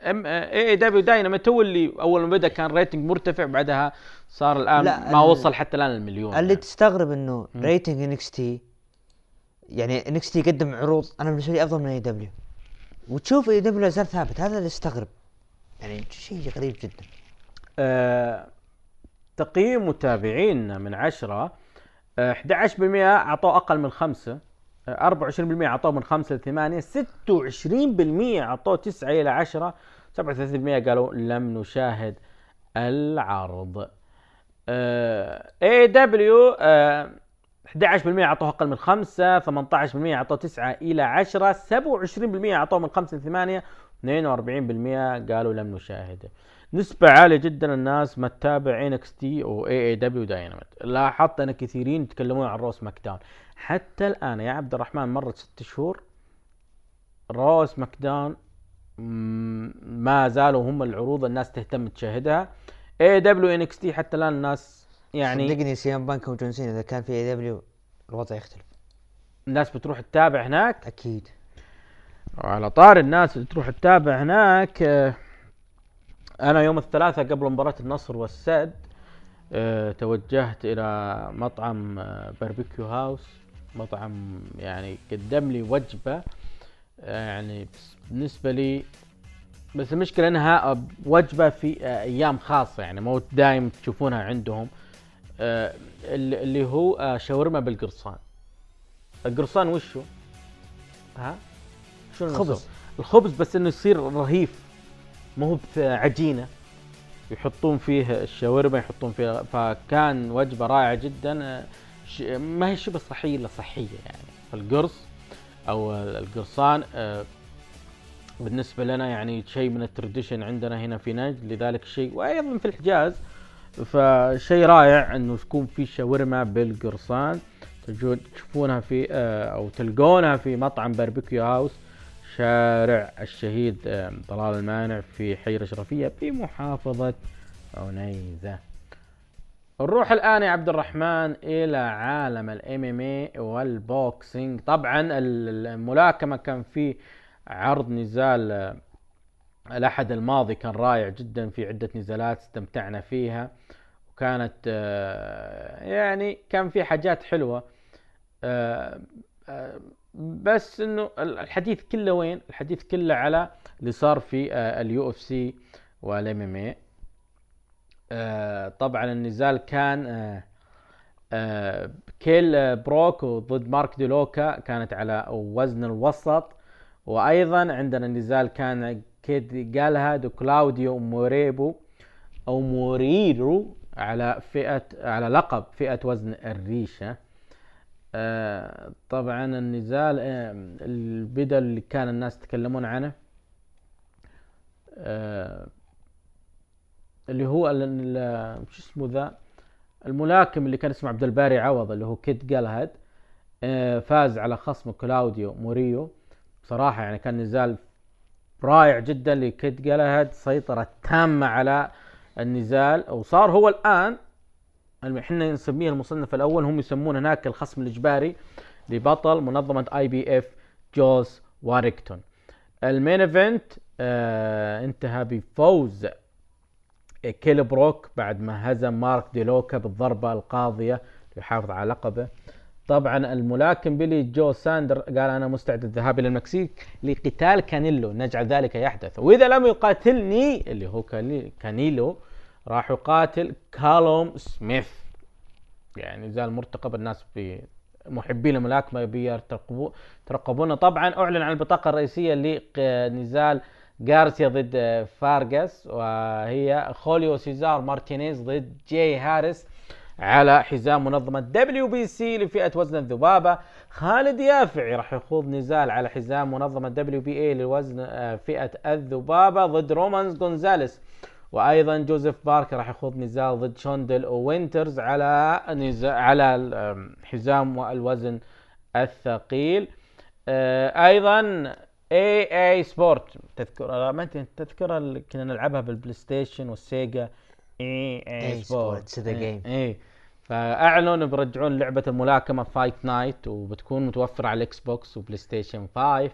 S6: أم AEW Dynamite هو اللي أول ما بدأ كان rating مرتفع بعدها صار الآن
S7: لا،
S6: ما
S7: ال-
S6: وصل حتى الآن المليون
S7: اللي
S6: يعني.
S7: تستغرب إنه rating NXT يعني NXT يقدم عروض أنا بالنسبة لي أفضل من AEW وتشوف AEW زال ثابت هذا اللي أستغرب. يعني شيء غريب جدا.
S6: آه، تقييم متابعينا من عشرة آه، 11% أعطوه أقل من خمسة آه، 24% أعطوه من خمسة لثمانية 26% أعطوه تسعة إلى عشرة 37% قالوا لم نشاهد العرض. AEW 11% أعطوه أقل من خمسة 18% أعطوه 9 إلى 10 27% أعطوه من 5 ل 8 42% قالوا لم نشاهده نسبة عالية جدا الناس ما تتابع ان إكس تي و إي إي دبليو دايناميت. لاحظت أن كثيرين يتكلمون عن Raw SmackDown حتى الآن يا عبد الرحمن مرت ست شهور Raw SmackDown مم، ما زالوا هم العروض الناس تهتم تشاهدها. AEW NXT حتى الآن الناس يعني
S7: صدقني سي ام بانك وجون سينا إذا كان في AEW الوضع يختلف.
S6: الناس بتروح تتابع هناك؟
S7: أكيد.
S6: وعلى طاري الناس اللي تروح تتابع هناك آه، أنا يوم الثلاثاء قبل مباراة النصر والسد آه، توجهت إلى مطعم آه، Barbecue House مطعم يعني قدم لي وجبة آه، يعني بالنسبة لي بس المشكلة إنها وجبة في آه، أيام خاصة يعني مو دايم تشوفونها عندهم. آه، اللي اللي هو آه، شاورما بالقرصان القرصان وشو؟ ها؟ شنو
S7: خبز.
S6: النظام؟ الخبز بس إنه يصير رهيف ما هو عجينة يحطون فيه الشاورما يحطون فيه فكان وجبة رائعة جدا آه، ما هي شبه صحية إلا صحية يعني القرص أو القرصان آه، بالنسبة لنا يعني شيء من ال tradition عندنا هنا في نجد لذلك شيء وأيضا في الحجاز فشيء رائع إنه تكون في شاورما بالقرصان تشوفونها في آه، أو تلقونها في مطعم Barbecue House شارع الشهيد آه، طلال المانع في حي الاشرفيه في محافظه عنيزه. نروح الآن يا عبد الرحمن إلى عالم ال MMA وال boxing، طبعا ال- الملاكمة كان في عرض نزال الأحد الماضي كان رائع جدا في عدة نزالات استمتعنا فيها وكانت آه، يعني كان في حاجات حلوة. آه، آه، بس إنه ال- الحديث كله وين؟ الحديث كله على اللي صار في ال UFC وال MMA طبعا النزال كان كيل بروك ضد مارك ديلوكا كانت على وزن الوسط. وأيضا عندنا نزال كان كيد جالهاد وكلاوديو موريبو أو موريرو على فئة على لقب فئة وزن الريشة. آه طبعا النزال آه البطل اللي كان الناس يتكلمون عنه آه اللي هو شو اسمه ذا؟ الملاكم اللي كان اسمه عبد الباري عوض اللي هو كيد جالهاد آه فاز على خصمه كلاوديو موريو. بصراحة يعني كان نزال رائع جدا لكيد جالهاد سيطرة تامة على النزال. وصار هو الآن إحنا نسميه المصنف الأول. هم يسمون هناك الخصم الإجباري لبطل منظمة IBF جوش وارينغتون. ال main event آه انتهى بفوز كيل بروك بعد ما هزم مارك ديلوكا بالضربة القاضية ليحافظ على لقبه. طبعا الملاكم بيلي جو ساندر قال أنا مستعد للذهاب إلى المكسيك لقتال كانيلو نجعل ذلك يحدث. وإذا لم يقاتلني اللي هو كاني- كانيلو راح يقاتل كالوم سميث. يعني نزال مرتقب الناس في محبين الملاكمة بيرتقبوا ترقبونه طبعا أعلن عن البطاقة الرئيسية لنزال غارسيا ضد فارغاس وهي خوليو سيزار مارتينيز ضد جاي هاريس. على حزام منظمة WBC لفئة وزن الذبابة. خالد يافعي راح يخوض نزال على حزام منظمة WBA لوزن آه، فئة الذبابة ضد رومان جونزاليس وأيضا جوزيف باركر راح يخوض نزال ضد شوندل وينترز على نزال على حزام الوزن الثقيل. آه، أيضا EA Sports تذكر ما أنت تذكر كنا نلعبها بالبلاي ستيشن والسيجا
S7: EA Sports the game.
S6: اي فأعلنوا بيرجعون لعبة الملاكمة Fight Night وبتكون متوفرة على ال Xbox وبلاي ستيشن 5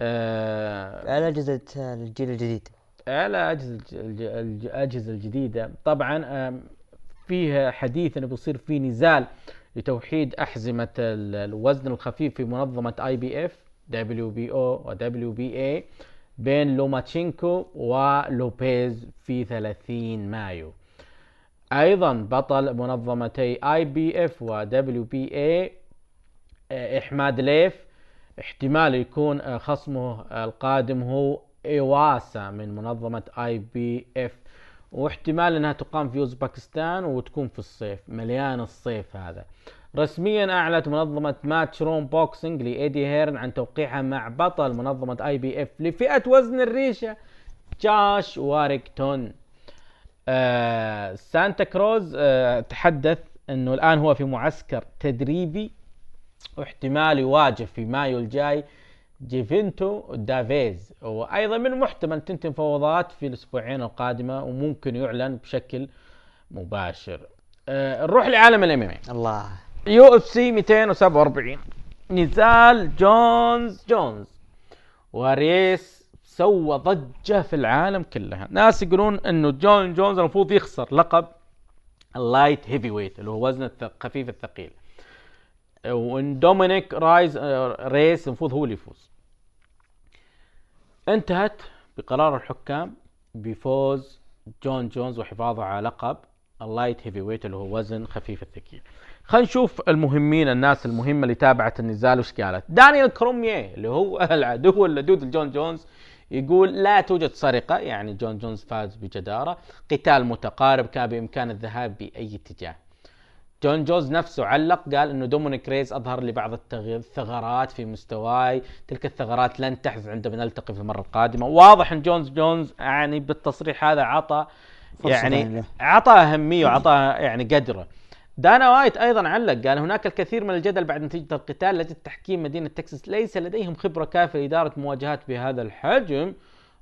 S6: آه
S7: على أجهزة الجيل الجديد.
S6: على أجهزة الج- الج- الأجهزة الجديدة. طبعا آم، فيها حديث إنه بيصير في نزال لتوحيد ال- الوزن الخفيف في منظمة اي بي اف دبليو بي أو ودبليو بي اي بين لوماتشينكو ولوبيز في 30 مايو. أيضا بطل منظمتي اي بي اف ودبليو بي اي أحمداليف. احتمال يكون آه، خصمه القادم هو إيواسا من منظمة IBF واحتمال إنها تقام في اوزباكستان وتكون في الصيف مليان الصيف هذا. رسميا أعلنت منظمة Matchroom Boxing لإيدي هيرن عن توقيعها مع بطل منظمة IBF لفئة وزن الريشة جوش وارينغتون. آه سانتا كروز آه تحدث إنه الآن هو في معسكر تدريبي واحتمال يواجه في مايو الجاي جيرفونتا ديفيس. وأيضا من المحتمل تنتهي مفاوضات في الأسبوعين القادمة وممكن يعلن بشكل مباشر. آه نروح لعالم ال MMA. UFC 247 نزال جون جونز. وريس سوى ضجة في العالم كلها. ناس يقولون إنه جون جونز المفروض يخسر لقب ال light heavyweight اللي هو وزن الث- خفيف الثقيل. وإن دومينيك ريس آه، ريس المفروض هو اللي يفوز. انتهت بقرار الحكام بفوز جون جونز وحفاظه على لقب ال light heavyweight اللي هو وزن خفيف الثقيل. خلينا نشوف المهمين الناس المهمة اللي تابعت النزال وش قالت. دانيال كورمييه اللي هو العدو اللدود لجون جونز يقول لا توجد سرقة يعني جون جونز فاز بجدارة. قتال متقارب كان بإمكان الذهاب بأي اتجاه. جون جونز نفسه علق قال إنه دومينيك ريس أظهر لي بعض الثغرات في مستواي. تلك الثغرات لن تحدث عندما نلتقي في المرة القادمة. واضح إن جون جونز يعني بالتصريح هذا عطى يعني. عطى أهمية وعطى يعني قدرة. دانا وايت أيضا علق قال هناك الكثير من الجدل بعد نتيجة القتال لدى تحكيم مدينة تكساس. ليس لديهم خبرة كافية لاداره مواجهات بهذا الحجم.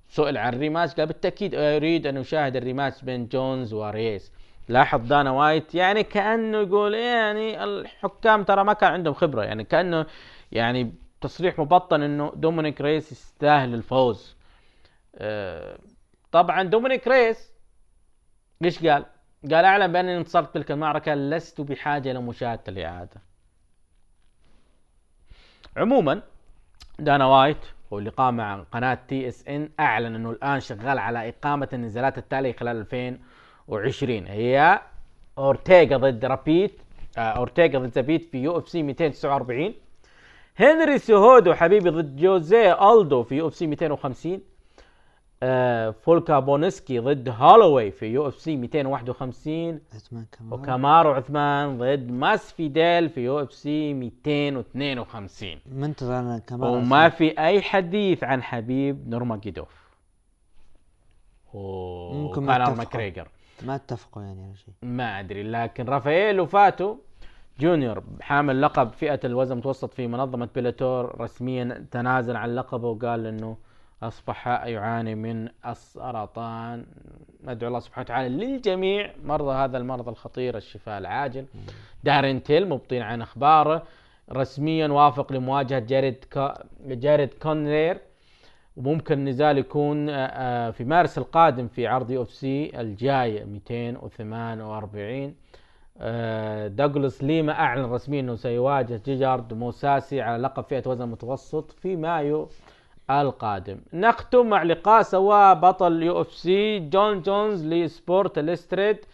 S6: سئل عن ال rematch قال بالتأكيد أريد أن أشاهد ال rematch بين جونز وريس لاحظ دانا وايت يعني كأنه يقول يعني الحكام ترى ما كان عندهم خبرة يعني كأنه يعني تصريح مبطن إنه دومينيك ريس يستاهل الفوز. آه، طبعا دومينيك ريس إيش قال؟ قال اعلن بأنني انتصرت تلك المعركة لست بحاجة إلى مشاهدة الإعادة. عموما دانا وايت واللقاء مع قناة TSN أعلن أنه الآن شغال على إقامة النزالات التالية خلال 2020 هي أورتيغا ضد زابيت آه، أورتيغا ضد زابيت في UFC 249 هنري سيهودو حبيبي ضد جوزيه ألدو في UFC 250 آه، فولكانوفسكي ضد هولواي في UFC 251
S7: عثمان كمان
S6: وكامارو عثمان ضد ماسفيدال في UFC 252
S7: منتظر أنا كمان
S6: وما في أي حديث عن حبيب نورماغوميدوف أوه
S7: ممكن ما اتفقوا.
S6: ماكريجر
S7: ما اتفقوا يعني على شيء.
S6: ما أدري لكن رافائيل لوفاتو جونيور حامل لقب فئة الوزن المتوسط في منظمة بيلاتور رسميا تنازل عن لقبه وقال إنه أصبح يعاني من السرطان. ندعو الله سبحانه وتعالى للجميع. مرضى هذا المرض الخطير الشفاء العاجل. دارين تيل مبطين عن اخباره رسميا وافق لمواجهة جاريد جاريد كانونير. وممكن النزال يكون آه، آه، في مارس القادم في عرض UFC الجاي 248 آه، دوغلاس ليما أعلن رسميا إنه سيواجه غيغارد موساسي على لقب فئة وزن متوسط في مايو القادم. نختم مع لقاء سواه بطل UFC جون جونز ل Sports Illustrated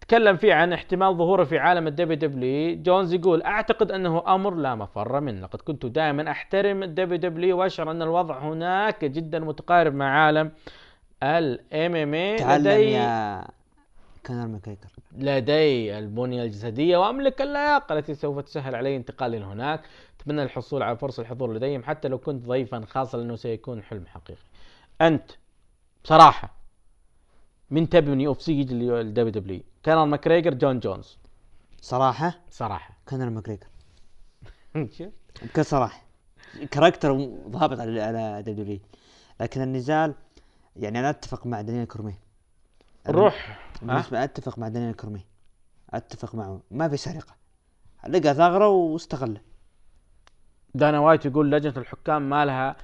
S6: تكلم فيه عن احتمال ظهوره في عالم ال WWE جونز يقول أعتقد أنه أمر لا مفر منه. لقد كنت دائما أحترم ال WWE وأشعر أن الوضع هناك جدا متقارب مع عالم ال
S7: MMA.
S6: لدي
S7: يا كونر ماكريجر
S6: لدي البنية الجسدية وأملك اللياقة التي سوف تسهل علي انتقالي لهناك. أتمنى الحصول على فرصة الحضور لديهم حتى لو كنت ضيفا خاصة لأنه سيكون حلم حقيقي. أنت بصراحة من تبي من UFC يجي لل WWE كان ماكريجر جون جونز.
S7: صراحة؟
S6: صراحة.
S7: كونر ماكريجر
S6: شوف
S7: بكل صراحة. character ضابط على على WWE لكن النزال يعني أنا أتفق مع دانيال كورمييه.
S6: نروح
S7: بالنسبة أتفق مع دانيال كورمييه. أتفق معه. ما في سرقة. لقى ثغرة واستغله
S6: دانا وايت يقول لجنة الحكام ما لها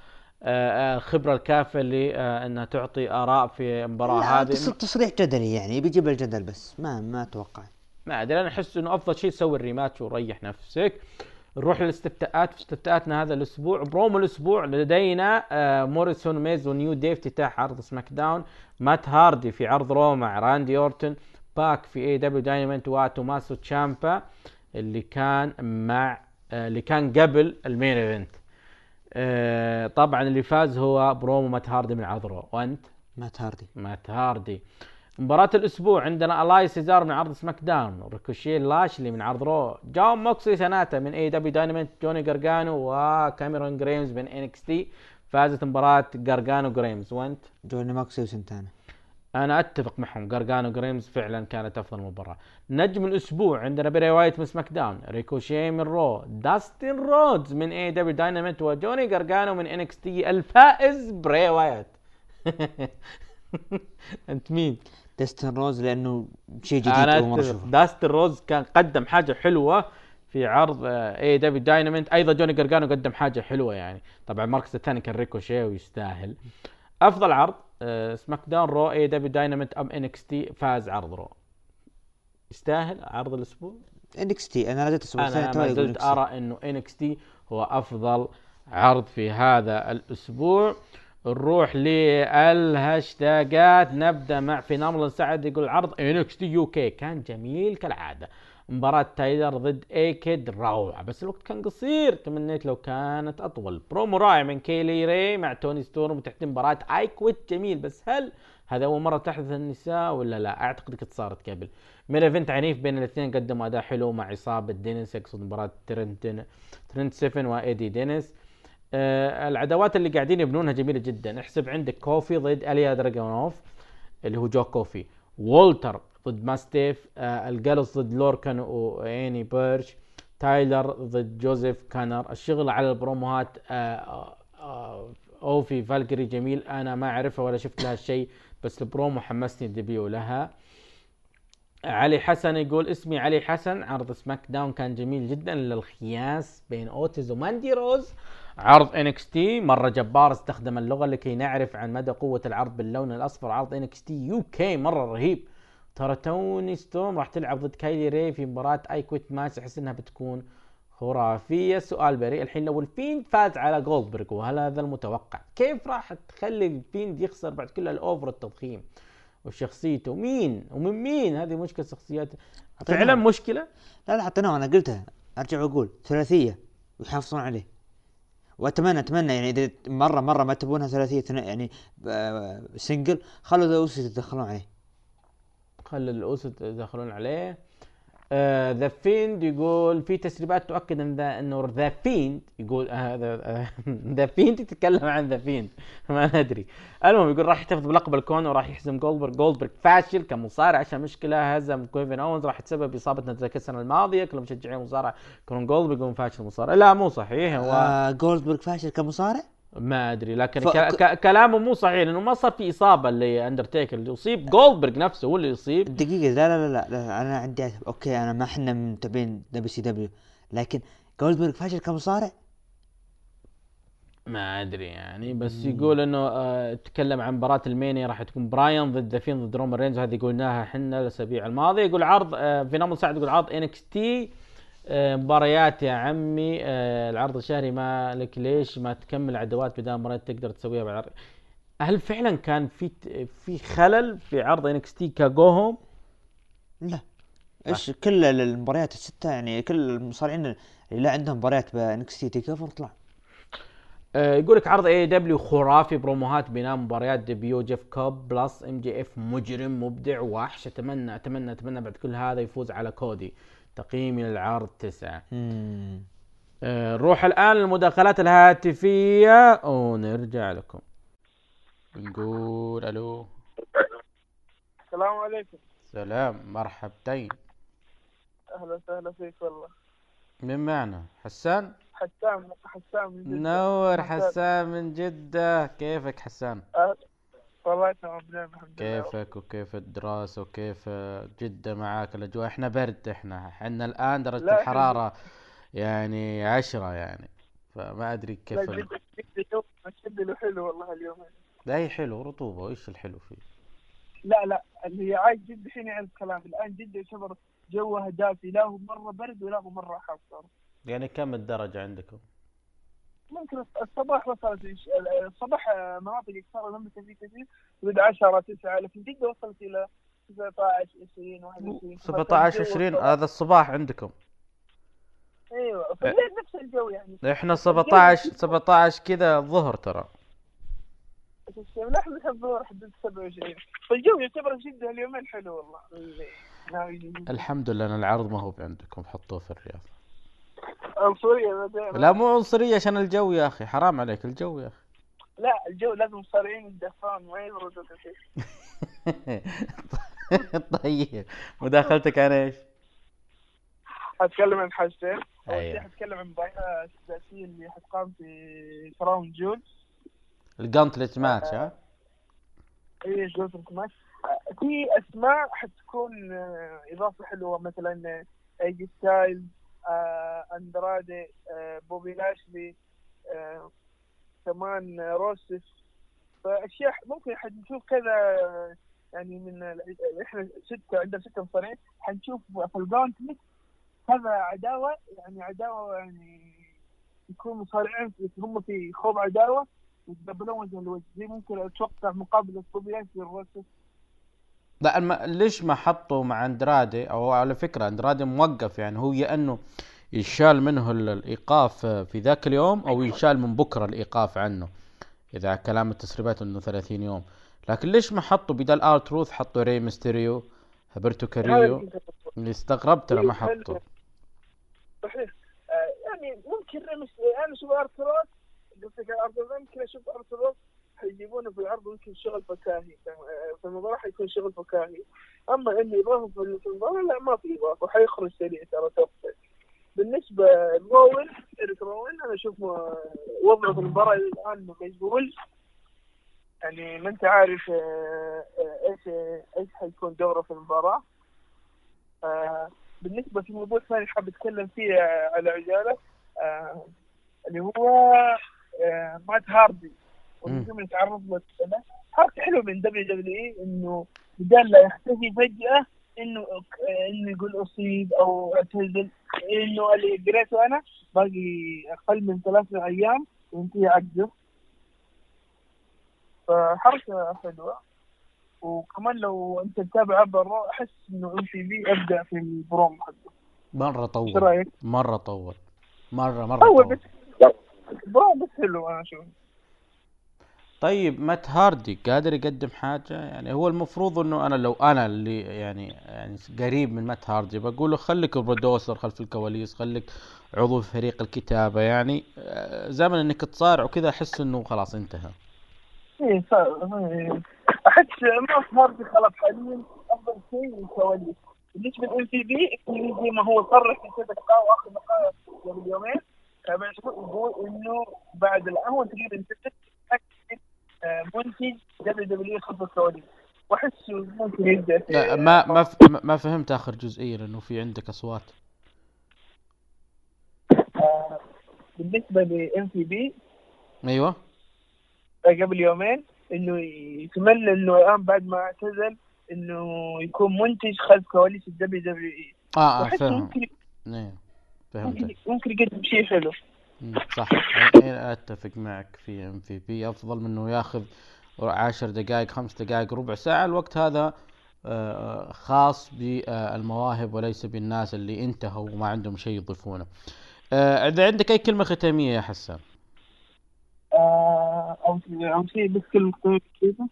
S6: آه، آه، الخبرة الكافية لأنها تعطي آراء في المباراة
S7: لا،
S6: هذه.
S7: تص- تصريح جدلي يعني بيجيب الجدل بس ما ما أتوقع.
S6: ما أدري أنا أحس إنه أفضل شيء تسوي ال rematch وريح نفسك. نروح للاستفتاءات في استفتاءاتنا هذا الأسبوع برومو الأسبوع لدينا آه موريسون ميز ونيو داي في افتتاح عرض SmackDown مات هاردي في عرض Raw مع راندي أورتن باك في AEW Dynamite وتوماسو تشامبا اللي كان مع آه اللي كان قبل ال main event. آه طبعا اللي فاز هو برومو مات هاردي من Raw وأنت؟
S7: مات هاردي.
S6: مات هاردي. مباراة الأسبوع عندنا ألاي سيزارو من عرض SmackDown ريكوشي لاشلي من عرض Raw جون موكسلي سانتانا من AEW Dynamite جوني جارجانو وكاميرون جريمز من NXT فازت مباراة جارجانو جريمز. وأنت؟
S7: جوني موكسلي وسانتانا.
S6: أنا أتفق معهم. جارجانو جريمز فعلا كانت أفضل مباراة نجم الأسبوع عندنا بري وايت من SmackDown ريكوشي من Raw. داستن رودز من AEW Dynamite وجوني جارجانو من NXT الفائز بري وايت. أنت مين؟
S7: داستن رودز لأنه شيء جديد أول
S6: مرة.
S7: أشوفه.
S6: داستن رودز كان قدم حاجة حلوة في عرض AEW Dynamite أيضا جوني جارجانو قدم حاجة حلوة يعني. طبعا المركز الثاني كان ريكوشي ويستاهل. أفضل عرض آه، سماك داون رو اي دبليو داينامنت أم ان إكس تي فاز عرض Raw. يستاهل عرض
S7: الأسبوع؟ NXT أنا لازلت الأسبوع الثاني أنا
S6: ما زلت. أرى إنه NXT هو أفضل عرض في هذا الأسبوع. نروح للهاشتاجات نبدأ مع Phenomenal سعد يقول عرض NXT UK كان جميل كالعادة. مباراة تايلر ضد ايكيد روعة بس الوقت كان قصير. تمنيت لو كانت أطول. برومو رائع من كيلي ري مع توني ستورم وتحت مباراة I Quit جميل بس هل هذا اول مرة تحدث النساء ولا لا؟ أعتقد قد صارت قبل. main event عنيف بين الاثنين. قدموا أداء حلو مع إصابة دينيس. يقصد مباراة ترنتن ترنت سيفن وايدي دينيس. آه العداوات اللي قاعدين يبنونها جميلة جدا. احسب عندك كوفي ضد اليا دراجونوف اللي هو جو كوفي. وولتر ضد ماستيف آه ال Gallus ضد لوركان وداني بيرش تايلر ضد جوزيف كانر. الشغل على البروموهات آه آه آه أوفي فالكري جميل. أنا ما اعرفها ولا شفت لها شيء بس البرومو حمسني ال debut لها. علي حسن يقول اسمي علي حسن. عرض SmackDown كان جميل جدا للخياس بين أوتيز وماندي روز. عرض NXT مرة جبار استخدم اللغة لكي نعرف عن مدى قوة العرض باللون الأصفر. عرض NXT UK مرة رهيب. ترى توني ستوم راح تلعب ضد كايلي ري في مباراة I Quit match أحس إنها بتكون خرافية. سؤال بريء. الحين لو ال Fiend فاز على جولدبرغ وهل هذا المتوقع؟ كيف راح تخلي ال Fiend يخسر بعد كل ال over التضخيم؟ وشخصيته مين؟ ومن مين؟ هذه مشكلة شخصيات. فعلا مشكلة؟
S7: لا لا حطيناه أنا قلتها. أرجع وأقول ثلاثية ويحافظون عليه. وأتمنى أتمنى يعني إذا مرة مرة ما تبونها ثلاثية يعني آه، single خلوا The OC يتدخلون عليه.
S6: خلي ال OC يدخلون عليه. The Fiend يقول في تسريبات تؤكد إن ذا إنه The Fiend يقول هذا The Fiend يتكلم عن The Fiend ما ندري المهم يقول راح يحتفظ بلقب الكون وراح يهزم جولدبرغ جولدبرغ فاشل كمصارع عشان مشكلة هزم كيفن اونز راح تسبب إصابة نزاك السنة الماضية. كل مشجعين المصارعه يكونون جولدبرغ يقولون فاشل مصارع. لا مو صحيح. هو
S7: آه جولدبرغ فاشل كمصارع؟
S6: ما أدري لكن
S7: ف-
S6: ك... ك... كلامه مو صحيح لأنه ما صار في إصابة لأندرتيكر. اللي يصيب جولدبرغ نفسه هو اللي يصيب.
S7: دقيقة لا لا لا لا, لا أنا عندي. أوكي أنا ما إحنا متابعين WCW لكن جولدبرغ فاشل كمصارع؟
S6: ما أدري يعني بس يقول إنه آه تكلم عن مباراة ال Mania راح تكون براين ضد The Fiend ضد رومان رينز هذه قلناها إحنا الأسابيع الماضية. يقول عرض آه Phenomenal سعد يقول عرض NXT مباريات يا عمي. آه العرض الشهري ما لك ليش ما تكمل عدوات بدل مباريات تقدر تسويها بالعرض. هل فعلا كان في في خلل في عرض NXT كجوهم
S7: لا. إيش كل المباريات الستة يعني كل المصارعين اللي لا عندهم مباريات ب NXT TakeOver طلع؟
S6: آه، يقول لك عرض AEW خرافي بروموهات بناء مباريات debut جيف كوب plus MJF مجرم مبدع وحش. أتمنى أتمنى أتمنى بعد كل هذا يفوز على كودي. تقييمي للعرض تسعة
S7: مم.
S6: آه، نروح الآن للمداخلات الهاتفية. ونرجع لكم. نقول ألو.
S4: السلام عليكم.
S6: سلام مرحبتين.
S4: أهلا وسهلا فيك والله.
S6: من معنا؟ حسان؟
S4: حسام حسام من جدة.
S6: نور
S4: حسام.
S6: حسان من جدة. كيفك حسان؟
S4: آه، والله تمام بنعم الحمد لله.
S6: كيفك وكيف الدراسة وكيف جدة معاك؟ الأجواء إحنا برد إحنا إحنا الآن درجة الحرارة يعني عشرة يعني فما أدري كيف
S4: لا جدة جدة حلو والله اليوم.
S6: لا هي حلو رطوبة وإيش الحلو فيه؟
S4: لا لا اللي هي عايز جدة الحين يعرف كلام. الآن جدة يعتبر جوها دافي لا هو مرة برد ولا هو مرة حار.
S6: يعني كم الدرجة عندكم؟
S4: ممكن الصباح وصلت الصباح آه، مناطق إكثر لم فيه كثير يقول 10 9 لكن جدة وصلت إلى 19 20 21
S6: 17 20 هذا الصباح عندكم.
S4: أيوه في الليل نفس الجو يعني.
S6: إحنا 17 17 كذا الظهر ترى.
S4: نحن نحب نروح حدود 27 فالجو يعتبر جدا اليومين حلو والله.
S6: الحمد لله إن العرض ما هو عندكم حطوه في الرياض.
S4: عنصرية
S6: لا مو عنصرية عشان الجو يا أخي حرام عليك الجو يا أخي
S4: لا الجو لازم صارعين الدفان ما كثير
S6: طيب مداخلتك عن إيش؟
S4: حتكلم عن حاجتين أول
S6: أيوة.
S4: شيء حتكلم عن المباراه السداسية اللي حتقام في Crown Jewel
S6: ال gauntlet match ها؟
S4: اي جوز الكماش في أسماء حتكون آه، إضافة حلوة مثلا ايجي ستايلز آه، أندرادي آه، بوبي لاشلي آه، كمان آه، روسف فاشياء ممكن حنشوف كذا آه، يعني من إحنا سته عندنا سته مصارعين حنشوف في ال gauntlet هذا عداوة يعني عداوة يعني يكون مصارعين هم في خوض عداوة يتقابلون وجه لوجه زي ممكن أتوقع مقابلة بوبي لاشلي الروسف
S6: لا الم... ليش ما حطوا مع اندرادي أو على فكرة اندرادي موقف يعني هو يا انه يشال منه ال- الايقاف في ذاك اليوم أو يشال من بكرة الايقاف عنه اذا كلام التسريبات انه 30 يوم لكن ليش ما حطوا بدال ار تروث حطوا ري ميستيريو هبرتو كاريو اللي استغربت أنا ما حطوا
S4: صحيح آه، يعني ممكن رمش أنا أشوف ار تروث قصدك ار تروث ممكن أشوف ارثروس حيجيبونه في العرض ممكن شغل فكاهي في المباراة حيكون شغل فكاهي أما إنه اضافه في المباراة لا ما في اضافه حيخرج سريع ترى توقف. بالنسبة لروين اريك روين أنا أشوف وضعه في المباراة الآن مقبول يعني ما أنت عارف آه، إيش إيش حيكون دوره في المباراة. آه، بالنسبة في موضوع ثاني حاب أتكلم فيه آه، على عجاله اللي هو مات هاردي. والنجوم اللي تعرض له السنة حركة حلوة من WWE إنه بدال لا يختفي فجأة إنه إنه يقول أصيب أو اعتزل إنه اللي قريته أنا باقي أقل من ثلاثة أيام وينتهي عقده فحركة حلوة. وكمان لو أنت تتابع عبر ال Raw أحس إنه MVP ابدع في البروم حقه.
S6: مرة
S4: إيش
S6: طول؟ مرة طول. مرة مرة
S4: اول
S6: طول.
S4: بس. بس حلو أنا أشوف
S6: طيب مات هاردي قادر يقدم حاجة؟ يعني هو المفروض إنه أنا لو أنا اللي يعني يعني قريب من مات هاردي بقول له خليك producer خلف الكواليس خليك عضو في فريق الكتابة يعني. آه، زمن إنك تصارع وكذا أحس إنه خلاص انتهى.
S4: إيه صار-. أحس مات هاردي خلاص حاليا أفضل شيء الكواليس. بالنسبة لل MVP زي ما هو صرح في كذا لقاء واخر لقاء قبل يومين تابعته يقول إنه بعد الان هو تقريبا منتج WW خلف الكواليس وأحس ممكن يبدأ في
S6: لا ما ما ما- فهمت آخر جزئية لأنه في عندك أصوات.
S4: آه، بالنسبة ل MVP
S6: أيوه.
S4: قبل يومين إنه يتمنى إنه الآن بعد ما اعتزل إنه يكون منتج خلف كواليس ال WW اي
S6: آه
S4: آه
S6: فهم
S4: ممكن ممكن
S6: فهمتك.
S4: ممكن يقدم شيء حلو.
S6: صح. أتفق معك في MVP أفضل من إنه ياخذ عشر دقائق خمس دقائق ربع ساعة. الوقت هذا آه، خاص بالمواهب وليس بالناس اللي انتهوا وما عندهم شيء يضيفونه. آه، اذا عندك أي كلمة ختامية يا حسان؟
S4: آه، أو أو شيء بس كلمة كذا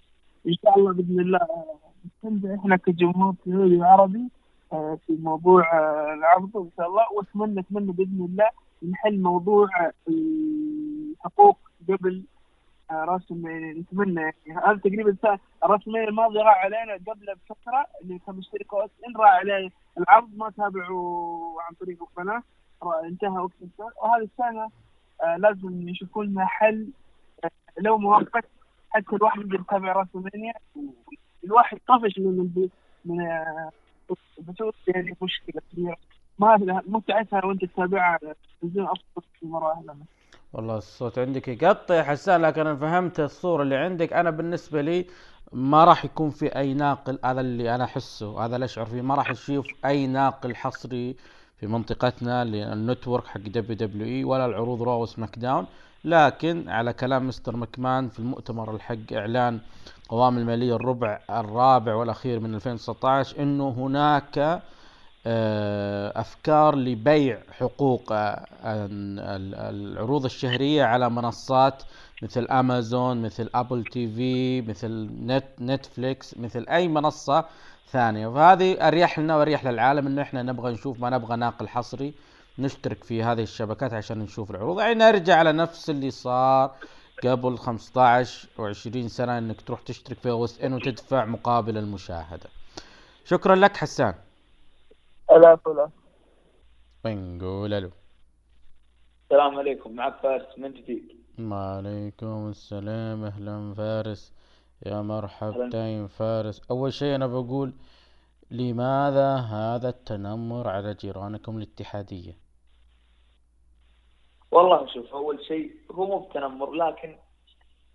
S4: إن شاء الله بإذن الله آه، نستمتع إحنا كجمهور سعودي عربي آه، في موضوع آه، العرض إن شاء الله. وأتمنى أتمنى بإذن الله نحل موضوع آه، الحقوق قبل آه، راس المال. نتمنى يعني. هذا تقريبا راس المال الماضي راح علينا قبل بفترة اللي كان مشترك إن راح عليه العرض ما تابعوا عن طريق القناة. انتهى وقت وهذه السنة آه، لازم يشوفون لنا حل لو موفق. حتى الواحد يقدر يتابع راسلمانيا الواحد طفش من من البثوث يعني مشكلة. كبيرة ما متعتها وانت تتابعها.
S6: والله الصوت عندك يقطع يا حسان لكن أنا فهمت الصورة اللي عندك. أنا بالنسبة لي ما راح يكون في أي ناقل هذا اللي أنا أحسه هذا اللي أشعر فيه. ما راح نشوف أي ناقل حصري في منطقتنا لل network حق WWE ولا العروض Raw و SmackDown. لكن على كلام مستر مكمان في المؤتمر حق إعلان القوائم المالية الربع الرابع والأخير من 2019 إنه هناك أفكار لبيع حقوق آه، ال- ال- العروض الشهرية على منصات مثل أمازون مثل Apple TV مثل نت نتفليكس مثل أي منصة ثانية. فهذه أريح لنا وأريح للعالم إنه إحنا نبغى نشوف ما نبغى ناقل حصري نشترك في هذه الشبكات عشان نشوف العروض. يعني نرجع على نفس اللي صار قبل 15 و20 سنة إنك تروح تشترك في OSN وتدفع مقابل المشاهدة. شكرا لك حسان.
S4: ألف ألف
S6: ونقول ألو.
S8: السلام عليكم معك فارس من جديد؟
S6: وعليكم السلام أهلا فارس. يا مرحبتين فارس. أول شيء أنا بقول لماذا هذا التنمر على جيرانكم الاتحادية؟
S8: والله شوف أول شيء هو مو بتنمر لكن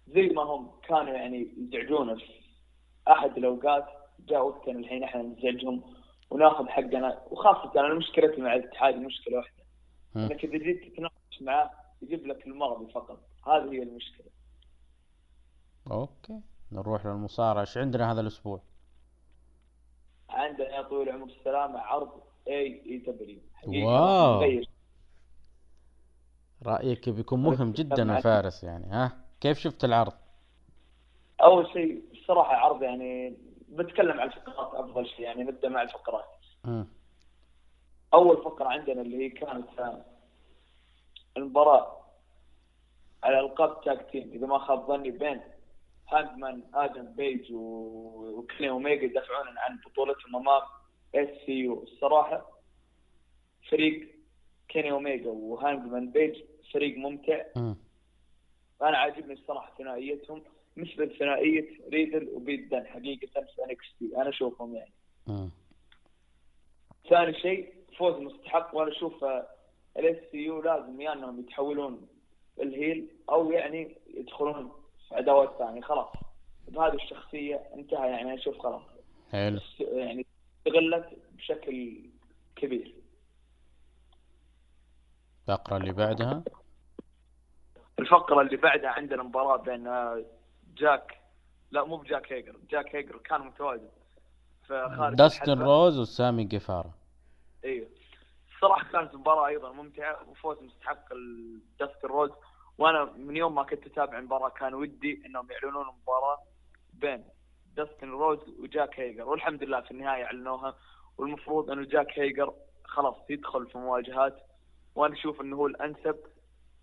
S8: زي ما هم كانوا يعني يزعجونا في أحد الأوقات جاء وقتنا الحين إحنا نزعجهم. وناخذ حقنا. وخاصة أنا مشكلتي مع الاتحاد مشكلة واحدة.
S6: مم.
S8: إنك إذا جيت تتناقش معاه يجيب لك الماضي فقط. هذه هي المشكلة.
S6: أوكي. نروح للمصارعة. إيش عندنا هذا الأسبوع؟
S8: عندنا يا طويل العمر السلامة عرض AEW
S6: واو. رأيك بيكون مهم جدا يا فارس يعني ها؟ كيف شفت العرض؟
S8: أول شيء الصراحة عرض يعني بتكلم عن الفقرات أفضل شيء يعني نبدأ مع الفقرات.
S6: مم.
S8: أول فقرة عندنا اللي هي كانت آه، المباراة على ألقاب tag team إذا ما خاب ظني بين هانجمان آدم بيج و- وكيني أوميجا يدافعون عن بطولتهم امام SCU الصراحة فريق كيني أوميجا وهانجمان بيج فريق ممتع.
S6: مم.
S8: أنا عاجبني الصراحة ثنائيتهم. مثل ثنائيه ريدل وبيت دن حقيقة في NXT أنا أشوفهم يعني.
S6: مم.
S8: ثاني شيء فوز مستحق وأنا أشوف ال SCU لازم يا إنهم يتحولون لل heel أو يعني يدخلون في عداوات ثانية. خلاص بهذه الشخصية انتهى يعني أنا أشوف خلاص.
S6: حلو.
S8: يعني استغلت بشكل كبير.
S6: الفقرة اللي بعدها؟
S8: الفقرة اللي بعدها عندنا مباراة بين آه، جاك. لا مو بجاك هيجر. جاك هيجر كان متواجد فخارج
S6: داستن. روز وسامي جيفارا.
S8: أيوه الصراحه كانت مباراة أيضا ممتعة وفوز مستحق لداستن روز. وأنا من يوم ما كنت أتابع المباراة كان ودي إنهم يعلنون مباراه بين داستن روز وجاك هيجر. والحمد لله في النهاية أعلنوها. والمفروض انه جاك هيجر خلاص يدخل في مواجهات. وأنا أشوف إنه هو الأنسب.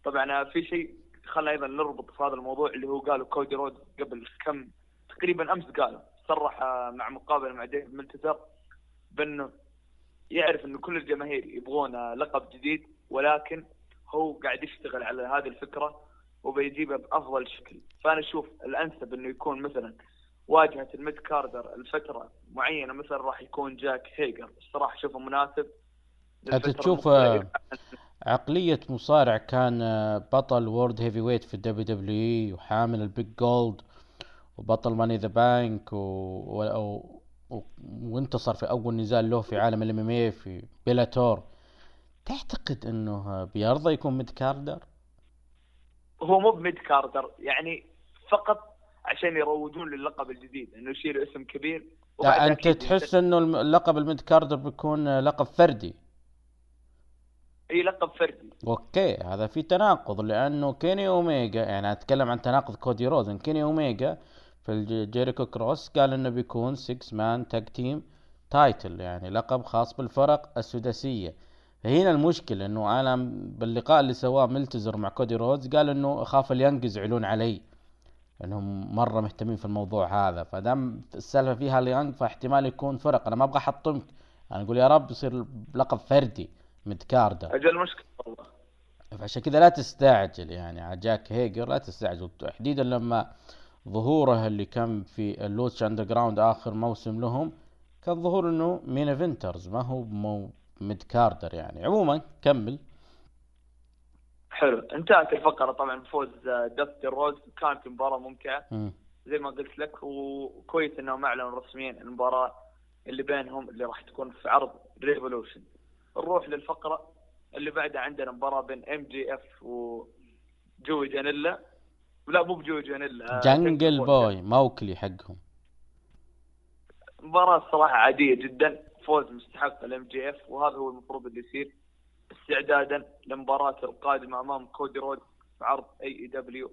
S8: طبعا في شيء خلنا أيضا نربط في هذا الموضوع اللي هو قالوا كودي رودز قبل كم تقريبا أمس قالوا صرح آه، مع مقابلة مع ديف ملتزر بأنه يعرف أنه كل الجماهير يبغون آه، لقب جديد ولكن هو قاعد يشتغل على هذه الفكرة وبيجيبها بأفضل شكل فأنا أشوف الأنسب أنه يكون مثلا واجهة ال mid-carder لفترة معينة مثلا راح يكون جاك هيجر الصراحة أشوفه مناسب أنت
S6: تشوف. عقلية مصارع كان آه، بطل world heavyweight في ال WWE وحامل ال big gold وبطل money in the bank و... و... و... و... وانتصر في أول نزال له في عالم ال MMA في بيلاتور تعتقد إنه بيرضى يكون mid-carder؟
S8: هو مو ب mid-carder يعني فقط عشان يروجون للقب الجديد إنه يشيلوا اسم كبير.
S6: لا
S8: أنت
S6: تحس إنه اللقب ال mid-carder بيكون آه، لقب فردي.
S8: اي لقب فردي
S6: أوكي هذا في تناقض لأنه كيني أوميجا يعني أتكلم عن تناقض كودي رودز. كيني أوميجا في الجيريكو كروز قال إنه بيكون 6 man tag team title يعني لقب خاص بالفرق السداسية. هنا المشكلة إنه أنا باللقاء اللي سواه ملتزر مع كودي رودز قال إنه أخاف اليانج يزعلون علي إنهم مرة مهتمين في الموضوع هذا. فدام السالفة فيها اليانج فاحتمال يكون فرق. أنا ما أبغى أحطمك. أنا أقول يا رب يصير لقب فردي mid-carder
S8: أجل مشكله والله.
S6: فعشان كذا لا تستعجل يعني على جاك هيجر لا تستعجل. تحديدا لما ظهوره اللي كان في ال Lucha Underground آخر موسم لهم كان ظهور إنه main eventers ما هو مو mid-carder يعني. عموما كمل.
S8: حلو. انتهت الفقرة طبعا بفوز دستن رودز كانت مباراه ممتعة.
S6: مم.
S8: زي ما قلت لك وكويس إنهم أعلنوا رسميا المباراة اللي بينهم اللي راح تكون في عرض Revolution نروح للفقرة اللي بعدها عندنا مباراة بين MJF وجوي جانيلا لا مو بجوي جانيلا آه،
S6: جنجل بوي موكلي حقهم
S8: مباراة صراحة عادية جدا فوز مستحق ال MJF وهذا هو المفروض اللي يصير استعدادا لمباراة القادمة أمام كودي رودز في عرض AEW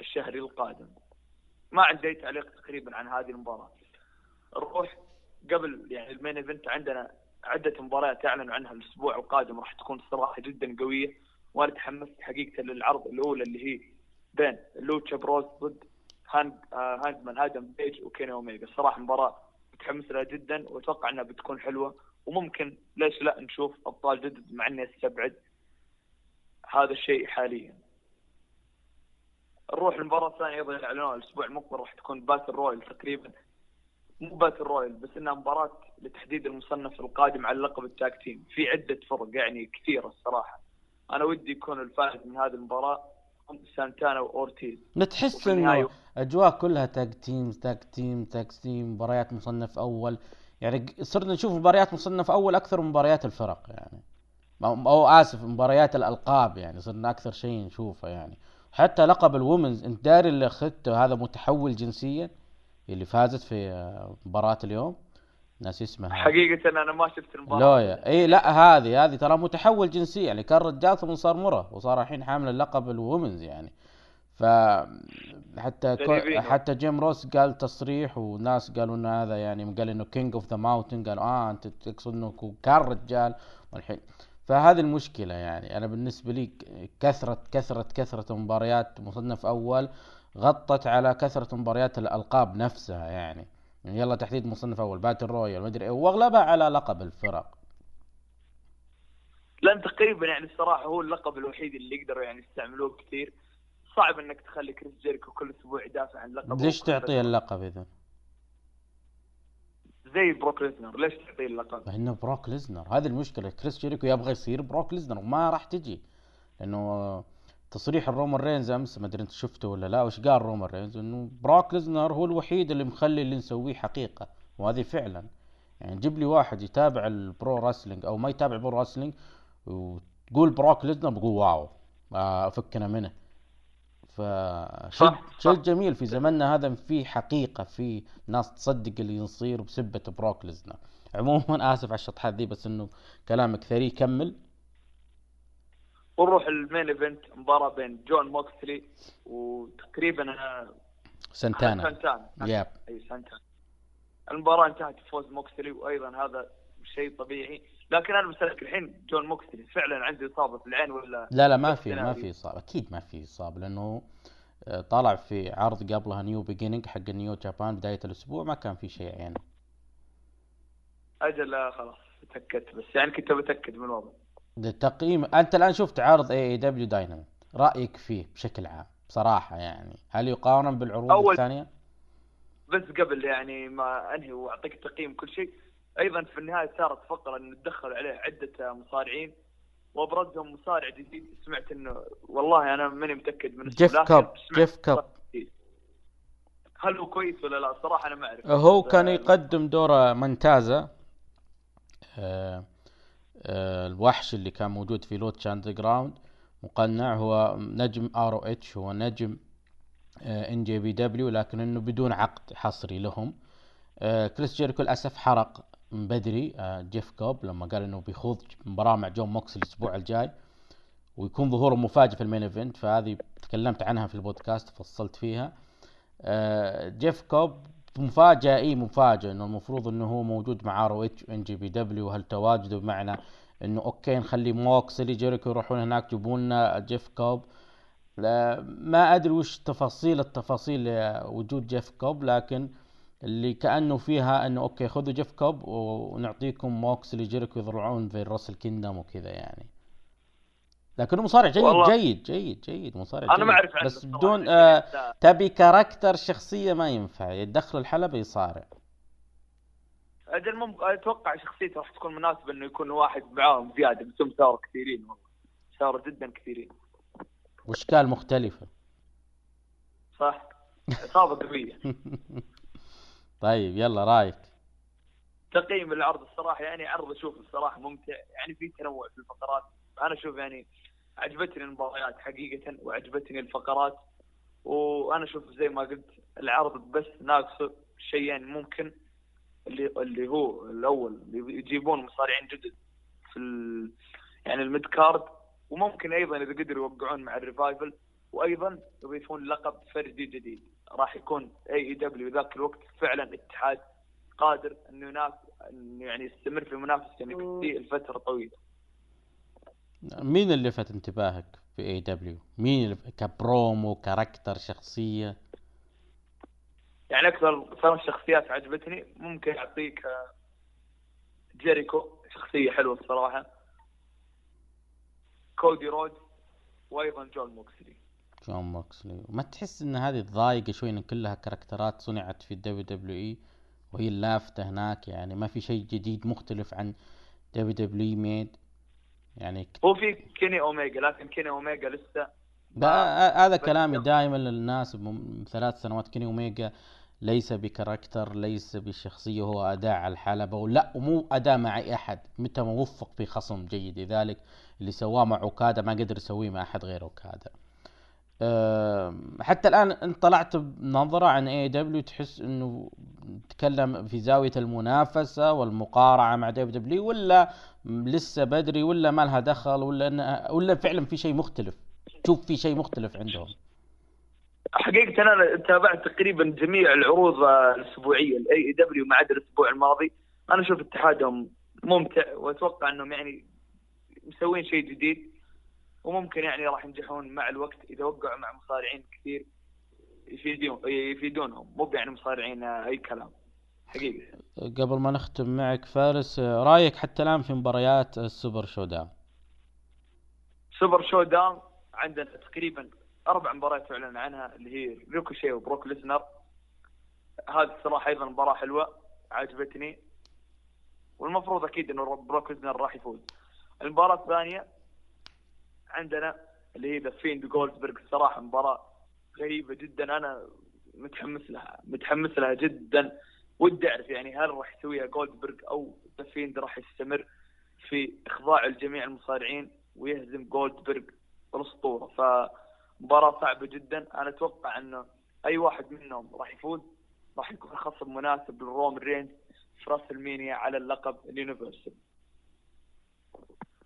S8: الشهري القادم. ما عندي أي تعليق تقريبا عن هذه المباراة. نروح قبل يعني ال main event عندنا عدة مباريات أعلنوا عنها الأسبوع القادم راح تكون صراحة جدا قوية. وأنا تحمست حقيقة للعرض الأولى اللي هي بين Lucha Bros ضد هانج آه هانجمان آدم بيج وكيني اوميجا الصراحة مباراة متحمس لها جدا وأتوقع إنها بتكون حلوة. وممكن ليش لا نشوف أبطال جدد مع إني أستبعد هذا الشيء حاليا. نروح للمباراة الثانية أيضا أعلنوها الأسبوع المقبل راح تكون battle royal تقريبا. مو battle royal بس إنها مباراة لتحديد المصنف القادم على لقب ال tag team في عدة فرق يعني كثيرة الصراحة. أنا ودي يكون الفائز من هذه المباراة هم سانتانا وأورتيز. النهاية-
S6: إنه أجواء كلها tag team tag team tag team مباريات مصنف أول. يعني صرنا نشوف مباريات مصنف أول أكثر من مباريات الفرق يعني. أو آسف مباريات الألقاب يعني صرنا أكثر شيء نشوفه يعني. حتى لقب ال women's أنت داري اللي اخذته هذا متحول جنسيا؟ اللي فازت في مباراة اليوم ناس اسمها
S8: حقيقة أنا ما شفت المباراة.
S6: لويا. إي لا هذه هذه ترى متحول جنسيا. يعني كان رجال ثم صار مرة وصار الحين حامل اللقب ال women's يعني. ف حتى كو... حتى جيم روس قال تصريح وناس قالوا إنه هذا يعني قال إنه king of the mountain قالوا آه أنت تقصد إنه كان رجال. والحين فهذه المشكلة يعني. أنا بالنسبة لي ك- كثرة كثرة كثرة مباريات مصنف أول غطت على كثرة مباريات الألقاب نفسها يعني. يعني يلا تحديد مصنف أول battle royal ما أدري إيه، وأغلبها على لقب الفرق.
S8: لأن تقريبا يعني الصراحة هو اللقب الوحيد اللي يقدروا يعني يستعملوه كثير. صعب إنك تخلي كريس جيريكو كل أسبوع يدافع عن لقبه.
S6: ليش تعطيه اللقب إذا؟
S8: زي بروك ليزنر. ليش تعطيه اللقب؟
S6: لأنه بروك ليزنر. هذه المشكلة. كريس جيريكو يبغى يصير بروك ليزنر وما راح تجي. لأنه تصريح الرومان رينز أمس ما أدري أنت شفته ولا لا وش قال رومان رينز؟ إنه بروك ليزنر هو الوحيد اللي مخلي اللي نسويه حقيقة وهذه فعلا. يعني جيب لي واحد يتابع ال pro wrestling أو ما يتابع ال pro wrestling وتقول بروك ليزنر بقول wow فكنا منه. فشيء
S8: صح.
S6: شيء جميل في زمننا هذا في حقيقة في ناس تصدق اللي يصير بسبة بروك ليزنر. عموما آسف على الشطحات ذي بس إنه كلامك ثري كمل.
S8: ونروح ال main event مباراة بين جون موكسلي وتقريبا أنا
S6: سنتانا
S8: سانتانا.
S6: yep.
S8: أي سانتانا. المباراة انتهت بفوز موكسلي وأيضا هذا شيء طبيعي. لكن أنا بسألك الحين جون موكسلي فعلا عنده إصابة في العين ولا
S6: لا لا ما في ما. في إصابة. أكيد ما في إصابة لأنه آه، طلع في عرض قبلها New Beginning حق New Japan بداية الأسبوع ما كان في شيء يعني
S8: أجل لا خلاص تاكدت بس. يعني كنت بتاكد من الوضع.
S6: التقييم أنت الآن شفت عرض AEW Dynamite رأيك فيه بشكل عام بصراحة يعني هل يقارن بالعروض
S8: أول-
S6: الثانية؟
S8: بس قبل يعني ما أنهي وأعطيك تقييم كل شيء أيضا في النهاية صارت فقرة إن تدخل عليه عدة مصارعين وأبرزهم مصارع جديد سمعت إنه والله أنا ماني متأكد من
S6: جيف كاب جيف كاب.
S8: هل هو كويس ولا لا؟ صراحة أنا ما أعرف.
S6: هو كان يقدم دور ماتانزا آه، آه، الوحش اللي كان موجود في Lucha Underground مقنع هو نجم ROH هو نجم NJPW لكن إنه بدون عقد حصري لهم. آه، كريس جيريكو للأسف حرق من بدري. آه، جيف كوب لما قال إنه بيخوض مباراة مع جون موكسلي الأسبوع الجاي ويكون ظهوره مفاجئ في ال main event فهذه تكلمت عنها في البودكاست فصلت فيها. آه، جيف كوب مفاجأة إي مفاجأة إنه المفروض إنه هو موجود مع ROH و NJPW هل تواجده بمعنى إنه okay نخلي موكسلي جيريكو يروحون هناك يجيبون لنا جيف كوب. ما أدري وش تفاصيل التفاصيل وجود جيف كوب لكن اللي كأنه فيها إنه okay خذوا جيف كوب ونعطيكم موكسلي جيريكو يصارعون في Wrestle Kingdom وكذا يعني. لكنه مصارع جيد
S8: والله.
S6: جيد جيد جيد مصارع
S8: أنا
S6: جيد.
S8: ما أعرف عنه.
S6: بس. بدون
S8: يعني
S6: آه. تبي كاركتر شخصية ما ينفع. يدخل الحلبة يصارع.
S8: أجل مم... أتوقع شخصيته راح تكون مناسبة إنه يكون واحد معاهم زيادة بس هم صاروا كثيرين والله. صاروا جدا كثيرين.
S6: وإشكال مختلفة.
S8: صح. إصابة قوية.
S6: طيب يلا رأيك.
S8: تقييم العرض الصراحة يعني عرض أشوف الصراحة ممتع. يعني في تنوع في الفقرات. أنا أشوف يعني عجبتني المباريات حقيقة وعجبتني الفقرات وأنا أشوف زي ما قلت العرض بس ناقصه شيئين ممكن اللي اللي هو الأول اللي يجيبون مصارعين جدد في ال... يعني ال mid card وممكن أيضا إذا قدروا يوقعون مع ال Revival وأيضا يضيفون لقب فردي جديد. راح يكون AEW ذاك الوقت فعلا اتحاد قادر إنه ينافس يعني يستمر في المنافسة يعني في الفترة طويلة.
S6: مين اللي لفت انتباهك في اي دبليو مين اللي ك promo character شخصية؟
S8: يعني أكثر ثلاث شخصيات عجبتني ممكن أعطيك آه، جيريكو شخصية حلوة الصراحه كودي رودز وأيضا جون موكسلي.
S6: جون موكسلي. ما تحس إن هذه تضايق شوي إن كلها كاركترات صنعت في ال WWE؟ وهي اللافته هناك يعني ما في شيء جديد مختلف عن دبليو دبليو ميد؟ يعني
S8: هو في كيني أوميجا لكن كيني أوميجا لسه
S6: ده
S8: ما-
S6: هذا
S8: بس-
S6: كلامي دائما للناس بم- ثلاث سنوات. كيني أوميجا ليس ب character ليس بشخصية هو أداء على الحلبة. ولا ومو أداء مع أي أحد متى ما وفق في خصم جيد. لذلك اللي سواه مع أوكادا ما قدر يسويه مع أحد غير أوكادا. أم، حتى الآن أنت طلعت بنظرة عن AEW تحس إنه تتكلم في زاوية المنافسة والمقارعة مع WWE ولا لسه بدري ولا ما لها دخل ولا إن ولا فعلا في شيء مختلف؟ تشوف في شيء مختلف عندهم.
S8: حقيقة أنا تابعت تقريبا جميع العروض الأسبوعية ال AEW ما عدا الأسبوع الماضي. أنا أشوف اتحادهم ممتع وأتوقع أنهم يعني مسوين شيء جديد. وممكن يعني راح ينجحون مع الوقت إذا وقعوا مع مصارعين كثير يفيدون يفيدونهم. مو يعني مصارعين أي كلام. حقيقة
S6: قبل ما نختم معك فارس رأيك حتى الآن في مباريات ال Super
S8: ShowDown Super ShowDown عندنا تقريبا أربع مباريات اعلن عنها اللي هي ريكوشي وبروك ليسنر. هذه الصراحة أيضا مباراة حلوة عجبتني والمفروض أكيد إنه بروك ليسنر راح يفوز. المباراة الثانية عندنا اللي هي The Fiend جولدبرغ الصراحه مباراة غريبة جدا. أنا متحمس لها متحمس لها جدا. ودي أعرف يعني هل راح يسويها جولدبرغ أو The Fiend راح يستمر في إخضاع الجميع المصارعين ويهزم جولدبرغ الاسطوره فمباراة صعبة جدا. أنا أتوقع انه أي واحد منهم راح يفوز راح يكون خصم مناسب لرومان رينز في WrestleMania على اللقب ال Universal.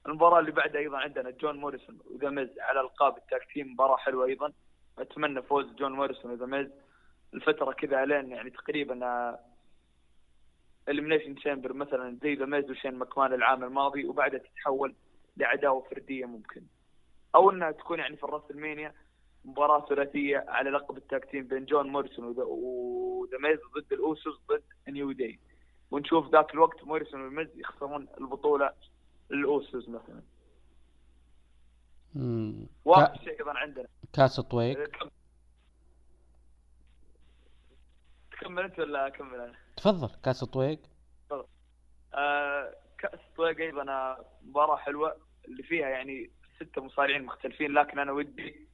S8: المباراة اللي بعدها أيضا عندنا جون موريسون و The Miz على ألقاب ال tag team مباراة حلوة أيضا. أتمنى فوز جون موريسون و The Miz. الفترة كذا لين يعني تقريبا Elimination Chamber مثلا زي The Miz وشين مكمان العام الماضي وبعدها تتحول لعداوة فردية ممكن. أو إنها تكون يعني في ال WrestleMania مباراة ثلاثية على لقب ال tag team بين جون موريسون و The- Miz ضد ال Usos ضد New Day. ونشوف ذاك الوقت موريسون وال Miz يخسرون البطولة لل Usos مثلا.
S6: مم.
S8: واخر
S6: كا-
S8: شيء أيضا عندنا.
S6: كاس طويق
S8: كم- تكمل انت ولا أكمل أنا؟
S6: تفضل كاس طويق
S8: آه، كأس طويق أيضا مباراة حلوة اللي فيها يعني ستة مصارعين مختلفين لكن أنا ودي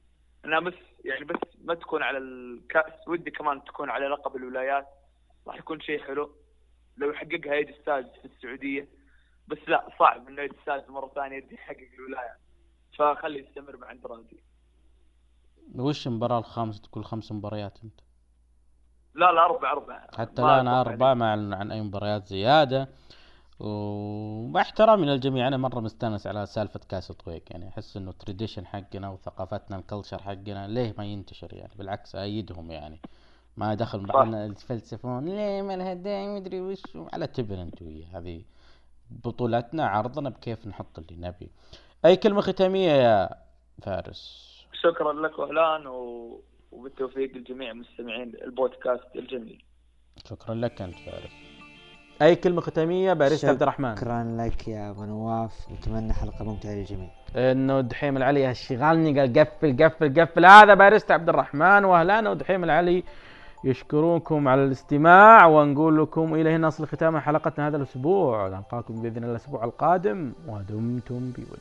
S8: انها بس يعني بس ما تكون على الكأس ودي كمان تكون على لقب الولايات. راح يكون شيء حلو. لو يحققها AJ Styles في السعودية بس لا صعب إنه مرة ثانية يرجع يحقق الولايات فخليه يستمر مع اندرادي
S6: وش المباراة الخامسة؟ تقول خمس مباريات أنت.
S8: لا لا أربع أربع
S6: حتى
S8: أتوقع
S6: أربعة ما أعلن عن أي مباريات زيادة. ومع احترامي للجميع أنا مرة مستانس على سالفة كاس طويق يعني أحس إنه tradition حقنا وثقافتنا ال culture حقنا ليه ما ينتشر يعني؟ بالعكس أيدهم يعني. ما دخل بعضنا يتفلسفون ليه ما لها داعي؟ مدري وش. على تبن أنت ويا هذه بطولتنا عرضنا بكيف نحط اللي نبي. أي كلمة ختامية يا فارس؟
S8: شكرا لك وهلان و... وبالتوفيق لجميع مستمعين البودكاست الجميل.
S6: شكرا لك أنت فارس. أي كلمة ختامية باريستا عبد الرحمن؟
S7: شكرا لك يا أبو نواف. واتمنى حلقة ممتعة للجميع.
S6: إنه دحيم العلي شغلني قال قفل قفل قفل. هذا باريستا عبد الرحمن واهلانا ودحيم العلي يشكرونكم على الاستماع ونقول لكم إلى هنا نصل ختام حلقتنا هذا الأسبوع. نلقاكم بإذن الله الأسبوع القادم ودمتم بود